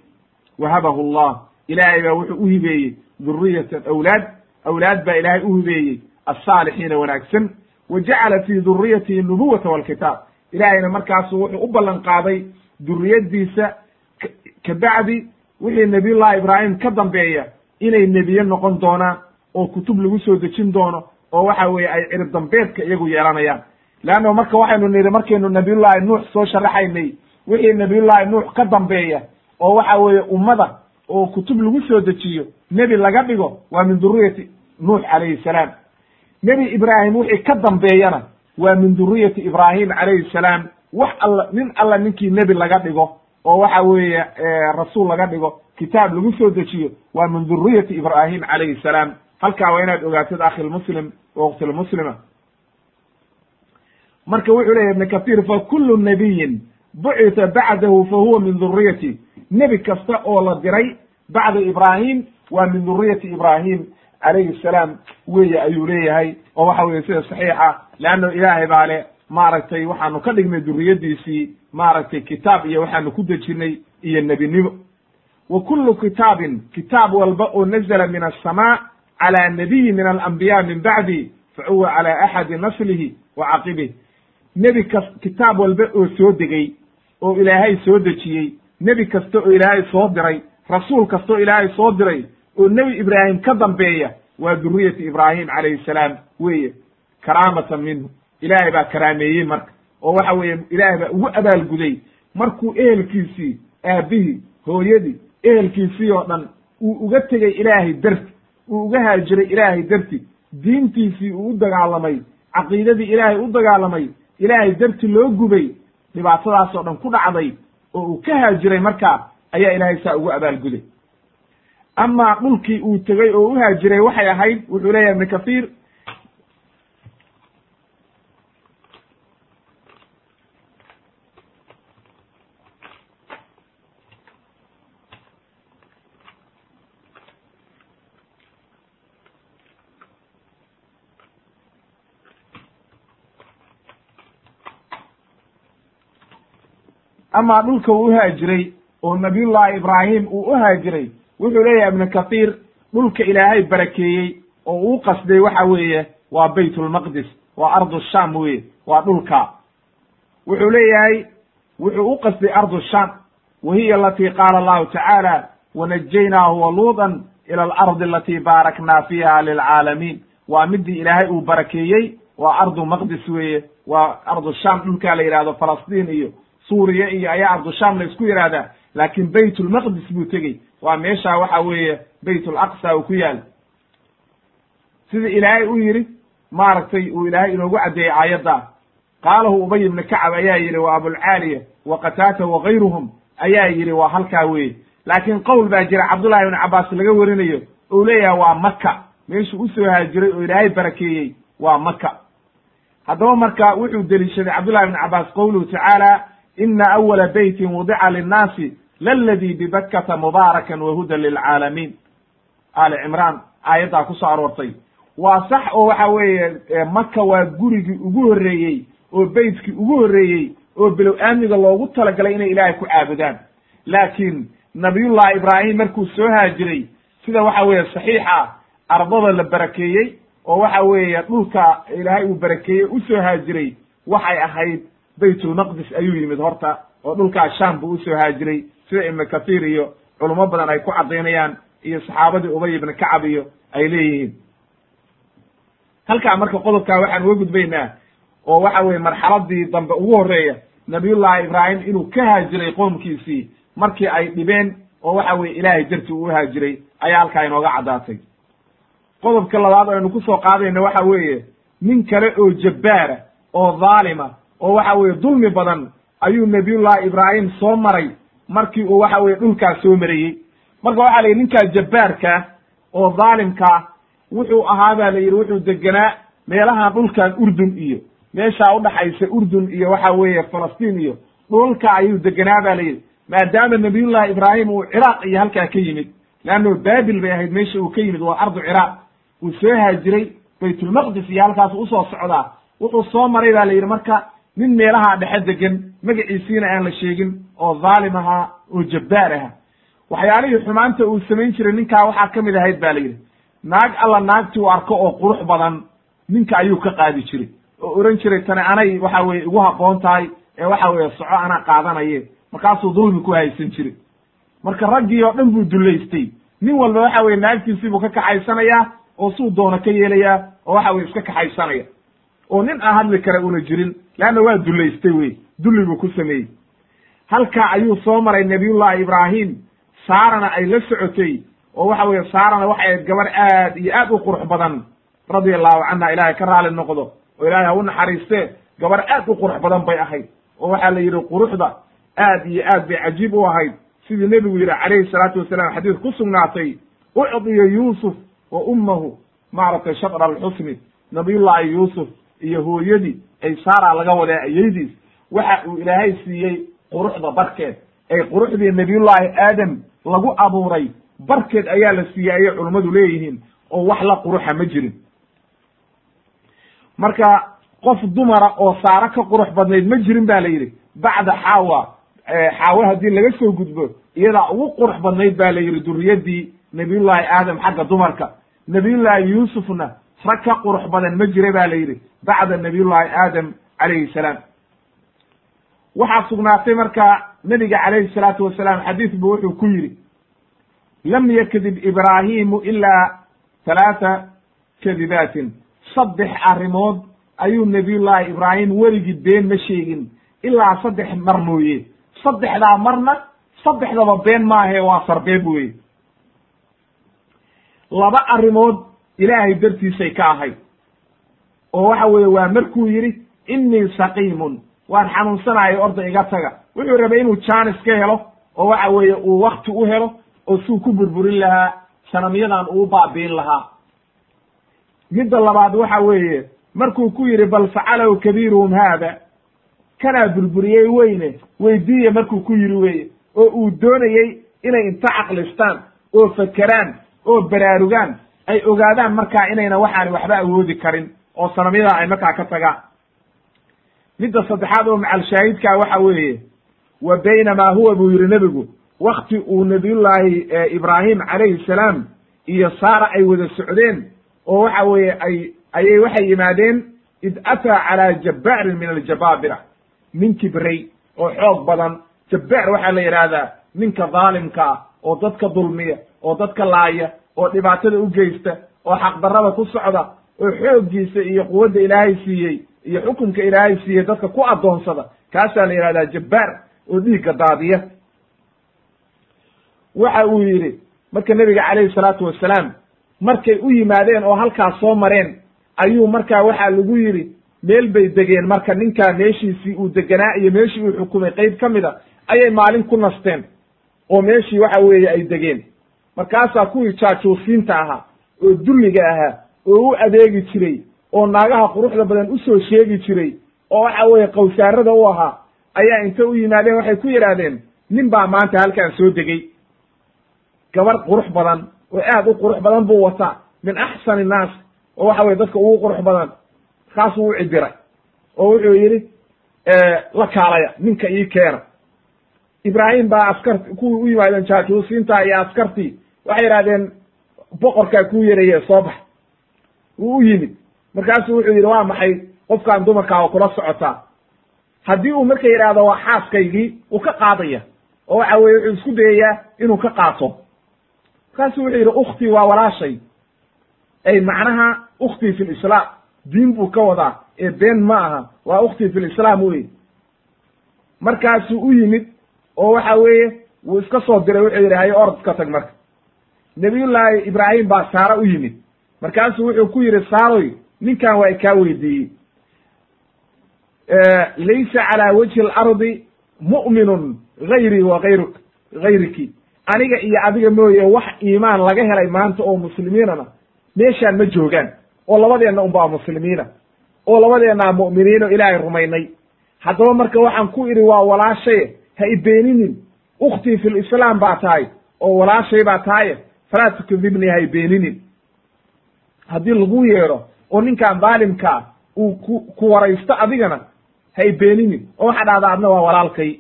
wahabahu allah ilaahay baa wuxuu u hibeeyey duriyatan awlaad awlaad baa ilaahay u hibeeyey alsaalixiina wanaagsan wa jacala fii duriyatihi nubuwata walkitaab ilaahayna markaasu wuxuu u ballan qaaday duriyaddiisa kabacdi wixii nabiyullahi ibraahim ka dambeeya inay nebiye noqon doonaan oo kutub lagu soo dejin doono oo waxa weeye ay cirib dambeedka iyagu yeelanayaan leanno marka waxaynu nidhi markaynu nabiyullahi nuux soo sharaxaynay wixii nabiyullahi nuux ka dambeeya oo waxa weeye ummada oo kutub lagu soo dejiyo nebi laga dhigo waa min duriyati nuux calayhi salaam. Nebi ibraahim wixii ka dambeeyana waa min duriyati ibraahim calayhi salaam. Wax alla nin alla ninkii nebi laga dhigo oo waxa weeye rasuul laga dhigo kitaab lagu soo dejiyo waa min duriyati ibraahim calayhi salaam. Halkaa waa inaad ogaatid akhilmuslim waqtilmuslima marka wuxuu leyahy ibn kathir fa kullu nabiyin bucita bacdahu fa huwa min duriyati nebi kasta oo la diray bacda ibraahim waa min duriyati ibraahim calayhi salaam weeye ayuu leeyahay oo waxa weye sida saxiixa leanno ilaahay baa le maaragtay waxaanu ka dhignay duriyaddiisii maaragtay kitaab iyo waxaanu ku dejinay iyo nebinimo wa kullu kitaabin kitaab walba oo nazla min aلsamaa calى nabiyi min alambiya min bacdi fa huwa calى axadi naslihi wa caqibih nebi kas kitaab walba oo soo degay oo ilaahay soo dejiyey nebi kasta oo ilaahay soo diray rasuul kasta oo ilaahay soo diray oo nebi ibraahim ka dambeeya waa duriyati ibraahim calayhi salaam weeye karaamatan minhu. Ilaahay baa karaameeyey marka. Oo waxa weeye ilaahay baa ugu abaalguday. Markuu ehelkiisii aabihii hooyadii ehelkiisii oo dhan uu uga tegey ilaahay darti uu uga haajiray ilaahay darti diintiisii uu u dagaalamay caqiidadii ilaahay u dagaalamay ilaahay darti loo gubay dhibaatadaasoo dhan ku dhacday oo uu ka haajiray markaa ayaa ilaahay saa ugu abaalguday amaa dhulkii uu tegey oo u haajiray waxay ahayd wuxuu leeyahay ibnu kathiir amaa dhulka uu uhaajiray oo nabiyullahi ibraahim uu u haajiray wuxuu leeyahay ibnu kathiir dhulka ilaahay barakeeyey oo uu qasday waxa weeye waa baytulmaqdis waa ardu sham weye waa dhulka. Wuxuu leeyahay wuxuu u qasday ardu sham wa hiya alatii qaala allahu tacaala wanajaynaahu waluudan ila alardi alatii baaraknaa fiiha lilcaalamiin. Waa midii ilaahay uu barakeeyey waa ardu maqdis weeye waa ardu sham dhulkaa la yidhahdo falastiin iyo suuriya iyo ayaa ardu sham la isku yidhahdaa laakin baytulmaqdis buu tegey. Waa meesha waxa weeye baytul aqsa uu ku yaal. Sida ilaahay u yidhi maaragtay uu ilaahay inoogu caddeeyey aayadda. Qaalahu ubay ibni kacab ayaa yidhi wa abulcaaliya wa qataata wagayruhum ayaa yidhi waa halkaa weye laakiin qowl baa jira cabdullahi ibni cabbaas laga werinayo ou leeyahay waa maka meeshuu u soo haajiray oo ilaahay barakeeyey waa maka haddaba marka wuxuu deliishaday cabdullahi ibni cabbaas qowluhu tacaala ina awala beytin wudica linnaasi laladii bibakkata mubaarakan wahudan lilcaalamiin ali cimraan aayaddaa ku soo aroortay waa sax oo waxa weeye maka waa gurigii ugu horreeyey oo beytkii ugu horreeyey oo bilow aamniga loogu talagalay inay ilaahay ku caabudaan. Laakiin nabiyullahi ibraahim markuu soo haajiray sida waxa weeye saxiixa ardada la barakeeyey oo waxa weeye dhulka ilaahay uu barakeeyey u soo haajiray waxay ahayd baytulmaqdis ayuu yimid horta oo dhulkaa sham buu u soo haajiray sida ibnu kathiir iyo culummo badan ay ku caddaynayaan iyo saxaabadii ubay ibni kacab iyo ay leeyihiin. Halkaa marka qodobkaa waxaan uga gudbaynaa oo waxa weye marxaladii dambe ugu horreeya nabiyullahi ibraahim inuu ka haajiray qoomkiisii markii ay dhibeen oo waxa weye ilaahay dartii uu haajiray ayaa halkaa inooga caddaatay. Qodobka labaad aynu ku soo qaadayna waxa weeye nin kale oo jabbaara oo dhaalima oo waxa weeye dulmi badan ayuu nabiyullahi ibraahim soo maray markii uu waxa weye dhulkaas soo marayey. Marka waxa la yidhi ninkaa jabbaarka oo dhaalimkaa wuxuu ahaa ba la yidhi wuxuu degenaa meelahan dhulkan urdun iyo meeshaa udhaxaysa urdun iyo waxa weeye falastiin iyo dhulka ayuu degenaa ba la yidhi. Maadaama nabiyullahi ibraahim uu ciraaq iyo halkaa ka yimid leanno baabil bay ahayd meesha uu ka yimid waa ardu ciraaq uu soo haajiray baytulmaqdis iyo halkaas u soo socdaa wuxuu soo maray ba la yidhi. Marka nin meelaha dhexe degan magaciisiina aan la sheegin oo dhaalim ahaa oo jabbaar aha waxyaalihii xumaanta uu samayn jiray ninkaa waxaa ka mid ahayd ba la yidhi naag alla naagtii u arko oo qurux badan ninka ayuu ka qaadi jiray. Oo oran jiray tani anay waxa weye igu habboon tahay ee waxa weeye soco anaa qaadanaye markaasuu dulmi ku haysan jiray. Marka raggii oo dhan buu dullaystay. Nin walba waxa weye naagtiisii buu ka kaxaysanayaa oo suu doono ka yeelayaa oo waxa weye iska kaxaysanaya oo nin aan hadli kara una jirin leanna waa dullaystay wey dulli buu ku sameeyey. Halkaa ayuu soo maray nabiyullahi ibraahim saarana ay la socotay oo waxa weeye saarana waxay ahayd gabar aad iyo aad u qurux badan radia allahu canha ilaahay ka raali noqdo oo ilaahay ha u naxariiste gabar aad u qurux badan bay ahayd oo waxaa la yidhi quruxda aad iyo aad bay cajiib u ahayd. Sidii nebigu yidhi calayhi salaatu wasalaam xadiis ku sugnaatay ucdiya yuusuf wa ummahu maaragtay shatra alxusni nabiyullahi yuusuf iyo hooyadii ay saara laga wadaa ayeydiis waxa uu ilaahay siiyey quruxda barkeed. Ay quruxdii nabiyullaahi aadam lagu abuuray barkeed ayaa la siiyey ayay culummadu leeyihiin oo wax la quruxa ma jirin. Marka qof dumara oo saaro ka qurux badnayd ma jirin ba la yidhi. Bacda xaawa xaawe haddii laga soo gudbo iyadaa ugu qurux badnayd ba la yidhi duriyadii nabiyullaahi aadam xagga dumarka. Nabiyullaahi yuusufna rag ka qurux badan ma jira ba la yidhi bacda nabiyullaahi aadam calayhi salaam. Waxaa sugnaatay marka nebiga calayhi salaatu wasalaam xadiis wuxuu ku yidhi lam yakdib ibraahimu ilaa halaata kadibaatin saddex arrimood ayuu nabiyullaahi ibraahim weligii been ma sheegin ilaa saddex mar mooye. Saddexdaa marna saddexdaba been maahae waa sarbeeb weye laba arrimood ilaahay dartiisay ka ahayd. Oo waxa weeye waa markuu yidhi innii saqiimun. Waan xanuunsanayo orda iga taga. Wuxuu rabay inuu jaanis ka helo oo waxa weeye uu wakti u helo oo suu ku burburin lahaa sanamyadan uu baabi'in lahaa. Midda labaad waxa weeye markuu ku yidhi bal facalahu kabiiruhum haada kanaa burburiyey weyne weydiiye markuu ku yidhi weye oo uu doonayey inay inta caqlistaan oo fakeraan oo baraarugaan ay ogaadaan markaa inayna waxaani waxba awoodi karin oo sanamyadan ay markaa ka tagaan. Midda saddexaad oo macalshaahidkaa waxa weeye wa baynamaa huwa buu yidhi nebigu wakti uu nabiyullaahi ibraahim calayhi salaam iyo saara ay wada socdeen oo waxa weeye ay ayay waxay yimaadeen id ataa calaa jabbaarin min aljabaabira nin kibray oo xoog badan. Jabbaar waxaa la yidhaahdaa ninka dhaalimka ah oo dadka dulmiya oo dadka laaya oo dhibaatada u geysta oo xaqdarrada ku socda oo xooggiisa iyo quwadda ilaahay siiyey iyo xukunka ilaahay siiyey dadka ku addoonsada kaasaa la yidhahdaa jabbaar oo dhiigga daadiya. Waxa uu yidhi marka nebiga calayhi salaatu wasalaam markay u yimaadeen oo halkaas soo mareen ayuu markaa waxaa lagu yidhi meel bay degeen marka ninkaa meeshiisii uu deganaa iyo meeshii uu xukumay. Qeyb ka mid a ayay maalin ku nasteen oo meeshii waxa weeye ay degeen markaasaa kuwii jaajuusiinta ahaa oo dulliga ahaa oo u adeegi jiray oo naagaha quruxda badan u soo sheegi jiray oo waxa weeye qawsaarada u ahaa ayaa inta u yimaadeen waxay ku yidhaahdeen nin baa maanta halkaan soo degey gabar qurux badan oo aad u qurux badan buu wataa min axsani innaas oo waxa weye dadka ugu qurux badan markaasuu u cibiray oo wuxuu yidhi la kaalaya ninka ii keena. Ibraahim baa askarti kuwii u yimaadeen jaajuusiinta iyo askartii waxay yidhahdeen boqorkaa kuu yeraye soo bax. Wuu u yimid. Markaasuu wuxuu yidhi waa maxay? Qofkaan dumarkaa kula socotaa haddii uu marka yidhaahdo waa xaaskaygii uu ka qaadaya oo waxa weye wuxuu isku dayayaa inuu ka qaato. Markaasuu wuxuu yidhi ukhtii waa walaashay. Ay macnaha ukhtii fi lislaam diin buu ka wadaa. Ee been ma aha. Waa ukhtii fi lislaam wey markaasuu u yimid oo waxa weeye wuu iska soo diray. Wuxuu yidhi hayo orod iska tag marka nabiyullaahi ibraahim baa saare u yimid. Markaasuu wuxuu ku yidhi saaroy ninkan waa ikaa weydiiyey. Laysa calaa wajhi alardi mu'minun gayrii wa gayru gayriki aniga iyo adiga mooye wax iimaan laga helay maanta oo muslimiinana meeshaan ma joogaan. Oo labadeenna unbaa muslimiina. Oo labadeennaa mu'miniin oo ilaahay rumaynay. Haddaba marka waxaan ku idhi waa walaashaye ha i beeninin. Ukhtii fi lislaam baa tahay oo walaashay baa tahaye falaa tukadibnii ha i beeninin. Haddii lagu yeedho oo ninkan dhaalimkaa uu ku ku waraysto adigana ha i beeninin oo waxaa dhahdaa adna waa walaalkay.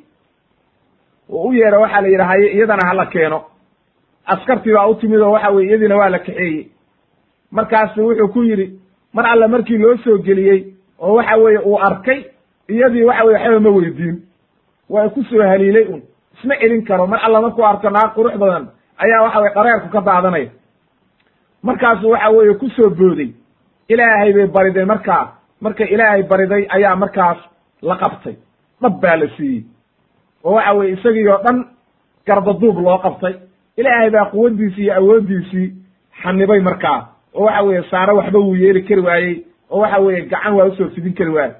Oo u yeedho waxaa la yidhi haye iyadana hala keeno. Askartii baa u timid oo waxa weye iyadiina waa la kaxeeyey. Markaasu wuxuu ku yidhi mar alle markii loo soo geliyey oo waxa weeye uu arkay iyadii waxa weye waxba ma weydiin. Waa ku soo haliilay un. Isma celin karo mar alla markuu arko naag qurux badan ayaa waxa weye qareerku ka daadanaya markaasu waxa weeye ku soo booday ilaahay bay bariday markaa marka ilaahay bariday ayaa markaas la qabtay. Dhab baa la siiyey. Oo waxa weye isagii oo dhan garbaduub loo qabtay. Ilaahay baa quwaddiisii iyo awooddiisii xanibay markaa oo waxa weeye saare waxba wuu yeeli kari waayey. Oo waxa weeye gacan waa u soo fidin kari waayey.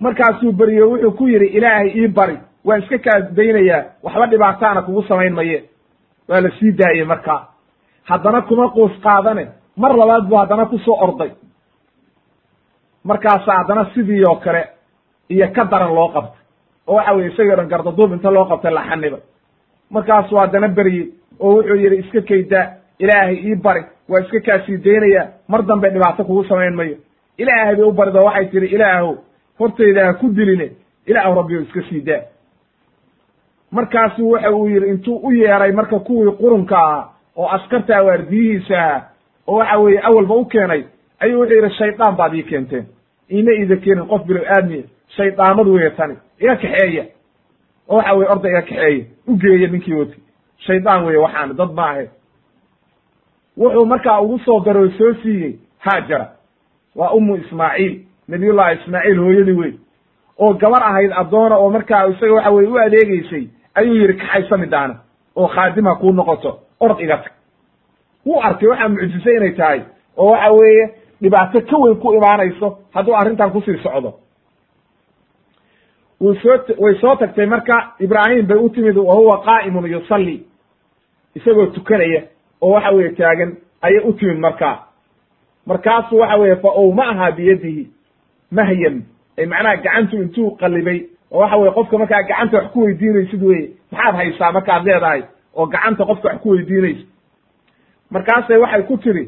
Markaasuu beriyo wuxuu ku yidhi ilaahay ii bari waan iska kaa daynayaa waxba dhibaataana kugu samayn maye. Waa la sii daayey markaa. Haddana kuma quus qaadane mar labaad buu haddana ku soo orday. Markaasa haddana sidii oo kale iyo ka daran loo qabtay. Oo waxa weye isagii dhan gardaduub inta loo qabtay la xanibay markaasuu haddana beryey oo wuxuu yidhi iska kaydaa ilaahay ii bari. Waa iska kaasii daynayaa mar dambe dhibaato kugu samayn mayo ilaahay bay u barid oo waxay tihi ilaahow hortayda ha ku diline. Ilaahu rabbi o iska sii daa markaasuu waxa uu yidhi intuu u yeeray marka kuwii qurunka ahaa oo askarta waardiyihiisa ahaa oo waxa weeye awalba u keenay ayuu wuxuu yidhi shaydaan baad ii keenteen. Iima iida keenin qof bilo aadmiya shaydaamad weeye tani. Iga kaxeeya. Oo waxa weye orda iga kaxeeya. U geeya ninkii wati shaydaan weeye waxaan dad ma ahe wuxuu markaa ugu soo daroo soo siiyey haajara. Waa ummu ismaaciil nabiyullahi ismaaciil hooyadii wey oo gabar ahayd addoona oo markaa isaga waxa weye u adeegeysay ayuu yidhi kaxaysa midaana oo khaadima kuu noqoto orod iga tag. Wuu arkay waxaa mucjise inay tahay oo waxa weeye dhibaato ka weyn ku imaanayso hadduu arrintan ku sii socdo. Wuu soo way soo tagtay marka ibraahim bay u timid wa huwa qaa'imun yusalli. Isagoo tukanaya oo waxa weeye taagan ayay u timid markaa markaasuu waxa weeye fa owma'aha biyadihi mahyan. Ay macnaha gacantu intuu qalibay oo waxa weye qofka markaa gacanta wax ku weydiinaysid weye maxaad haysaa markaad leedahay oo gacanta qofka wax ku weydiinayso markaasay waxay ku tiri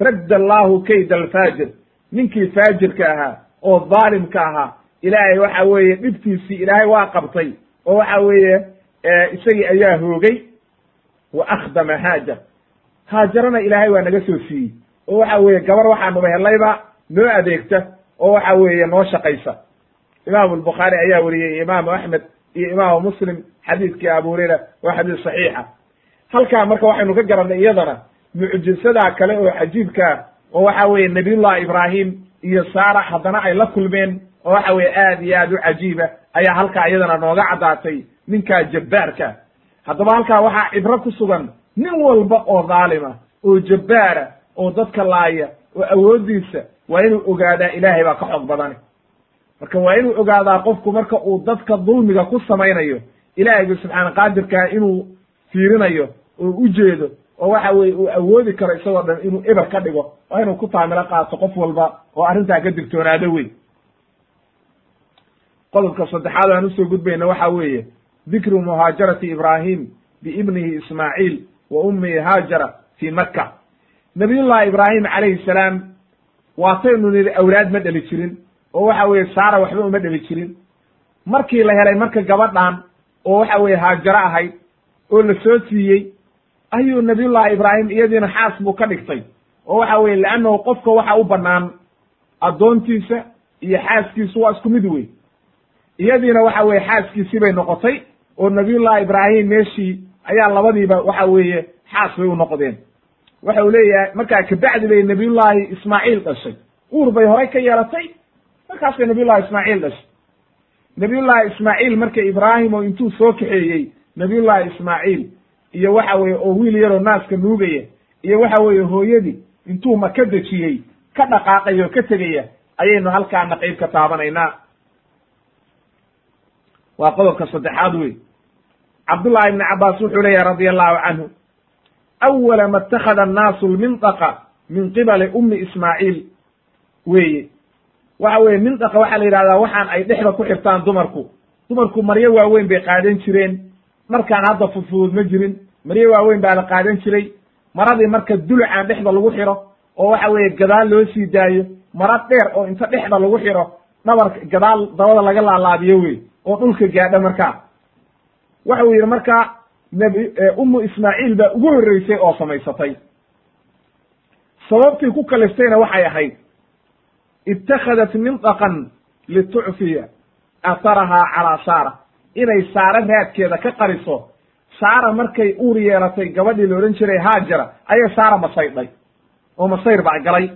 radda allaahu kayda alfaajir. Ninkii faajirka ahaa oo dhaalimka ahaa ilaahay waxa weeye dhibtiisii ilaahay waa qabtay oo waxa weeye isagii ayaa hoogay. Wa akhdama haajar. Haajarana ilaahay waa naga soo siiyey. Oo waxa weeye gabar waxaanuba helayba noo adeegta oo waxa weeye noo shaqaysa imaamu albukhaari ayaa weriyey imaamu axmed iyo imaamu muslim xadiidkii abu hurayra waa xadiis saxiixa. Halkaa marka waxaynu ka garannay iyadana mucjisadaa kale oo cajiibkaa oo waxa weeye nabiyullahi ibraahim iyo saara haddana ay la kulmeen oo waxa weye aad iyo aad u cajiiba ayaa halkaa iyadana nooga caddaatay ninkaa jabbaarka. Haddaba halkaa waxaa cibro ku sugan nin walba oo dhaalima oo jabbaara oo dadka laaya oo awooddiisa waa inuu ogaadaa ilaahay baa ka xoog badani marka waa inuu ogaadaa qofku marka uu dadka dulmiga ku samaynayo ilaahayga subxaana qaadirkaa inuu fiirinayo oo u jeedo oo waxa weye uu awoodi karo isagoo dhan inuu eber ka dhigo waa inuu ku taamilo qaato qof walba oo arrintaa ka digtoonaado wey qodobka saddexaad aan u soo gudbayna waxa weeye dikru muhaajarati ibraahim biibnihi ismaaciil wa ummihi haajara fii makka. Nabiyullahi ibraahim calayhi salaam waataynu nidhi awlaad ma dheli jirin oo waxa weeye saara waxba uma dheli jirin. Markii la helay marka gabadhan oo waxa weeye haajaro ahayd oo la soo siiyey ayuu nabiyullahi ibraahim iyadiina xaas buu ka dhigtay. Oo waxa weye leannahu qofka waxa u bannaan addoontiisa iyo xaaskiisu waa isku mid wey iyadiina waxa weye xaaskiisii bay noqotay oo nabiyullahi ibraahim meeshii ayaa labadiiba waxa weeye xaas bay u noqdeen. Waxa uu leeyahay markaa kabacdi bay nabiyullahi ismaaciil dhashay. Uur bay horay ka yeelatay markaasay nabiyullahi ismaaciil dhashay. Nabiyullahi ismaaciil marka ibraahim oo intuu soo kaxeeyey nabiyullahi ismaaciil iyo waxa weeye oo wiil yaroo naaska nuugaya iyo waxa weeye hooyadii intuu maka dejiyey ka dhaqaaqaya oo ka tegaya ayaynu halkaana qeyb ka taabanaynaa. Waa qodobka saddexaad wey cabdullahi ibni cabaas wuxuu leeyahay radia allahu canhu awala ma اtakhada annaasu lmindaqa min qibali ummi ismaaciil. Weeye waxa weye mindaqa waxaa la yidhahdaa waxaan ay dhexda ku xirtaan dumarku. Dumarku maryo waaweyn bay qaadan jireen. Markaan hadda fudfudud ma jirin. Maryo waaweyn baa la qaadan jiray. Maradii marka dulucaan dhexda lagu xiro oo waxa weeye gadaal loo sii daayo mara dheer oo inta dhexda lagu xiro dhabarka gadaal dabada laga laalaabiyo wey oo dhulka gaadha markaa. Waxa uu yidhi marka nabi ummu ismaaciil baa ugu horreysay oo samaysatay. Sababtii ku kaliftayna waxay ahayd ittakhadat mindaqan litucfiya atharahaa calaa saara inay saare raadkeeda ka qariso saara markay uur yeelatay gabadhii la odhan jiray haajara ayay saara masaydhay oo masayr baa galay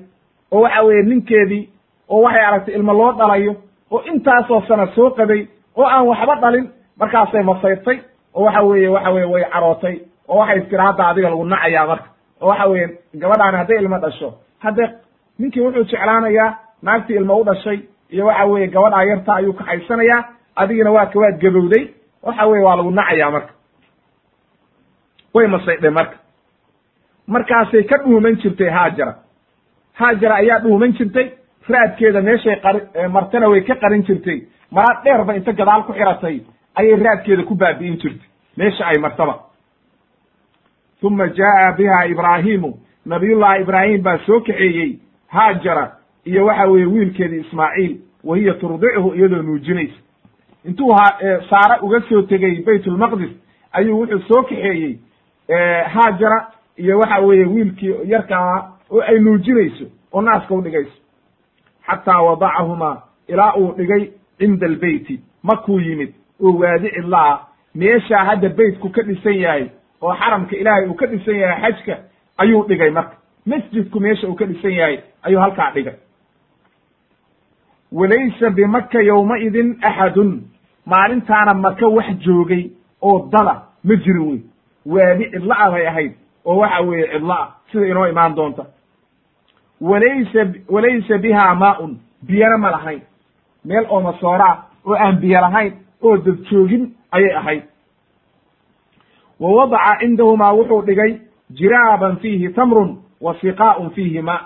oo waxa weeye ninkeedii oo waxay aragtay ilmo loo dhalayo oo intaasoo sana soo qaday oo aan waxba dhalin markaasay masayrtay oo waxa weeye waxa weye way carootay oo waxay tiri hadda adiga lagu nacayaa marka oo waxa weeye gabadhaani hadday ilmo dhasho hadde ninkii wuxuu jeclaanayaa naagtii ilmo u dhashay iyo waxa weeye gabadhaa yarta ayuu kaxaysanayaa adigina waa kawaad gabowday. Waxa weye waa lagu nacayaa marka. Way masaydhay marka. Markaasay ka dhuuman jirtay haajara. Haajara ayaa dhuuman jirtay raadkeeda meeshay qari martana way ka qarin jirtay. Mara dheerba inta gadaal ku xiratay ayay raadkeeda ku baabi'in jirtay. Meesha ay martaba. Uma jaa'a biha ibraahimu nabiyullahi ibraahim baa soo kaxeeyey haajara iyo waxa weeye wiilkeedii ismaaciil wa hiya turdichu iyadoo nuujinaysa. Intuu saare uga soo tegey baytulmaqdis ayuu wuxuu soo kaxeeyey haajara iyo waxa weeye wiilkii yarkaa oo ay nuujinayso oo naaska u dhigayso. Xataa wadacahumaa ilaa uu dhigay cinda albeyti markuu yimid oo waadi meeshaa hadda beytku ka dhisan yahay oo xaramka ilaahay uu ka dhisan yahay xajka ayuu dhigay marka. Masjidku meesha uu ka dhisan yahay ayuu halkaa dhigay walaysa bimaka yowmaidin axadun. Maalintaana maka wax joogay oo dada ma jirin wey waadi cidla'a bay ahayd oo waxa weeye cidla'a sida inoo imaan doonta. Walaysa walaysa biha maaun biyana ma lahayn. Meel oo masooraa oo aan biyo lahayn oo dad joogin ayay ahayd. Wa wadaca cindahumaa wuxuu dhigay jiraaban fiihi tamrun wa siqaa'un fiihi ma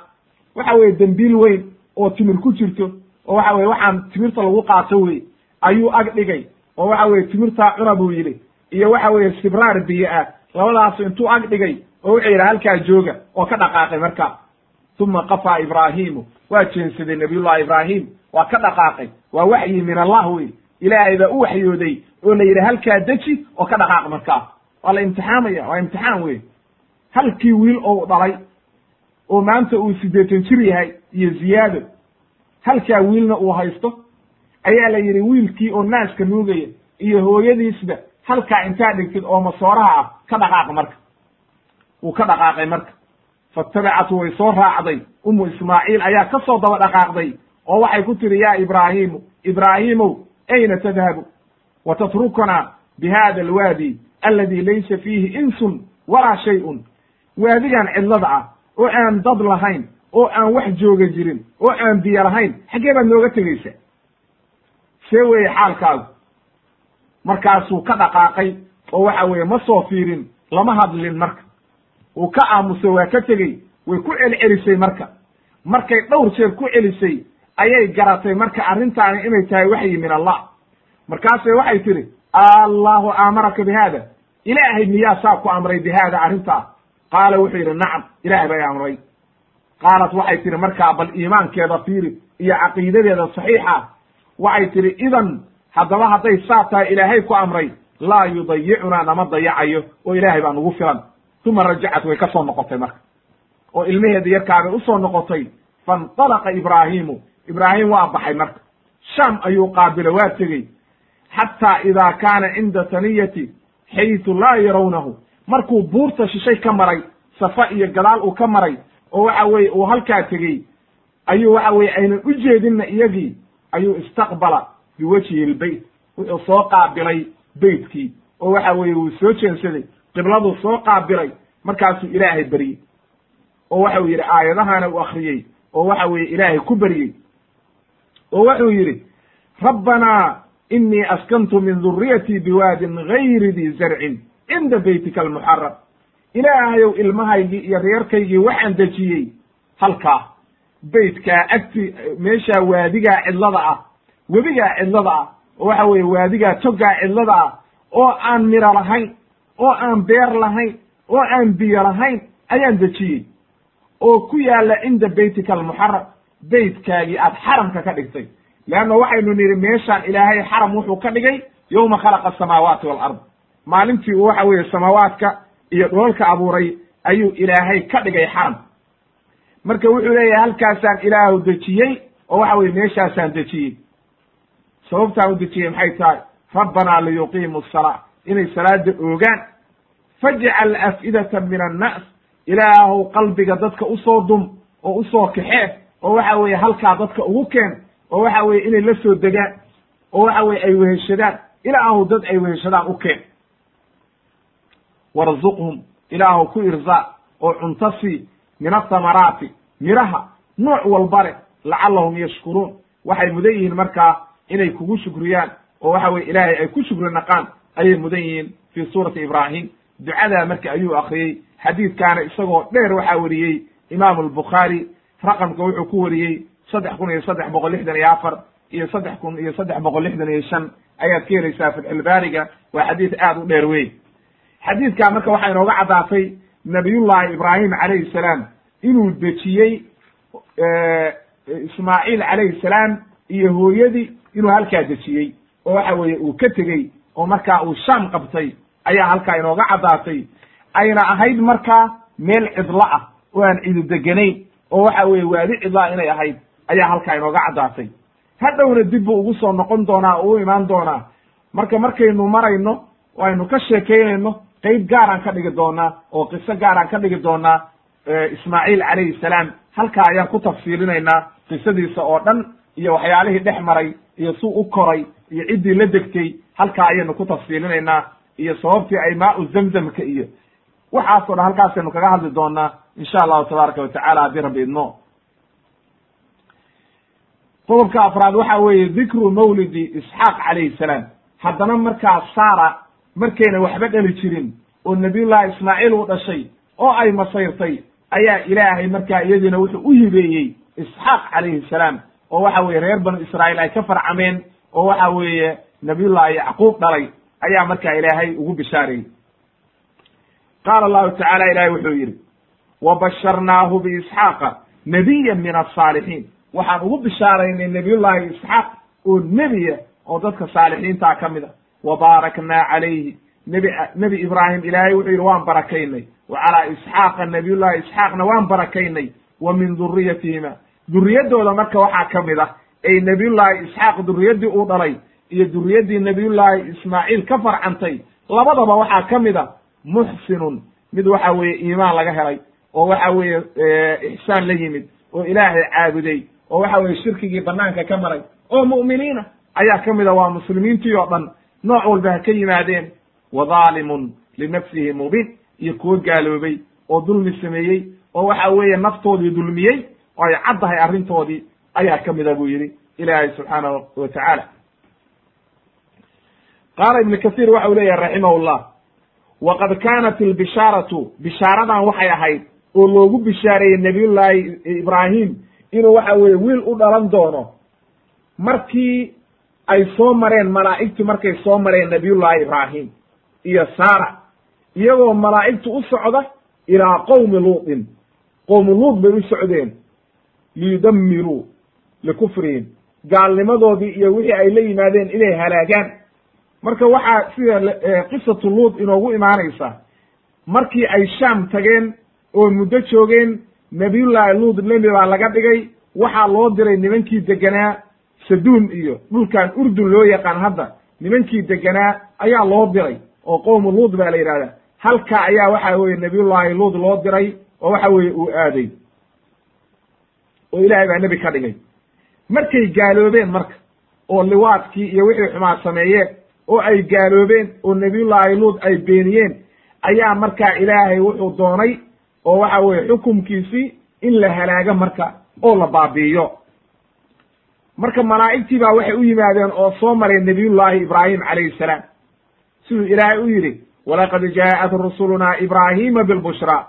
waxa weeye dembiil weyn oo timir ku jirto oo waxa weye waxaan timirta lagu qaato wey ayuu ag dhigay oo waxa weye timirtaa cuna buu yidhi iyo waxa weeye sibraar biyo ah labadaasu intuu ag dhigay oo wuxuu yidhi halkaa jooga oo ka dhaqaaqay marka. Uma qafaa ibraahimu waa jeensaday nabiyullahi ibraahim waa ka dhaqaaqay waa waxyi min allah wey ilaahay baa u waxyooday oo la yidhi halkaa deji oo ka dhaqaaq markaa waa la imtixaamaya waa imtixaan wey halkii wiil ou dhalay oo maanta uu siddeetan jir yahay iyo ziyaado halkaa wiilna uu haysto ayaa la yidhi wiilkii oo naaska nuugaya iyo hooyadiisba halkaa intaa dhigtid oo masooraha ah ka dhaqaaq marka. Wuu ka dhaqaaqay marka. Fatabacatu way soo raacday. Umu ismaaciil ayaa ka soo daba dhaqaaqday oo waxay ku tidhi yaa ibraahimu ibraahiimow ayna tadhabu? Wa tatrukuna bi hada alwaadi aladi laysa fiihi insun walaa shay-un. Waadigan cidlada ah oo aan dad lahayn oo aan wax jooga jirin oo aan biyo lahayn xaggee baad nooga tegaysa. See weeye xaalkaagu. Markaasuu ka dhaqaaqay oo waxa weeye ma soo fiirin lama hadlin marka. Uu ka aamusay waa ka tegey way ku celcelisay marka. Markay dhowr jeer ku celisay ayay garatay marka arrintaani inay tahay waxyi min allah. Markaasay waxay tidhi allahu aamaraka bi haada ilaahay miyaa saa ku amray bi haada arrintaa qaala wuxuu yidhi nacam ilahay bay amray qaalat waxay tihi markaa bal iimaankeeda fiiri iyo caqiidadeeda saxiixa. Waxay tihi idan haddaba hadday saa tahay ilaahay ku amray laa yudayicunaa nama dayacayo oo ilaahay baa nugu filan. Uma rajacat way ka soo noqotay marka. Oo ilmaheeda yarkaabay u soo noqotay fainطalaqa ibraahimu ibraahim waa baxay marka. Sham ayuu qaabila waa tegey. Xataa idaa kaana cinda taniyati xaytu laa yarawnahu. Markuu buurta shishay ka maray safa iyo gadaal uu ka maray oo waxa weeye uu halkaa tegey ayuu waxa weye aynan u jeedinna iyagii ayuu istaqbala biwajhi lbeyt wuxuu soo qaabilay beytkii oo waxa weeye wuu soo jeensaday qibladuu soo qaabilay markaasuu ilaahay beryey oo waxau yidhi aayadahana uu akriyey oo waxa weeye ilaahay ku beryey oo wuxuu yidhi rabbanaa inii askantu min duriyatii biwaadin gayri di zarcin cinda beytika almuxaram ilaahayow ilmahaygii iyo reerkaygii waxaan dejiyey halkaa. Beytkaa agti meeshaa waadigaa cidlada ah webigaa cidlada ah oo waxa weeye waadigaa togaa cidlada ah oo aan miro lahayn oo aan beer lahayn oo aan biyo lahayn ayaan dejiyey. Oo ku yaalla cinda beytika almuxaram beytkaagii aad xaramka ka dhigtay. Leanna waxaynu nidhi meeshaan ilaahay xaram wuxuu ka dhigay yowma khalaqa asamaawaati walard. Maalintii uu waxa weeye samaawaadka iyo dhoolka abuuray ayuu ilaahay ka dhigay xaram. Marka wuxuu leeyahay halkaasaan ilaahu dejiyey oo waxa weye meeshaasaan dejiyey. Sababtaan u dejiyey maxay tahay? Rabbanaa liyuqiimu salaa inay salaada oogaan. Fajcal af'idata min annaas ilaahow qalbiga dadka u soo dum oo u soo kaxee oo waxa weeye halkaa dadka ugu keen oo waxa weeye inay la soo degaan oo waxa weye ay weheshadaan. Ilaahow dad ay weheshadaan u keen warzuqhum. Ilaahow ku irzaaq oo cunto sii min athamaraati miraha nooc walba leh lacallahum yashkuruun. Waxay mudan yihiin markaa inay kugu shukriyaan oo waxa weye ilaahay ay ku shukri naqaan ayay mudan yihiin fi suurati ibraahim. Ducadaa marka ayuu akriyey xadiidkaana isagoo dheer waxaa weriyey imaamu albukhaari raqamka wuxuu ku wariyey saddex kun iyo saddex boqol lixdan iyo afar iyo saddex kun iyo saddex boqol lixdan iyo shan. Ayaad ka helaysaa fatxulbaariga waa xadiid aad u dheer weyn xadiidkaa marka waxaa inooga caddaatay nabiyullahi ibraahim calayhi salaam inuu dejiyey ismaaciil calayhi salaam iyo hooyadii inuu halkaa dejiyey oo waxa weeye uu ka tegey oo markaa uu shaam qabtay ayaa halkaa inooga caddaatay. Ayna ahayd markaa meel cidlo ah oo aan cidu deganayn oo waxa weeye waadi cidlaa inay ahayd ayaa halkaa inooga caddaatay. Hadhowna dib buu ugu soo noqon doonaa oo u imaan doonaa. Marka markaynu marayno oo aynu ka sheekaynayno qeyb gaaraan ka dhigi doonaa oo qiso gaaraan ka dhigi doonaa ismaaciil calayhi salaam. Halkaa ayaan ku tafsiilinaynaa qisadiisa oo dhan iyo waxyaalihii dhex maray iyo suu u koray iyo ciddii la degtay. Halkaa ayaynu ku tafsiilinaynaa iyo sababtii ay maau zamzamka iyo. Waxaasoo dhan halkaasaynu kaga hadli doonaa insha allahu tabaaraka watacala haddii rabbi idmo. Qodobka afraad waxa weeye dikru mawlidi isxaaq calayhi salaam. Haddana markaa saara markayna waxba dhali jirin oo nabiyullahi ismaaciil uu dhashay oo ay masayrtay ayaa ilaahay markaa iyadiina wuxuu u hibeeyey isxaaq calayhi salaam oo waxa weeye reer banu israa'iil ay ka farcameen oo waxa weeye nabiyullahi yacquub dhalay ayaa markaa ilaahay ugu bishaarayey qaala allahu tacala ilahay wuxuu yidhi wa basharnaahu biisxaaqa nebiyan min asaalixiin waxaan ugu bishaaraynay nebiyullaahi isxaaq oo nebiya oo dadka saalixiintaa ka mid a wa baaraknaa calayhi nebi ibraahim ilaahay wuxuu yidhi waan barakaynay wa calaa isxaaqa nabiyullahi isxaaqna waan barakaynay wa min duriyatihima duriyaddooda marka waxaa ka mid ah ay nebiyullaahi isxaaq duriyaddii uu dhalay iyo duriyaddii nebiyullaahi ismaaciil ka farcantay labadaba waxaa ka mid a muxsinun mid waxa weeye iimaan laga helay oo waxa weeye ixsaan la yimid oo ilaahay caabuday oo waxa weeye shirkigii banaanka ka maray oo mu'miniina ayaa ka mid a waa muslimiintii oo dhan nooc walba ha ka yimaadeen. Wa dhaalimun linafsihi mubiin. Iyo kuwo gaaloobay oo dulmi sameeyey oo waxa weeye naftoodii dulmiyey oo ay caddahay arrintoodii ayaa ka mida buu yidhi ilaahay subxaanahu wa tacaala. Qaala ibnu kasiir waxa uu leeyahay raximahullah waqad kaanat albishaaratu bishaaradan waxay ahayd oo loogu bishaareeyey nabiyullaahi ibraahim inuu waxa weeye wiil u dhalan doono. Markii ay soo mareen malaa'igtu markay soo mareen nabiyullaahi ibraahim iyo saara iyagoo malaa'igtu u socda ilaa qowmi luutin. Qowmi luut bay u socdeen. Liyudamiruu likufrihim gaalnimadoodii iyo wixii ay la yimaadeen inay halaagaan. Marka waxaa sida qisatu luut inoogu imaanaysa. Markii ay shaam tageen oo muddo joogeen nabiyullaahi luut nebi baa laga dhigay. Waxaa loo diray nimankii deganaa saduum iyo dhulkan urdun loo yaqaan hadda nimankii deganaa ayaa loo diray oo qowmu luut baa la yidhahdaa halkaa ayaa waxa weeye nabiyullaahi luut loo diray oo waxa weeye uu aaday. Oo ilaahay baa nebi ka dhigay. Markay gaaloobeen marka oo liwaadkii iyo wixii xumaa sameeyeen oo ay gaaloobeen oo nabiyullaahi luut ay beeniyeen ayaa markaa ilaahay wuxuu doonay oo waxa weeye xukumkiisii in la halaago marka oo la baabi'iyo marka malaa'igtii baa waxay u yimaadeen oo soo mareen nabiyullaahi ibraahim calayhi salaam. Siduu ilaahay u yidhi walaqad jaa'at rusulunaa ibraahiima bilbushraa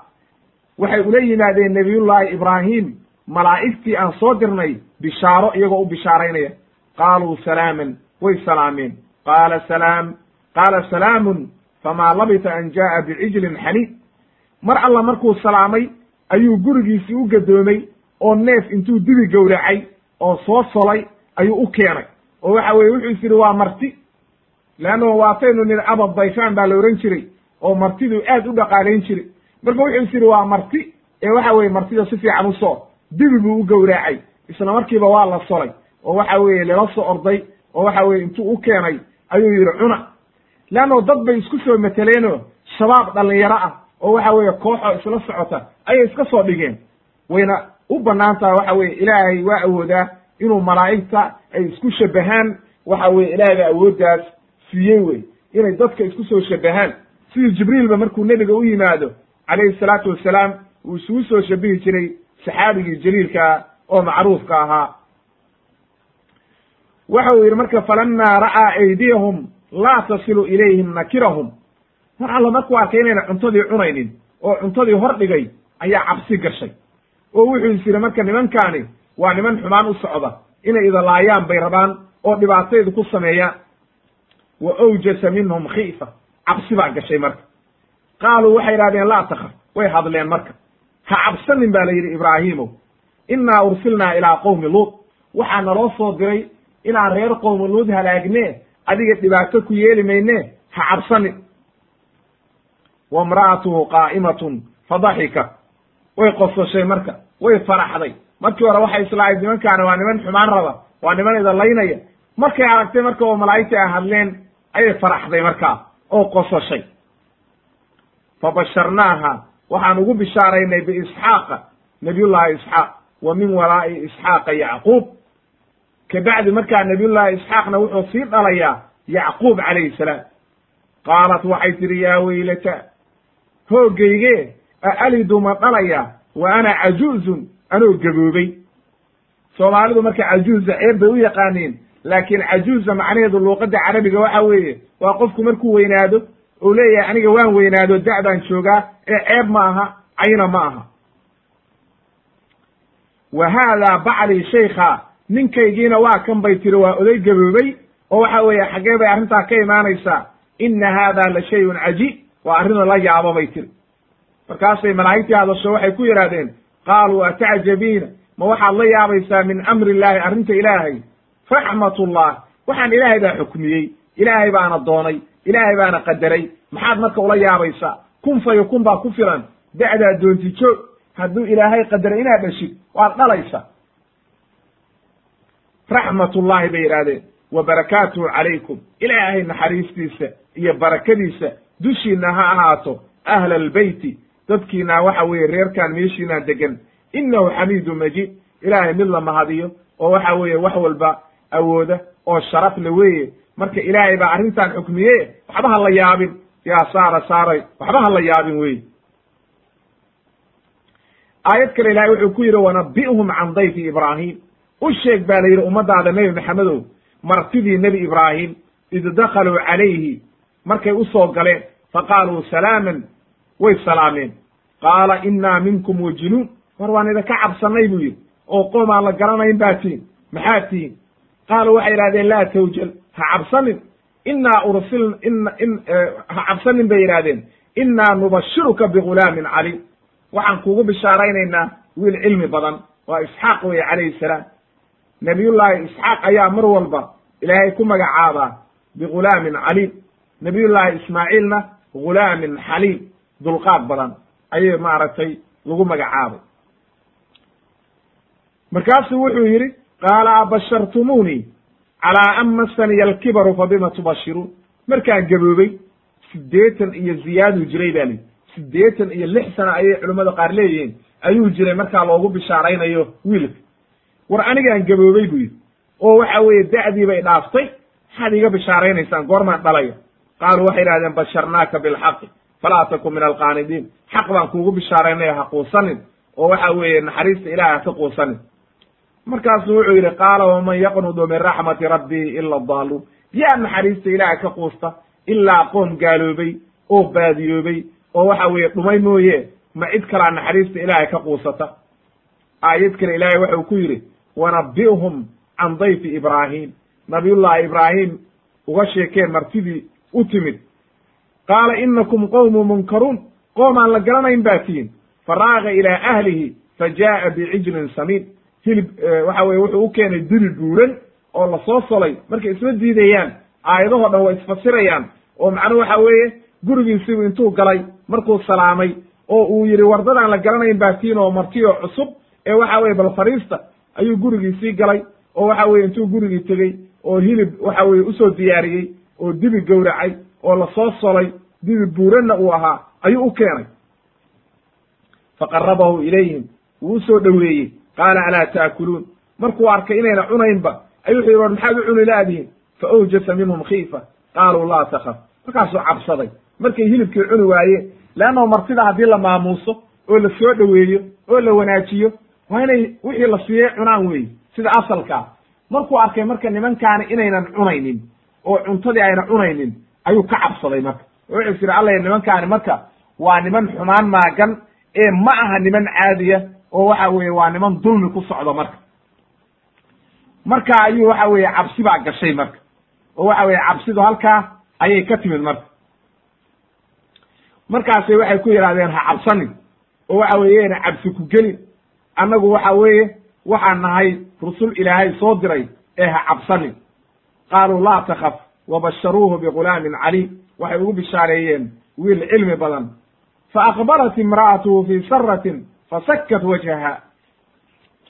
waxay ula yimaadeen nabiyullaahi ibraahim malaa'igtii aan soo dirnay bishaaro iyagoo u bishaaraynaya. Qaaluu salaaman way salaameen. Qaala salaam qaala salaamun famaa labita an jaa'a bicijlin xaniid. Mar alla markuu salaamay ayuu gurigiisii u gadoomay oo neef intuu dibi gowracay oo soo solay ayuu u keenay. Oo waxa weye wuxuu is yidhi waa marti. Leanno waataynu nidhi abad dayfaan baa la ohan jiray oo martidu aad u dhaqaalayn jiray. Marka wuxuu is yidhi waa marti. Ee waxa weye martida si fiican u soo. Dibi buu u gowraacay isla markiiba waa la solay. Oo waxa weeye lala soo orday oo waxa weye intuu u keenay ayuu yidhi cuna. Leanno dad bay isku soo meteleenoo shabaab dhallinyaro ah oo waxa weeye kooxoo isla socota ayay iska soo dhigeen. Wayna u bannaan tahay waxa weye ilaahay waa awoodaa inuu malaa'igta ay isku shabahaan waxa weye ilaahay baa awooddaas siiyey wey. Inay dadka isku soo shabahaan. Sidii jibriilba markuu nebiga u yimaado calayhi salaatu wassalaam uu isugu soo shabihi jiray saxaabigii jaliilkaa oo macruufka ahaa. Waxa uu yidhi marka falamaa ra'aa aydiyahum laa tasilu ilayhim nakirahum. Mar alla markuu arkay inayna cuntadii cunaynin oo cuntadii hor dhigay ayaa cabsi gashay oo wuxuu is yidhi marka nimankaani waa niman xumaan u socda. Inay idalaayaan bay rabaan oo dhibaataydu ku sameeyaan wa awjasa minhum khiifa. Cabsi baa gashay marka. Qaaluu waxay idhahdeen laa takaf way hadleen marka. Ha cabsanin baa la yidhi ibraahiimow innaa ursilnaa ilaa qowmi luut. Waxaa naloo soo diray inaan reer qowmi luut halaagne adiga dhibaato ku yeeli mayne ha cabsanin. Wa imra'atuhu qaa'imatun fadaxikat way qososhay marka way faraxday. Markii hore waxay islaahayd nimankaani waa niman xumaan raba waa niman idalaynaya markay aragtay marka oo malaa'igtii ay hadleen ayay faraxday markaa oo qososhay fabasharnaaha waxaan ugu bishaaraynay biisxaaqa nabiyullaahi isxaaq wa min waraa'i isxaaqa yacquub. Kabacdi markaa nabiyullaahi isxaaqna wuxuu sii dhalayaa yacquub calayhi salaam. Qaalat waxay tidhi yaa weylata hoogayge aalidu ma dhalaya wa ana cajuuzun anoo gaboobay soomaalidu marka cajuuza ceeb bay u yaqaaniin laakiin cajuuza macnaheedu luuqadda carabiga waxa weeye waa qofku markuu weynaado ou leeyahay aniga waan weynaado da' baan joogaa ee ceeb ma aha cayna ma aha wa haadaa baclii shaykha ninkaygiina waa kan bay tiri waa oday gaboobay oo waxa weeye xaggee bay arrintaa ka imaanaysaa inna haada la shayun cajiib waa arrinoo la yaabo bay tiri markaasay malaa'igtii hadasho waxay ku yidhahdeen qaaluu atacjabiina? Ma waxaad la yaabaysaa min amri illaahi arrinta ilaahay? Raxmatullah waxaan ilaahay baa xukmiyey ilaahay baana doonay ilaahay baana qadaray. Maxaad marka ula yaabaysaa? Kun fayo kun baa ku filan. Da'daa doonti joog hadduu ilaahay qadaray inaad dhashid waad dhalaysa raxmatullahi bay yidhahdeen wa barakaatuhu calaykum. Ilaahay naxariistiisa iyo barakadiisa dushiina ha ahaato. Ahla albeyti dadkiina waxa weeye reerkaan meeshiinaa degan innahu xamiidu majiid. Ilaahay mid la mahadiyo oo waxa weeye wax walba awooda oo sharaf le weeye. Marka ilaahay baa arrintan xukmiye waxba ha la yaabin. Yaa saara saaray waxba ha la yaabin weye aayad kale ilahay wuxuu ku yidhi wanabi'hum can dayfi ibraahim. U sheeg baa la yidhi ummadaada nebi maxamedow martidii nebi ibraahim id dakaluu calayhi. Markay u soo galeen faqaaluu salaaman way salaameen. Qaala innaa minkum wajinuun war waan idinka cabsannay buu yidhi. Oo qoom aan la garanayn baa tihin maxaa tihin qaaluu waxay idhahdeen laa tawjal. Ha cabsanin innaa ursil in ha cabsanin bay yidhahdeen innaa nubashiruka bigulaamin caliim. Waxaan kugu bishaaraynaynaa wiil cilmi badan waa isxaaq weye calayhi salaam. Nabiyullaahi isxaaq ayaa mar walba ilaahay ku magacaabaa bigulaamin caliim. Nabiyullaahi ismaaciilna gulaamin xaliim dulqaad badan ayay maaragtay lagu magacaabay. Markaasuu wuxuu yidhi qaala abashartumuunii calaa an masaniya alkibaru fa bima tubashiruun? Markaan gaboobey siddeetan iyo ziyaaduu jiray ba lihi siddeetan iyo lix sana ayay culimmada qaar leeyihiin. Ayuu jiray markaa loogu bishaaraynayo wiilka. War anigaan gaboobey buu yidhi. Oo waxa weeye da'dii bay dhaaftay maxaad iiga bishaaraynaysaan goormaan dhalaya. Qaaluu waxay idhahdeen basharnaaka bilxaqi falaa takun min alqaanidiin. Xaq baan kuugu bishaaraynaya ha quusanin oo waxa weeye naxariista ilahay ha ka quusanin. Markaasuu wuxuu yidhi qaala waman yaqnudu min raxmati rabbii ila daaluun yaa naxariista ilaahay ka quusta ilaa qoom gaaloobay oo baadiyoobay oo waxa weeye dhumay mooye ma cid kalaa naxariista ilaahay ka quusata. Aayad kale ilaahay waxau ku yidhi wanabi'hum can dayfi ibraahim. Nabiyullahi ibraahim uga sheekeen martidii u timid qaala inakum qowmu munkaruun. Qoom aan la garanayn baa tihin faraaga ilaa ahlihi fa jaa'a bicijlin samiin hilib waxa weye wuxuu u keenay diri buuran oo la soo solay. Markay isma diidayaan aayadahoo dhan way isfasirayaan. Oo macnuhu waxa weeye gurigiisibu intuu galay markuu salaamay oo uu yidhi wardadaan la garanayn baa tiin oo martiyo cusub. Ee waxa weye bal fariista ayuu gurigiisii galay oo waxa weye intuu gurigii tegey oo hilib waxa weye u soo diyaariyey oo dibi gowracay oo la soo solay dibi buuranna uu ahaa ayuu u keenay. Faqarabahu ilayhim wuu u soo dhoweeyey. Qaala alaa taakuluun markuu arkay inayna cunaynba ayuu wuxu yidhi war maxaad u cuni laadihin fa awjasa minhum khiifa. Qaaluu laa takaf markaasuu cabsaday. Markay hilibkii cuni waayeen leannahu martida haddii la maamuuso oo la soo dhoweeyo oo la wanaajiyo waa inay wixii la siiyey cunaan weeye sida asalkaa. Markuu arkay marka nimankaani inaynan cunaynin oo cuntadii ayna cunaynin ayuu ka cabsaday marka. Wuxuu is yidhi alla nimankaani marka waa niman xumaan maagan ee ma aha niman caadiya oo waxa weeye waa niman dulmi ku socdo marka. Marka ayuu waxa weeye cabsi baa gashay marka. Oo waxa weeye cabsidu halkaa ayay ka timid marka. Markaasay waxay ku yidhahdeen ha cabsanin. Oo waxa weeyena cabsi ku gelin. Annagu waxa weeye waxaan nahay rusul ilaahay soo diray ee ha cabsanin. Qaaluu laa takaf wabasharuuhu bigulaamin caliim waxay ugu bishaareeyeen wiil cilmi badan fa aqbalat imra'atuhu fii saratin fasakat wajhaha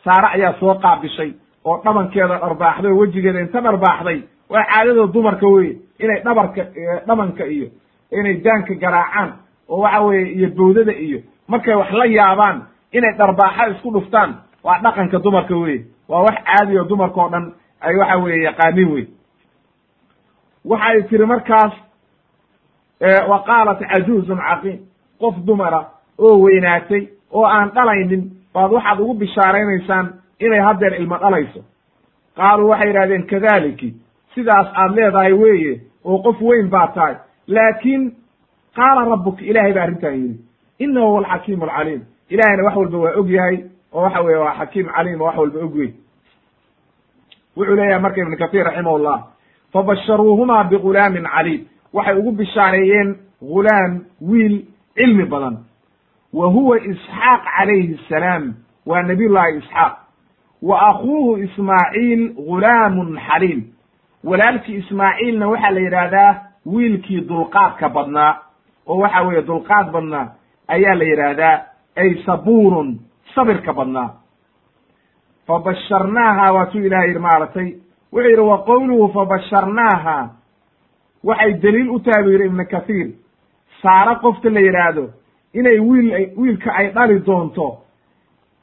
saare ayaa soo qaabishay oo dhabankeeda dharbaaxday oo wejigeeda inta dharbaaxday waa caadada dumarka weye inay dhabarka dhabanka iyo inay daanka garaacaan oo waxa weeye iyo bowdada iyo markay wax la yaabaan inay dharbaaxa isku dhuftaan waa dhaqanka dumarka weye waa wax caadi oo dumarka oo dhan ay waxa weeye yaqaanin wey waxay tiri markaas wa qaalat cajuuzun caqiim. Qof dumara oo weynaatay oo aan dhalaynin baad waxaad ugu bishaaraynaysaan inay haddeer ilmo dhalayso. Qaaluu waxay yidhahdeen kadaliki sidaas aad leedahay weeye oo qof weyn baa tahay. Laakiin qaala rabbuka ilaahay baa arrintan yidhi inahu huwa alxakiimu alcaliim ilahayna wax walba waa og yahay oo waxa weye waa xakiim caliim oo wax walba og wey wuxuu leeyahay marka ibnu kahiir raximahullah fabasharuuhumaa bigulaamin caliim waxay ugu bishaareeyeen gulaam wiil cilmi badan. wa huwa isxaaq calayhi asalaam waa nabiyullaahi isxaaq wa akhuuhu ismaaciil ghulaamun xaliim walaalkii ismaaciilna waxaa la yidhaahdaa wiilkii dulqaadka badnaa. oo waxa weeye dulqaad badnaa ayaa la yidhaahdaa ay sabuurun sabirka badnaa. fabasharnaaha waatuu ilahay yidhi maaragtay wuxuu yidhi wa qowluhu fabasharnaaha waxay daliil u tahay buu yidhi ibnu kathiir saaro qofta la yidhaahdo inay wiil wiilka ay dhali doonto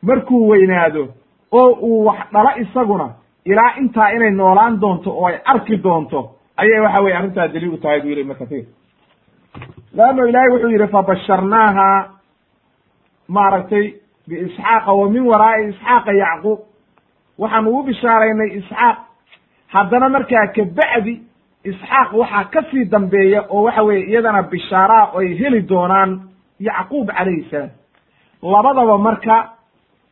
markuu weynaado oo uu wax dhalo isaguna ilaa intaa inay noolaan doonto oo ay arki doonto. Ayay waxa weye arrintaa daliil u tahay buu yidhi ibnu kathiir. Leanno ilaahay wuxuu yidhi fabasharnaaha maaragtay biisxaaqa wa min waraa'i isxaaqa yacquub. Waxaan ugu bishaaraynay isxaaq haddana markaa kabacdi isxaaq waxaa ka sii dambeeya oo waxa weeye iyadana bishaaraa oo ay heli doonaan yacquub calayhi salaam. Labadaba marka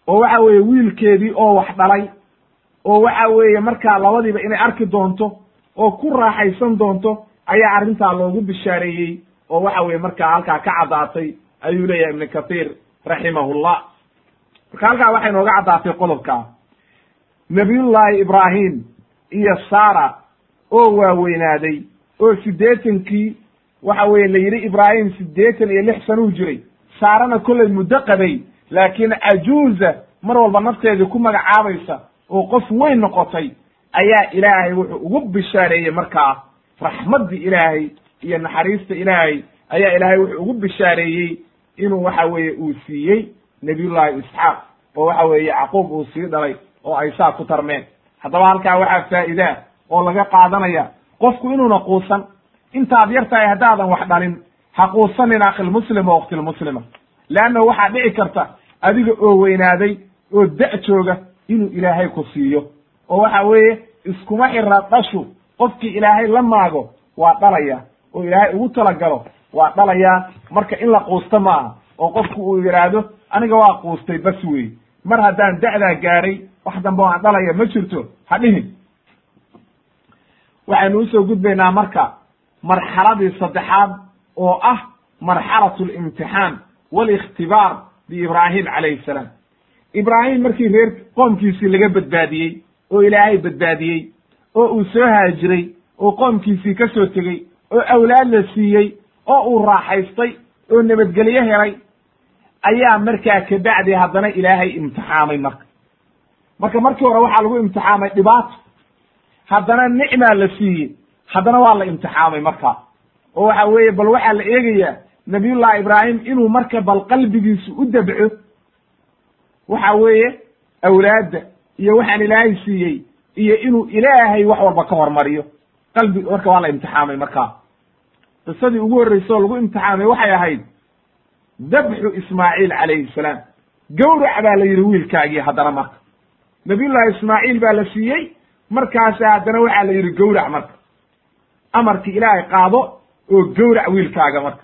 oo waxa weeye wiilkeedii oo wax dhalay oo waxa weeye markaa labadiiba inay arki doonto oo ku raaxaysan doonto ayaa arrintaa loogu bishaareeyey oo waxa weeye markaa halkaa ka caddaatay ayuu leeyahay ibnu kathiir raximahullah. Marka halkaa waxay nooga caddaatay qodobkaa nabiyullaahi ibraahim iyo sara oo waaweynaaday oo siddeetankii waxa weeye la yidhi ibraahim siddeetan iyo lix sanuu jiray. Saarana kollay muddo qabay laakiin cajuuza mar walba nafteedii ku magacaabaysa oo qof weyn noqotay ayaa ilaahay wuxuu ugu bishaareeyey markaa raxmaddii ilaahay iyo naxariista ilaahay ayaa ilaahay wuxuu ugu bishaareeyey inuu waxa weeye uu siiyey nabiyullaahi isxaaq oo waxa weeye yacquub uu sii dhalay oo ay saa ku tarmeen haddaba halkaa waxaa faa'iidaa oo laga qaadanaya qofku inuuna quusan. Intaad yar tahay haddaadan wax dhalin ha quusanin akhilmuslima o waktilmuslima leanna waxaa dhici karta adiga oo weynaaday oo da' jooga inuu ilaahay ku siiyo. Oo waxa weeye iskuma xira dhashu. Qofkii ilaahay la maago waa dhalaya. Oo ilaahay ugu talagalo waa dhalayaa marka in la quusto maaha oo qofku uu yidhaahdo aniga waa quustay bas wey mar haddaan da'daa gaaray wax dambe aan dhalaya ma jirto ha dhihin. Waxaynu u soo gudbaynaa marka marxaladii saddexaad oo ah marxalatu alimtixaan waalikhtibaar biibraahim calayhi salaam. Ibraahim markii reer qoomkiisii laga badbaadiyey oo ilaahay badbaadiyey oo uu soo haajiray oo qoomkiisii ka soo tegey oo awlaad la siiyey oo uu raaxaystay oo nabadgelyo helay ayaa markaa kabacdi haddana ilaahay imtixaamay marka marka markii hore waxaa lagu imtixaamay dhibaato haddana nicmaa la siiyey. Haddana waa la imtixaamay markaa oo waxa weeye bal waxaa la eegayaa nabiyullahi ibraahim inuu marka bal qalbigiisu u dabco. Waxa weeye awlaadda iyo waxaan ilaahay siiyey iyo inuu ilaahay wax walba ka hormariyo. Qalbi marka waa la imtixaamay markaa qisadii ugu horreysay oo lagu imtixaamay waxay ahayd dabxu ismaaciil calayhi salaam. Gawrac baa la yidhi wiilkaagii haddana marka nabiyullahi ismaaciil baa la siiyey. Markaasa haddana waxaa la yidhi gawrac marka. Amarkii ilaahay qaado oo gawrac wiilkaaga marka.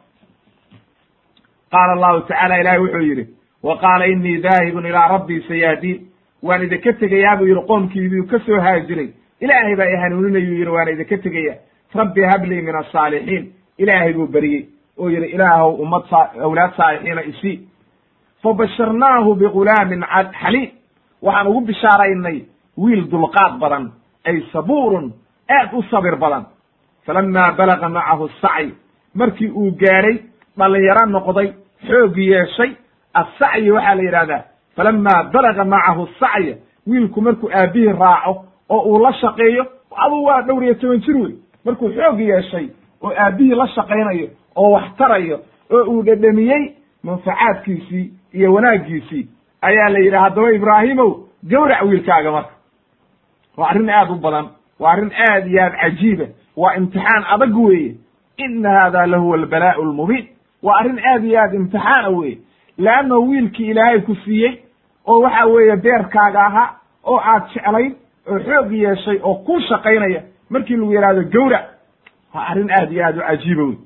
Qaala allahu tacala ilahay wuxuu yidhi wa qaala inii daahibun ilaa rabbii sayahdiin waan idinka tegayaa buu yidhi qoomkiibiu ka soo haajiray ilaahay baa i hanuuninayuu yidhi waana idinka tegaya rabbi hablii min asaalixiin ilaahay buu beriyey oo yidhi ilaahow ummad awlaad saalixiina isii fabasharnaahu bigulaamin xaliim waxaan ugu bishaaraynay wiil dulqaad badan ay sabuurun aad u sabir badan. Falamaa balaga macahu sacy markii uu gaadhay dhalinyaro noqday xoog yeeshay. Assacyi waxaa la yidhahdaa falamaa balaga macahu sacya wiilku markuu aabbihii raaco oo uu la shaqeeyo aduu waa dhowr iyo toban jir wey markuu xoog yeeshay oo aabbihii la shaqaynayo oo wax tarayo oo uu dhedhamiyey manfacaadkiisii iyo wanaaggiisii ayaa la yidhi haddaba ibraahimow gawrac wiilkaaga marka. Waa arrin aad u badan waa arrin aad iyo aad cajiiba waa imtixaan adag weeye. Ina hada lahuwa albalaa'u almubiin waa arrin aad iyo aad imtixaana weeye. Leanno wiilkii ilaahay ku siiyey oo waxa weeye beerkaaga ahaa oo aad jeclayd oo xoog yeeshay oo ku shaqaynaya markii lagu yidhahdo gawrac. Waa arrin aad iyo aad u cajiiba wey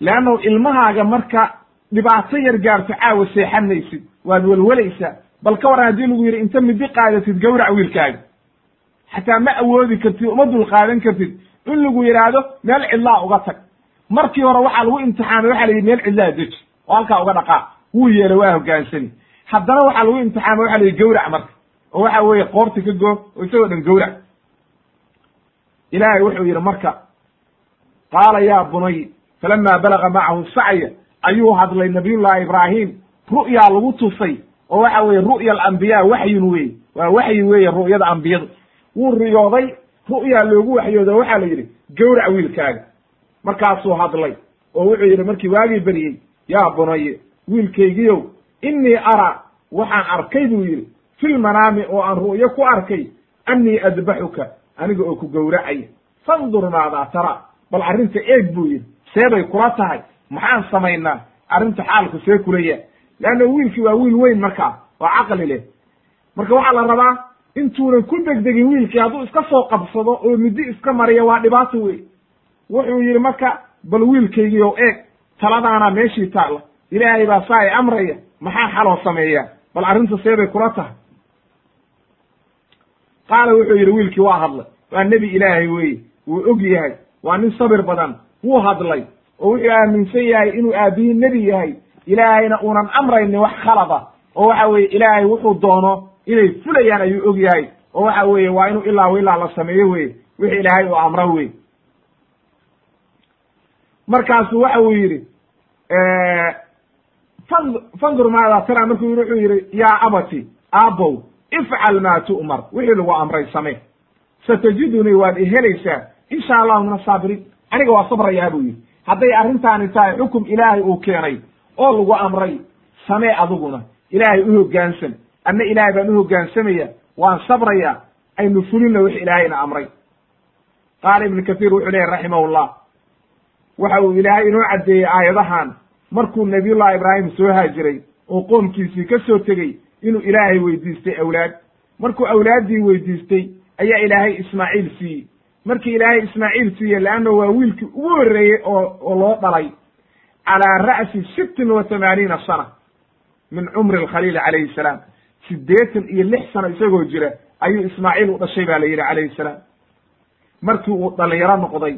leanno ilmahaaga marka dhibaato yar gaarto caawa seexanaysid waad welwelaysaa. Bal ka waran haddii lagu yidhi inta midi qaadatid gawrac wiilkaaga. Xataa ma awoodi kartid uma dul qaadan kartid. In lagu yidhaahdo meel cidlaa uga tag. Markii hore waxaa lagu imtixaamay waxa la yidhi meel cidlaa deji. Oo halkaa uga dhaqaa. Wuu yeelay waa hoggaansani haddana waxaa lagu imtixaamay waxa la yidhi gawrac marka. Oo waxa weeye qoorti ka goob oo isagoo dhan gawrac. Ilaahay wuxuu yidhi marka qaala yaa bunay falama balaga macahu sacya ayuu hadlay nabiyullahi ibraahim ru'yaa lagu tusay oo waxa weeye ru'ya alambiyaa waxyun weye waa waxyi weeye ru'yada ambiyadu. Wuu riyooday ru'yaa loogu waxyoodo waxaa la yidhi gawrac wiilkaaga. Markaasuu hadlay oo wuxuu yidhi markii waagii beriyey yaa bunaye wiilkaygiyow innii araa waxaan arkay buu yidhi filmanaami oo aan ru'yo ku arkay annii adbaxuka aniga oo ku gowracaya fandur maadaa tara bal arrinta eeg buu yidhi see bay kula tahay maxaan samaynaa? Arrinta xaalku see kula yaa leanna wiilkii waa wiil weyn markaa oo caqli leh. Marka waxaa la rabaa intuunan ku degdegin wiilkii hadduu iska soo qabsado oo middi iska mariya waa dhibaato wey wuxuu yidhi marka bal wiilkaygii oo eeg taladaana meeshii taalla. Ilaahay baa saa i amraya maxaa xaloo sameeyaa? Bal arrinta see bay kula tahay. Qaala wuxuu yidhi wiilkii waa hadlay. Waa nebi ilaahay weeye. Wuu og yahay. Waa nin sabir badan. Wuu hadlay oo wuxuu aaminsan yahay inuu aabbihi nebi yahay. Ilaahayna uunan amraynin wax khalada. Oo waxa weeye ilaahay wuxuu doono inay fulayaan ayuu og yahay. Oo waxa weeye waa inuu ilaa ilaa la sameeyo weye wixii ilaahay uu amro wey markaasu waxa uu yidhi fandur maadaa tara markuu yidhi wuxuu yidhi yaa abati aabow ifcal maa tu'mar. Wixii lagu amray samee. Satajidunii waad ihelaysaa insha allahu min asaabiriin aniga waa sabrayaa buu yidhi hadday arrintaani tahay xukum ilaahay uu keenay oo lagu amray samee adiguna ilaahay u hoggaansan anna ilaahay baan u hoggaansamaya waan sabraya aynu fulinna wix ilaahayna amray. Qaala ibnu kathiir wuxuu leeyahy raximahullah. Waxa uu ilaahay inoo caddeeyey aayadahan markuu nabiyullahi ibraahim soo haajiray oo qoomkiisii ka soo tegey inuu ilaahay weydiistay awlaad. Markuu awlaaddii weydiistay ayaa ilaahay ismaaciil siiyey markii ilaahay ismaaciil siiyey leanna waa wiilkii ugu horreeyey oo oo loo dhalay calaa ra'si sittin wa thamaaniina sana min cumri alkhaliil calayhi salaam. Siddeetan iyo lix sano isagoo jira ayuu ismaaciil u dhashay baa la yidhi calayhi salaam. Markii uu dhallinyaro noqday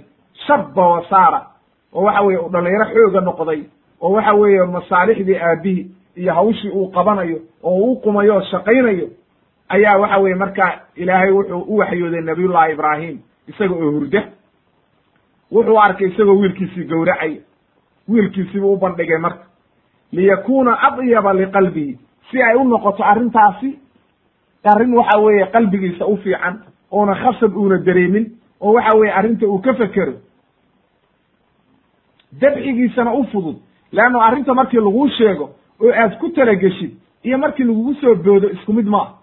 shabba wa saara oo waxa weeye uu dhallinyaro xooga noqday oo waxa weeye masaalixdii aabbihi iyo hawshii uu qabanayo oo uu qumayo oo shaqaynayo ayaa waxa weeye markaa ilaahay wuxuu u waxyooday nabiyullahi ibraahim isaga oo hurda. Wuxuu arkay isagoo wiilkiisii gowracaya wiilkiisiibuu u bandhigay marka. Liyakuuna adyaba liqalbihi si ay u noqoto arrintaasi arrin waxa weeye qalbigiisa u fiican oona khasab uuna dareemin oo waxa weeye arrinta uu ka fekero dabxigiisana u fudud. Leanno arrinta markii laguu sheego oo aad ku talageshid iyo markii lagugu soo boodo isku mid maaha.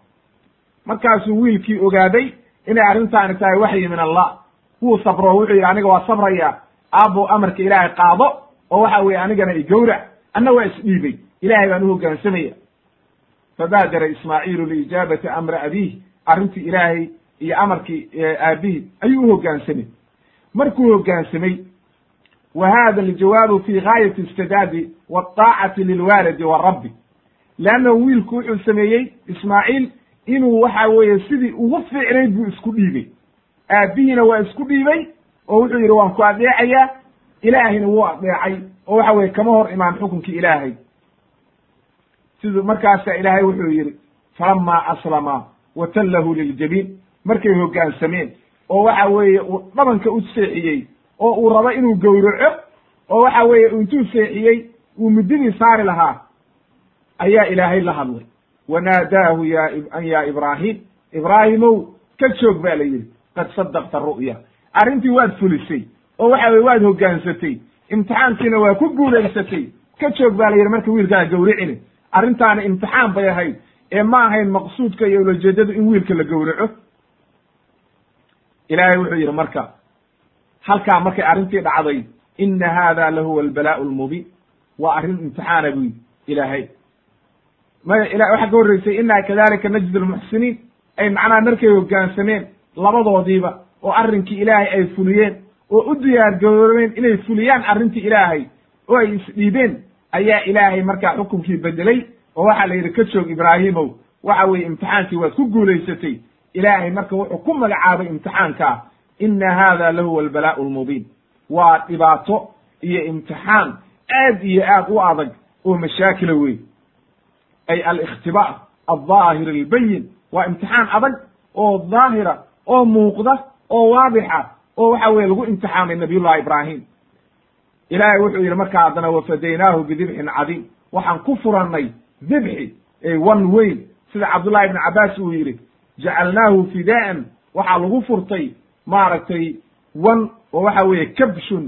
Markaasuu wiilkii ogaaday inay arrintaani tahay waxyi min allah. Wuu sabro wuxuu yidhi aniga waa sabrayaa aabbo amarka ilaahay qaado oo waxa weeye anigana igowrac anna waa isdhiibay ilaahay baan u hoggaansamaya fabaadara ismaaciilu liijaabati amri abiih arrintii ilaahay iyo amarkii aabihi ayuu u hoggaansamay markuu hoggaansamay wa hada aljawaabu fi gaayati istidaabi wadaacati lilwaalidi warabbi leanna wiilku wuxuu sameeyey ismaaciil inuu waxa weeye sidii ugu fiicnayd buu isku dhiibay. Aabbihiina waa isku dhiibay oo wuxuu yidhi waan ku adeecayaa ilaahayna wuu adeecay. Oo waxa weye kama hor imaan xukunkii ilaahay. Siduu markaasa ilaahay wuxuu yidhi falamaa aslama wa tallahu liljabiin. Markay hoggaansameen oo waxa weeye uu dhabanka u seexiyey oo uu rabo inuu gowraco oo waxa weeye intuu seexiyey uu muddadii saari lahaa ayaa ilaahay la hadlay wanaadaahu an ya ibraahim ibraahimow ka joog ba la yidhi qad sadaqta ru'ya arrintii waad fulisay oo waxa weye waad hoggaansatay imtixaankiina waa ku guulaysatay ka joog ba la yidhi marka wiilkaa gowricini arrintaani imtixaan bay ahayd ee ma ahayn maqsuudka iyo ulajeedadu in wiilka la gowraco ilaahay wuxuu yidhi marka halkaa markay arrintii dhacday ina hada lahuwa albalaa'u almubiin waa arrin imtixaana buy ilaahay maya ila waxaa ka horreysay inaa kadalika najdi lmuxsiniin ay macnaha markay hoggaansameen labadoodiiba oo arrinkii ilaahay ay fuliyeen oo u diyaar garoobeen inay fuliyaan arrintii ilaahay oo ay isdhiibeen ayaa ilaahay markaa xukunkii bedelay oo waxaa la yidhi ka joog ibraahimow waxa weeye imtixaankii waad ku guulaysatay. Ilaahay marka wuxuu ku magacaabay imtixaankaa ina hada lahuwa albalaa'u almubiin. Waa dhibaato iyo imtixaan aad iyo aad u adag oo mashaakila wey ay alikhtibaar aldaahir albayin waa imtixaan adag oo daahira oo muuqda oo waadixa oo waxa weye lagu imtixaamay nabiyullahi ibraahim ilaahay wuxuu yidhi markaa haddana wafadaynaahu bidibxin cadiim waxaan ku furannay dibxi wan weyn sida cabdullahi ibni cabbaas uu yidhi jacalnaahu fidaa'an waxaa lagu furtay maaragtay wan oo waxa weeye kabshun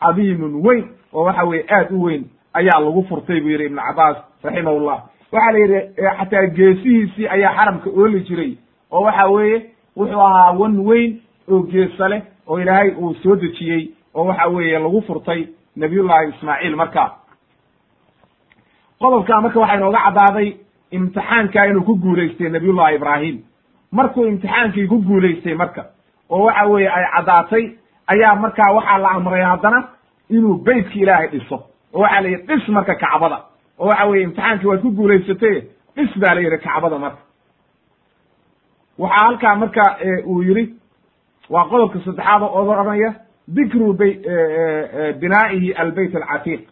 cadiimun weyn oo waxa weye aad u weyn ayaa lagu furtay buu yidhi ibnu cabbaas raximahullah waxaa la yidhi xataa geesihiisii ayaa xaramka ooli jiray oo waxa weeye wuxuu ahaa wan weyn oo geesa leh oo ilaahay uu soo dejiyey oo waxa weeye lagu furtay nabiyullahi ismaaciil marka. Qodobkaa marka waxaa inooga caddaaday imtixaankaa inuu ku guulaystay nabiyullahi ibraahim. Markuu imtixaankii ku guulaystay marka oo waxa weeye ay caddaatay ayaa markaa waxaa la amray haddana inuu beytkii ilaahay dhiso oo waxaa la yidhi dhis marka kacbada. oo waxa weye imtixaankii waad ku guulaysatay dhis baa la yidhi kacbada marka. Waxaa halkaa marka uu yidhi waa qodobka saddexaad oo odhanaya dikru bay binaa'ihi albeyt alcatiiq.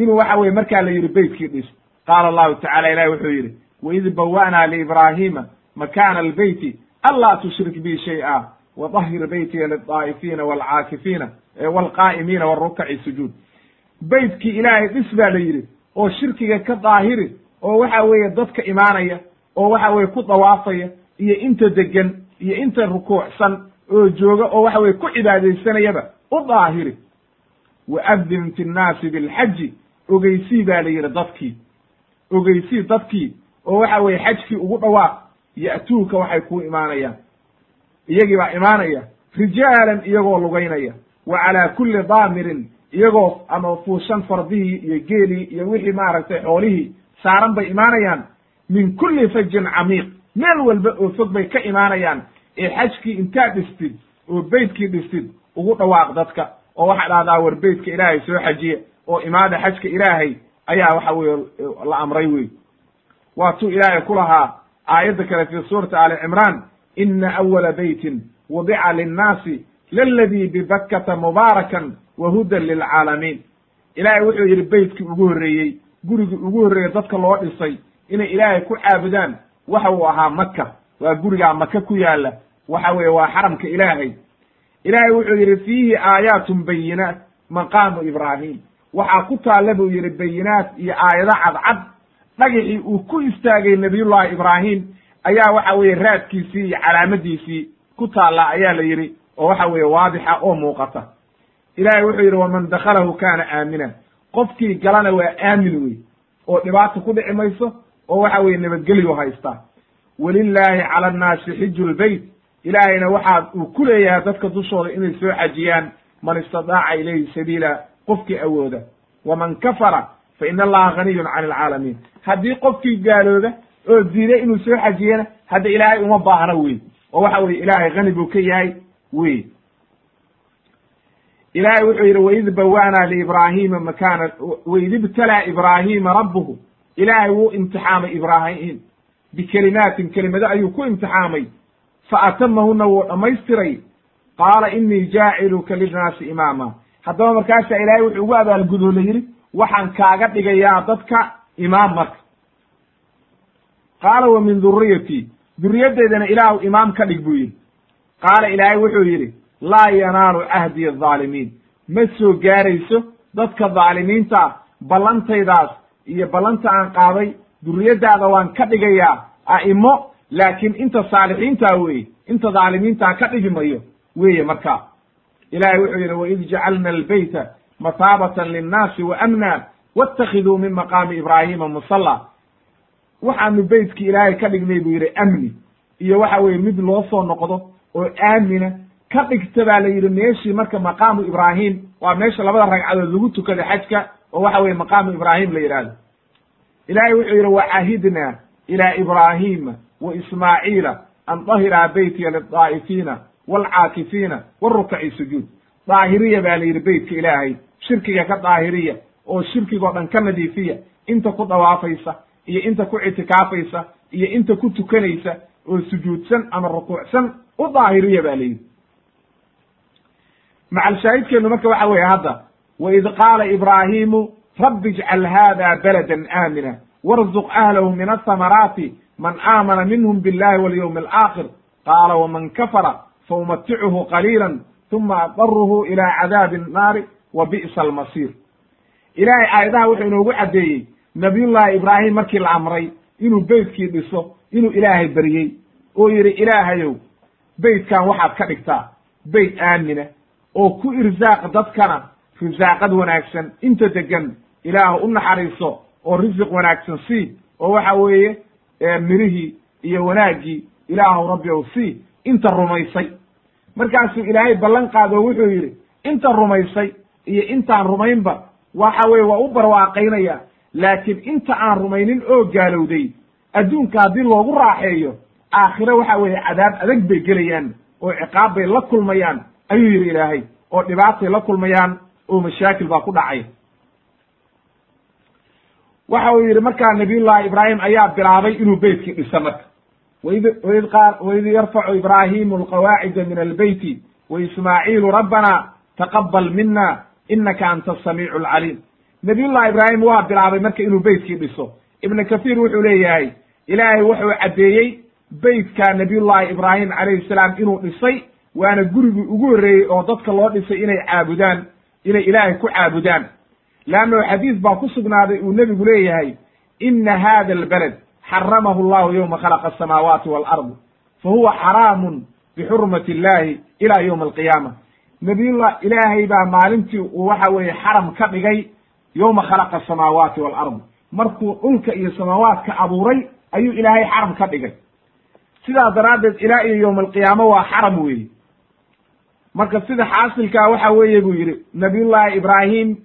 Inuu waxa weye markaa la yidhi beytkii dhis. Qaala allahu tacala ilahi wuxuu yidhi waid bawa'naa liibraahiima makaana albeyti anlaa tushrik bi shay'a wadahir beytiya lildaa'ifiina walcaakifiina walqaa'imiina warukaci sujuud beytkii ilaahay dhis baa la yidhi oo shirkiga ka daahiri oo waxa weeye dadka imaanaya oo waxa weye ku dawaafaya iyo inta degan iyo inta rukuucsan oo jooga oo waxa weye ku cibaadaysanayaba u daahiri. Waadin fi nnaasi bilxaji ogeysii baa la yidhi dadkii. Ogeysii dadkii oo waxa weye xajkii ugu dhawaaq ya'tuuka waxay kuu imaanayaan. Iyagii baa imaanaya rijaalan iyagoo lugaynaya. Wa calaa kulli daamirin iyagoo ama fuushan fardihii iyo geelii iyo wixii maaragtay xoolihii saaran bay imaanayaan min kulli fajin camiiq. Meel walba oo fog bay ka imaanayaan ee xajkii intaad dhistid oo beytkii dhistid ugu dhawaaq dadka. Oo waxaa dhahdaa war beytka ilaahay soo xajiye oo imaada xajka ilaahay ayaa waxa weye la amray wey waa tuu ilaahay ku lahaa aayadda kale fi suurati ali cimraan ina awala beytin wudica linnaasi laladii bibakkata mubaarakan wa hudan lilcaalamiin ilaahay wuxuu yidhi beytkii ugu horreeyey gurigii ugu horreeyey dadka loo dhisay inay ilaahay ku caabudaan waxa uu ahaa maka waa gurigaa maka ku yaalla waxa weeye waa xaramka ilaahay ilaahay wuxuu yidhi fiihi aayaatun bayinaat maqaamu ibraahim waxaa ku taalla buu yidhi bayinaat iyo aayado cadcad dhagixii uu ku istaagay nabiyullahi ibraahim ayaa waxa weeye raadkiisii iyo calaamadiisii ku taalla ayaa la yidhi oo waxa weeye waadixa oo muuqata. Ilaahay wuxuu yidhi waman dakhalahu kaana aamina qofkii galana waa aamin wey oo dhibaata ku dhici mayso oo waxa weeye nabadgelyu haystaa welilaahi cala annaasi xiju lbeyt ilaahayna waxaa uu ku leeyahay dadka dushooda inay soo xajiyaan man istadaaca ilayhi sabiila qofkii awooda. Waman kafara fa ina allaha ganiyun can alcaalamiin. Haddii qofkii gaalooba oo diiday inuu soo xajiyana hadda ilaahay uma baahna wey oo waxa weye ilaahay hani buu ka yahay wey ilaahay wuxuu yidhi waid bawaanaa liibraahiima makaana waid ibtalaa ibraahiima rabbuhu. Ilaahay wuu imtixaamay ibraahim bikelimaatin kelimado ayuu ku imtixaamay. Fa atamahuna wuu dhammaystiray. Qaala inii jaaciluka linnaasi imaama. Haddaba markaasaa ilaahay wuxuu ugu abaalgudoo la yidhi waxaan kaaga dhigayaa dadka imaam marka. Qaala wa min duriyati duriyaddeedana ilaahu imaam ka dhig buu yidhi qaala ilaahay wuxuu yidhi laa yanaalu cahdi adaalimiin ma soo gaarayso dadka dhaalimiinta ballantaydaas iyo ballanta aan qaaday duriyaddaada waan ka dhigayaa a'imo laakiin inta saalixiintaa weeye inta dhaalimiintaa ka dhigi mayo weeye markaa ilahay wuxuu yidhi waid jacalna albeyta mataabatan linnaasi wa amna waاtakiduu min maqaami ibraahima musalla. Waxaanu beytkii ilaahay ka dhignay buu yidhi amni. Iyo waxa weeye mid loo soo noqdo oo aamina. Ka dhigta baa la yidhi meeshii marka maqaamu ibraahim waa meesha labada ragcadood lagu tukada xajka oo waxa weye maqaamu ibraahim la yidhahdo ilaahay wuxuu yidhi wacahidna ilaa ibraahima wa ismaaciila an dahiraa beytiya lidaa'ifiina waalcaakifiina warukaci sujuud. Daahiriya baa la yidhi beytka ilaahay shirkiga ka daahiriya oo shirkigoo dhan ka nadiifiya inta ku dawaafaysa iyo inta ku ictikaafaysa iyo inta ku tukanaysa oo sujuudsan ama rukuucsan u daahiriya ba la yidhi. Macalshaahidkeenu marka waxa weeye hadda waid qaala ibraahimu rabbi ijcal hada baladan aamina warzuq ahlahu min athamaraati man aamana minhum billahi walyowmi alaakhir qaala waman kafara faumaticuhu qaliila uma adaruhu ila cadaabi annaari wa bi'sa almasiir. Ilaahay aayadaha wuxuu inoogu caddeeyey nabiyullaahi ibraahim markii la amray inuu beytkii dhiso inuu ilaahay baryey oo yidhi ilaahayow beytkan waxaad ka dhigtaa beyt aamina oo ku irsaaq dadkana risaaqad wanaagsan. Inta degan ilaahu u naxariiso oo risiq wanaagsan sii oo waxa weeye mirihii iyo wanaaggii ilaahu rabbi ow sii inta rumaysay. Markaasuu ilaahay ballan qaado wuxuu yidhi inta rumaysay iyo intaan rumaynba waxa weye waa u barwaaqaynaya laakiin inta aan rumaynin oo gaalowday adduunka haddii loogu raaxeeyo aakhire waxa weeye cadaab adag bay gelayaan oo ciqaab bay la kulmayaan ayuu yidhi ilaahay oo dhibaatay la kulmayaan oo mashaakil baa ku dhacay. Waxa uu yidhi markaa nabiyullahi ibraahim ayaa bilaabay inuu beytkii dhisa marka. Waid yarfacu ibraahimu alqawaacida min albeyti wa ismaaciilu rabbana taqabal mina inaka anta asamiicu alcaliim nabiyullahi ibraahim waa bilaabay marka inuu beytkii dhiso. Ibnu kathiir wuxuu leeyahay ilaahay wuxuu caddeeyey beytka nabiyullahi ibraahim calayhi salaam inuu dhisay waana gurigii ugu horreeyey oo dadka loo dhisay inay caabudaan inay ilaahay ku caabudaan. Leanno xadiis baa ku sugnaaday uu nebigu leeyahay ina hada albaled xaramahu llahu yowma khalaqa asamaawaati walard fa huwa xaraamun bixurmati illahi ila yowmi alqiyaama. Nabiyullah ilaahay baa maalintii uu waxa weeye xaram ka dhigay yowma khalaqa asamaawaati walard. Markuu dhulka iyo samaawaadka abuuray ayuu ilaahay xaram ka dhigay sidaa daraaddeed ilaa iyo yowma alqiyaama waa xaram weeye marka sida xaasilkaa waxa weeye buu yidhi nabiyullahi ibraahim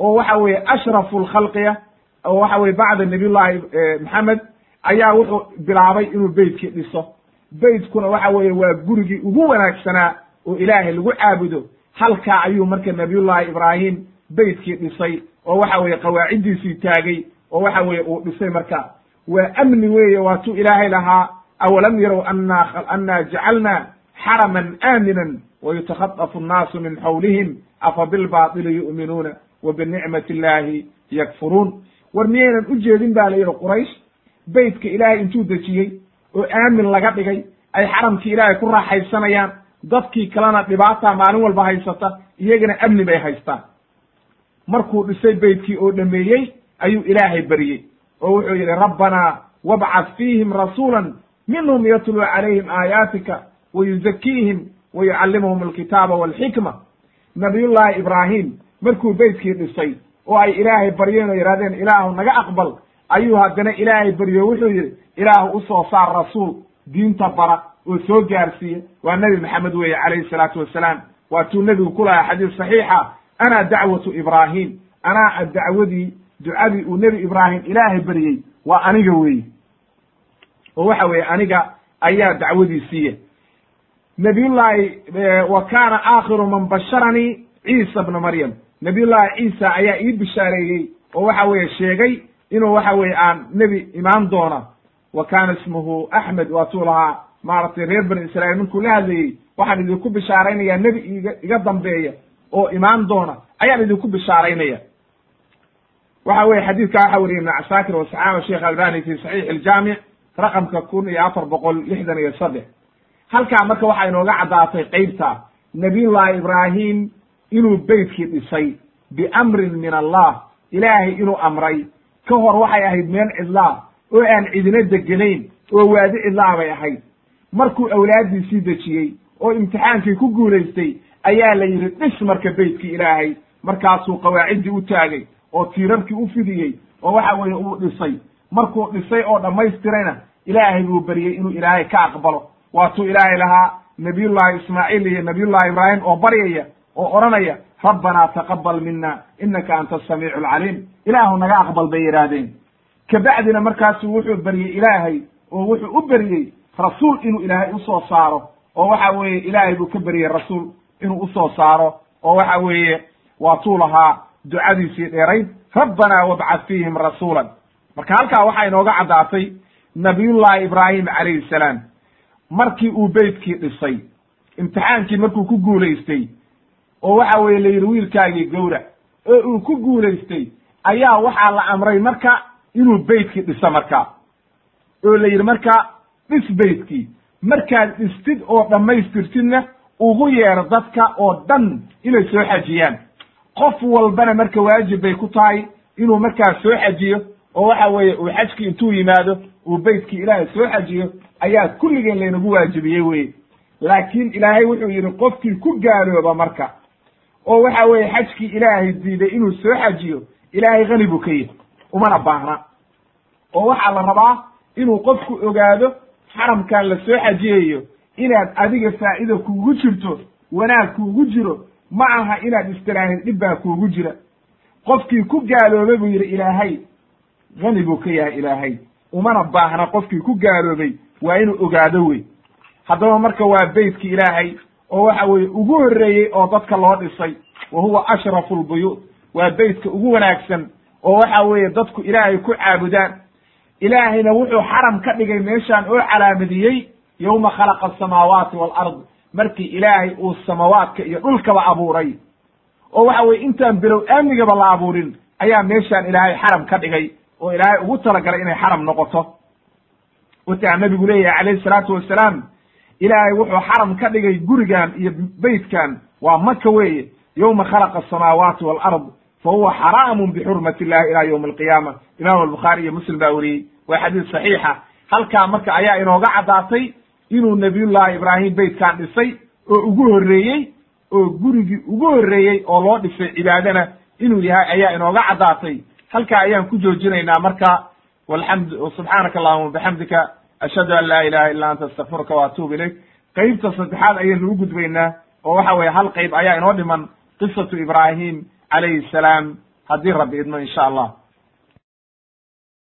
oo waxa weeye ashrafu lkhalqiya oo waxa weye bacda nabiyullahi maxamed ayaa wuxuu bilaabay inuu beytkii dhiso. Beytkuna waxa weeye waa gurigii ugu wanaagsanaa oo ilaahay lagu caabudo. Halkaa ayuu marka nabiyullahi ibraahim beytkii dhisay oo waxa weeye qawaaciddiisii taagay oo waxa weeye uu dhisay marka. Waa amni weeye waatuu ilaahay lahaa awalam yarow anna jacalna xaraman aaminan wayutakhadafu annaasu min xawlihim afa bilbaatili yu'minuuna wa binicmati illaahi yakfuruun war miyaynan u jeedin ba la yidhi quraysh beytka ilaahay intuu dejiyey oo aamin laga dhigay ay xaramkii ilaahay ku raaxaysanayaan dadkii kalena dhibaata maalin walba haysata iyagana amni bay haystaan markuu dhisay beytkii oo dhameeyey ayuu ilaahay baryey oo wuxuu yidhi rabbanaa wabcad fiihim rasuulan minhum yatluu calayhim aayaatika wa yuzakiihim wa yucallimuhum alkitaaba walxikma. Nabiyullaahi ibraahim markuu beytkii dhisay oo ay ilaahay baryeen oo yidhahdeen ilaahu naga aqbal ayuu haddana ilaahay baryo wuxuu yidhi ilaahu u soo saar rasuul diinta bara oo soo gaarsiiya. Waa nebi maxamed weeye calayhi salaatu wassalaam. Waatuu nebigu ku lahaa xadiis saxiixa ana dacwatu ibraahim anaa dacwadii ducadii uu nebi ibraahim ilaahay baryey waa aniga weeye oo waxa weeye aniga ayaa dacwadii siiya nabiyullaahi wa kaana aakhiru man basharanii ciisa bna maryam. Nabiyullaahi ciisa ayaa ii bishaareeyey oo waxa weeye sheegay inuu waxa weeye aan nebi imaan doona wa kaana ismuhu axmed waatuu lahaa maaragtay reer bani israa'iil. Markuu la hadlayey waxaan idinku bishaaraynayaa nebi iga iga dambeeya oo imaan doona. Ayaan idinku bishaaraynaya waxa weye xadiidka waxa weriyey ibn casaakir wasaxaaba sheekh albani fi saxiix iljaamic raqamka kun iyo afar boqol lixdan iyo saddex. Halkaa marka waxaa inooga caddaatay qeybta nabiyullahi ibraahim inuu beytkii dhisay biamrin min allah ilaahay inuu amray. Ka hor waxay ahayd meel cidlaa oo aan cidina deganayn oo waadi cidlaa bay ahayd. Markuu awlaaddiisii dejiyey oo imtixaankii ku guulaystay ayaa la yidhi dhis marka beytkii ilaahay. Markaasuu qawaaciddii u taagay oo tiirarkii u fidiyey oo waxa weeye uu dhisay markuu dhisay oo dhammaystirayna ilaahay buu beriyey inuu ilaahay ka aqbalo. Waatuu ilaahay lahaa nabiyullahi ismaaciil iyo nabiyullahi ibraahim oo baryaya oo odhanaya rabbanaa taqabal mina inaka anta asamiicu alcaliim ilaahu naga aqbal bay yidhaahdeen kabacdina markaasu wuxuu beryey ilaahay oo wuxuu u beryey rasuul inuu ilaahay u soo saaro oo waxa weeye ilaahay buu ka beryey rasuul inuu u soo saaro oo waxa weeye waatuu lahaa ducadiisii dheerayd rabbanaa wabcad fiihim rasuulan marka halkaa waxaa inooga caddaatay nabiyullahi ibraahim calayhi salaam. Markii uu beytkii dhisay imtixaankii markuu ku guulaystay oo waxa weeye la yidhi wiilkaagii gowrac oo uu ku guulaystay ayaa waxaa la amray marka inuu beytkii dhiso marka. Oo la yidhi marka dhis beytkii. Markaad dhistid oo dhammaystirtidna ugu yeero dadka oo dhan inay soo xajiyaan. Qof walbana marka waajib bay ku tahay inuu markaas soo xajiyo oo waxa weeye uu xajkii intuu yimaado uu beytkii ilaahay soo xajiyo ayaa kulligeen laynagu waajibiyey weye laakiin ilaahay wuxuu yidhi qofkii ku gaalooba marka. Oo waxa weeye xajkii ilaahay diiday inuu soo xajiyo ilaahay hani buu ka yahy umana baahna. Oo waxaa la rabaa inuu qofku ogaado xaramkan la soo xajiyayo inaad adiga faa'iida kuugu jirto wanaag kuugu jiro ma aha inaad istiraahid dhib baa kuugu jira. Qofkii ku gaaloobay buu yidhi ilaahay hani buu ka yahay ilaahay. Umana baahna qofkii ku gaaloobay waa inuu ogaado wey. Haddaba marka waa beytkii ilaahay oo waxa weeye ugu horreeyey oo dadka loo dhisay wa huwa ashrafu lbuyuut waa beytka ugu wanaagsan oo waxa weeye dadku ilaahay ku caabudaan. Ilaahayna wuxuu xaram ka dhigay meeshaan oo calaamadiyey yowma khalaqa asamaawaati waalard markii ilaahay uu samawaadka iyo dhulkaba abuuray oo waxa weye intaan bilow aamnigaba la abuurin ayaa meeshaan ilaahay xaram ka dhigay oo ilaahay ugu talagalay inay xaram noqoto. Wataa nabigu leeyahay calayhi salaatu wasalaam ilaahay wuxuu xaram ka dhigay gurigan iyo beytkan waa maka weeye yowma khalaqa asamaawaati waalard fa huwa xaraamun bixurmati illahi ila yowmi alqiyaama. Imaam albukhaari iyo muslim baa weriyey waa xadiis saxiixa. Halkaa marka ayaa inooga caddaatay inuu nabiyullahi ibraahim beytkan dhisay oo ugu horreeyey oo gurigii ugu horreeyey oo loo dhisay cibaadana inuu yahay ayaa inooga caddaatay halkaa ayaan ku joojinaynaa marka walxamdu subxaanaka allahuma bixamdika ashhadu an laa ilaha illa anta astaqfiruka wa ilayk. Qeybta saddexaad ayaynu u gudbaynaa oo waxa weeye hal qeyb ayaa inoo dhiman qisatu ibraahim calayhi salaam. Haddii rabbi idmo insha allah